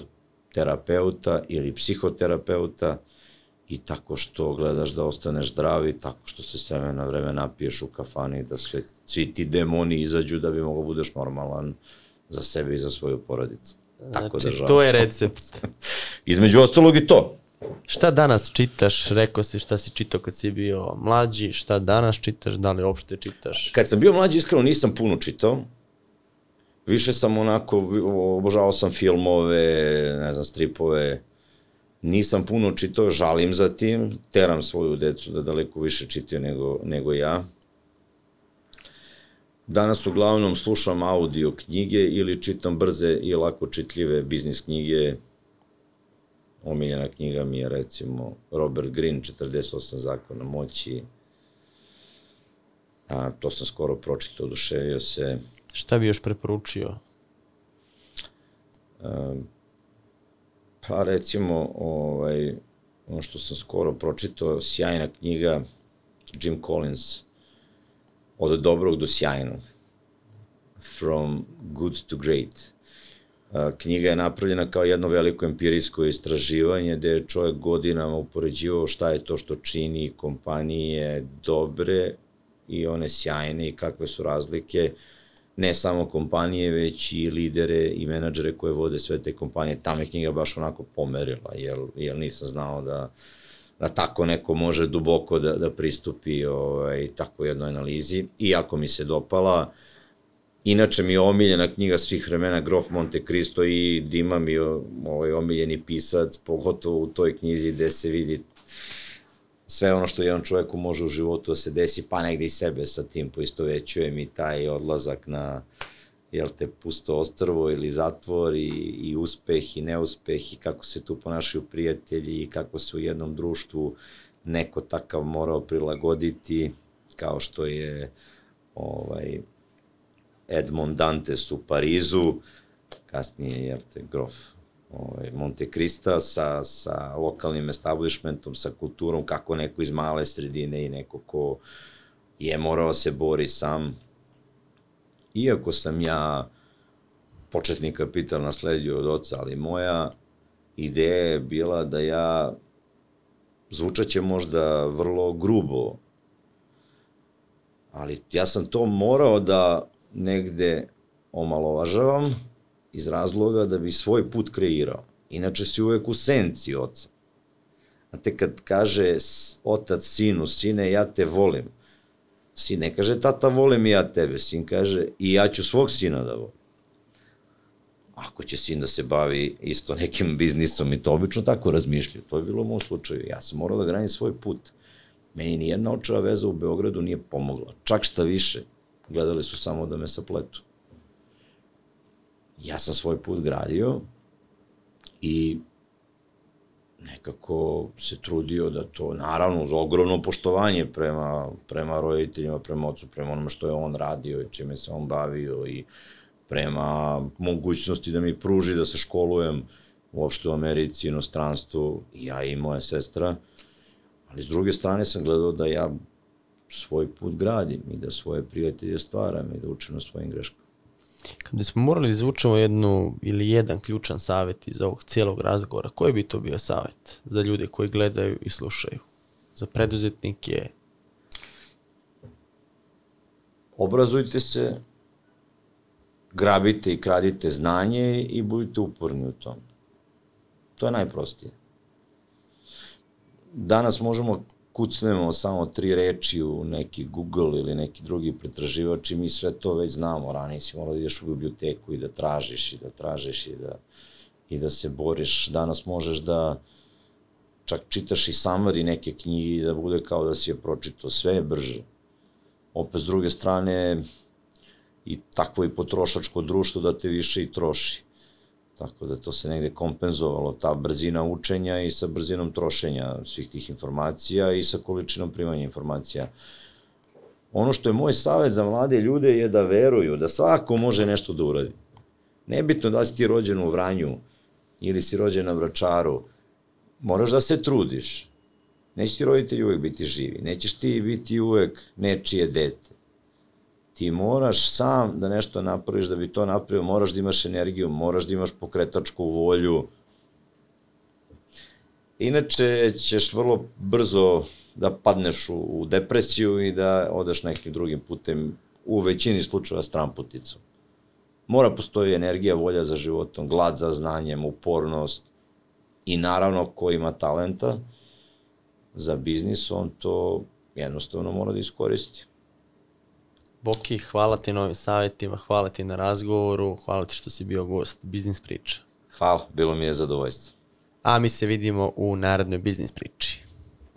terapeuta ili psihoterapeuta i tako što gledaš da ostaneš zdravi, tako što se sve na vreme napiješ u kafani, da sve, svi ti demoni izađu da bi mogo budeš normalan za sebe i za svoju porodicu. Tako znači, da to je recept. Između ostalog i to. Šta danas čitaš? Rekao si šta si čitao kad si bio mlađi, šta danas čitaš, da li uopšte čitaš? Kad sam bio mlađi, iskreno nisam puno čitao. Više sam onako, obožavao sam filmove, ne znam, stripove. Nisam puno čitao, žalim za tim. Teram svoju decu da daleko više čitaju nego, nego ja. Danas uglavnom slušam audio knjige ili čitam brze i lako čitljive biznis knjige. Omiljena knjiga mi je recimo Robert Greene, 48 zakona moći. A, to sam skoro pročitao, oduševio se. Šta bi još preporučio? A, pa recimo, ovaj, ono što sam skoro pročitao, sjajna knjiga Jim Collins, od dobrog do sjajnog. From good to great. Knjiga je napravljena kao jedno veliko empirijsko istraživanje gde je čovjek godinama upoređivao šta je to što čini kompanije dobre i one sjajne i kakve su razlike ne samo kompanije, već i lidere i menadžere koje vode sve te kompanije. Tamo je knjiga baš onako pomerila, jer, jer nisam znao da, da tako neko može duboko da, da pristupi ovaj, tako jednoj analizi. Iako mi se dopala, Inače mi je omiljena knjiga svih vremena Grof Monte Cristo i Dima mi je ovaj, omiljeni pisac, pogotovo u toj knjizi gde se vidi sve ono što jedan čoveku može u životu da se desi, pa negde i sebe sa tim poistovećujem i taj odlazak na jel te, pusto ostrvo ili zatvor i, i uspeh i neuspeh i kako se tu ponašaju prijatelji i kako se u jednom društvu neko takav morao prilagoditi kao što je ovaj, Edmond Dantes u Parizu, kasnije je te grof ovaj, Monte Crista sa, sa lokalnim establishmentom, sa kulturom, kako neko iz male sredine i neko ko je morao se bori sam. Iako sam ja početni kapital nasledio od oca, ali moja ideja je bila da ja zvučaće možda vrlo grubo, ali ja sam to morao da negde omalovažavam iz razloga da bi svoj put kreirao. Inače si uvek u senci oca. te kad kaže otac sinu, sine, ja te volim. Sin ne kaže tata volim i ja tebe, sin kaže i ja ću svog sina da volim. Ako će sin da se bavi isto nekim biznisom i to obično tako razmišljaju. To je bilo u mom slučaju. Ja sam morao da granim svoj put. Meni ni jedna očeva veza u Beogradu nije pomogla. Čak šta više, gledali su samo da me sapletu. Ja sam svoj put gradio i nekako se trudio da to, naravno, uz ogromno poštovanje prema, prema roditeljima, prema ocu, prema onome što je on radio i čime se on bavio i prema mogućnosti da mi pruži da se školujem uopšte u Americi, inostranstvu, ja i moja sestra, ali s druge strane sam gledao da ja svoj put gradim i da svoje prijatelje stvaram i da učim na svojim greškama. Kad bismo morali da izvučemo jednu ili jedan ključan savjet iz ovog cijelog razgovora, koji bi to bio savjet za ljude koji gledaju i slušaju? Za preduzetnike? Obrazujte se, grabite i kradite znanje i budite uporni u tom. To je najprostije. Danas možemo kucnemo samo tri reči u neki Google ili neki drugi pretraživač i mi sve to već znamo. Ranije si morao da ideš u biblioteku i da tražiš i da tražiš i da, i da se boriš. Danas možeš da čak čitaš i summary neke knjige i da bude kao da si je pročitao. Sve je brže. Opet s druge strane i takvo i potrošačko društvo da te više i troši. Tako da to se negde kompenzovalo, ta brzina učenja i sa brzinom trošenja svih tih informacija i sa količinom primanja informacija. Ono što je moj savet za mlade ljude je da veruju, da svako može nešto da uradi. Nebitno da si ti rođen u Vranju ili si rođen na Vračaru, moraš da se trudiš. Neće ti roditelji uvek biti živi, nećeš ti biti uvek nečije dete ti moraš sam da nešto napraviš, da bi to napravio, moraš da imaš energiju, moraš da imaš pokretačku volju, Inače ćeš vrlo brzo da padneš u, u depresiju i da odeš nekim drugim putem, u većini slučajeva stran puticom. Mora postoji energija, volja za životom, glad za znanjem, upornost i naravno ko ima talenta za biznis, on to jednostavno mora da iskoristi. Boki, hvala ti na ovim savjetima, hvala ti na razgovoru, hvala ti što si bio gost Biznis priča. Hvala, bilo mi je zadovoljstvo. A mi se vidimo u narednoj Biznis priči.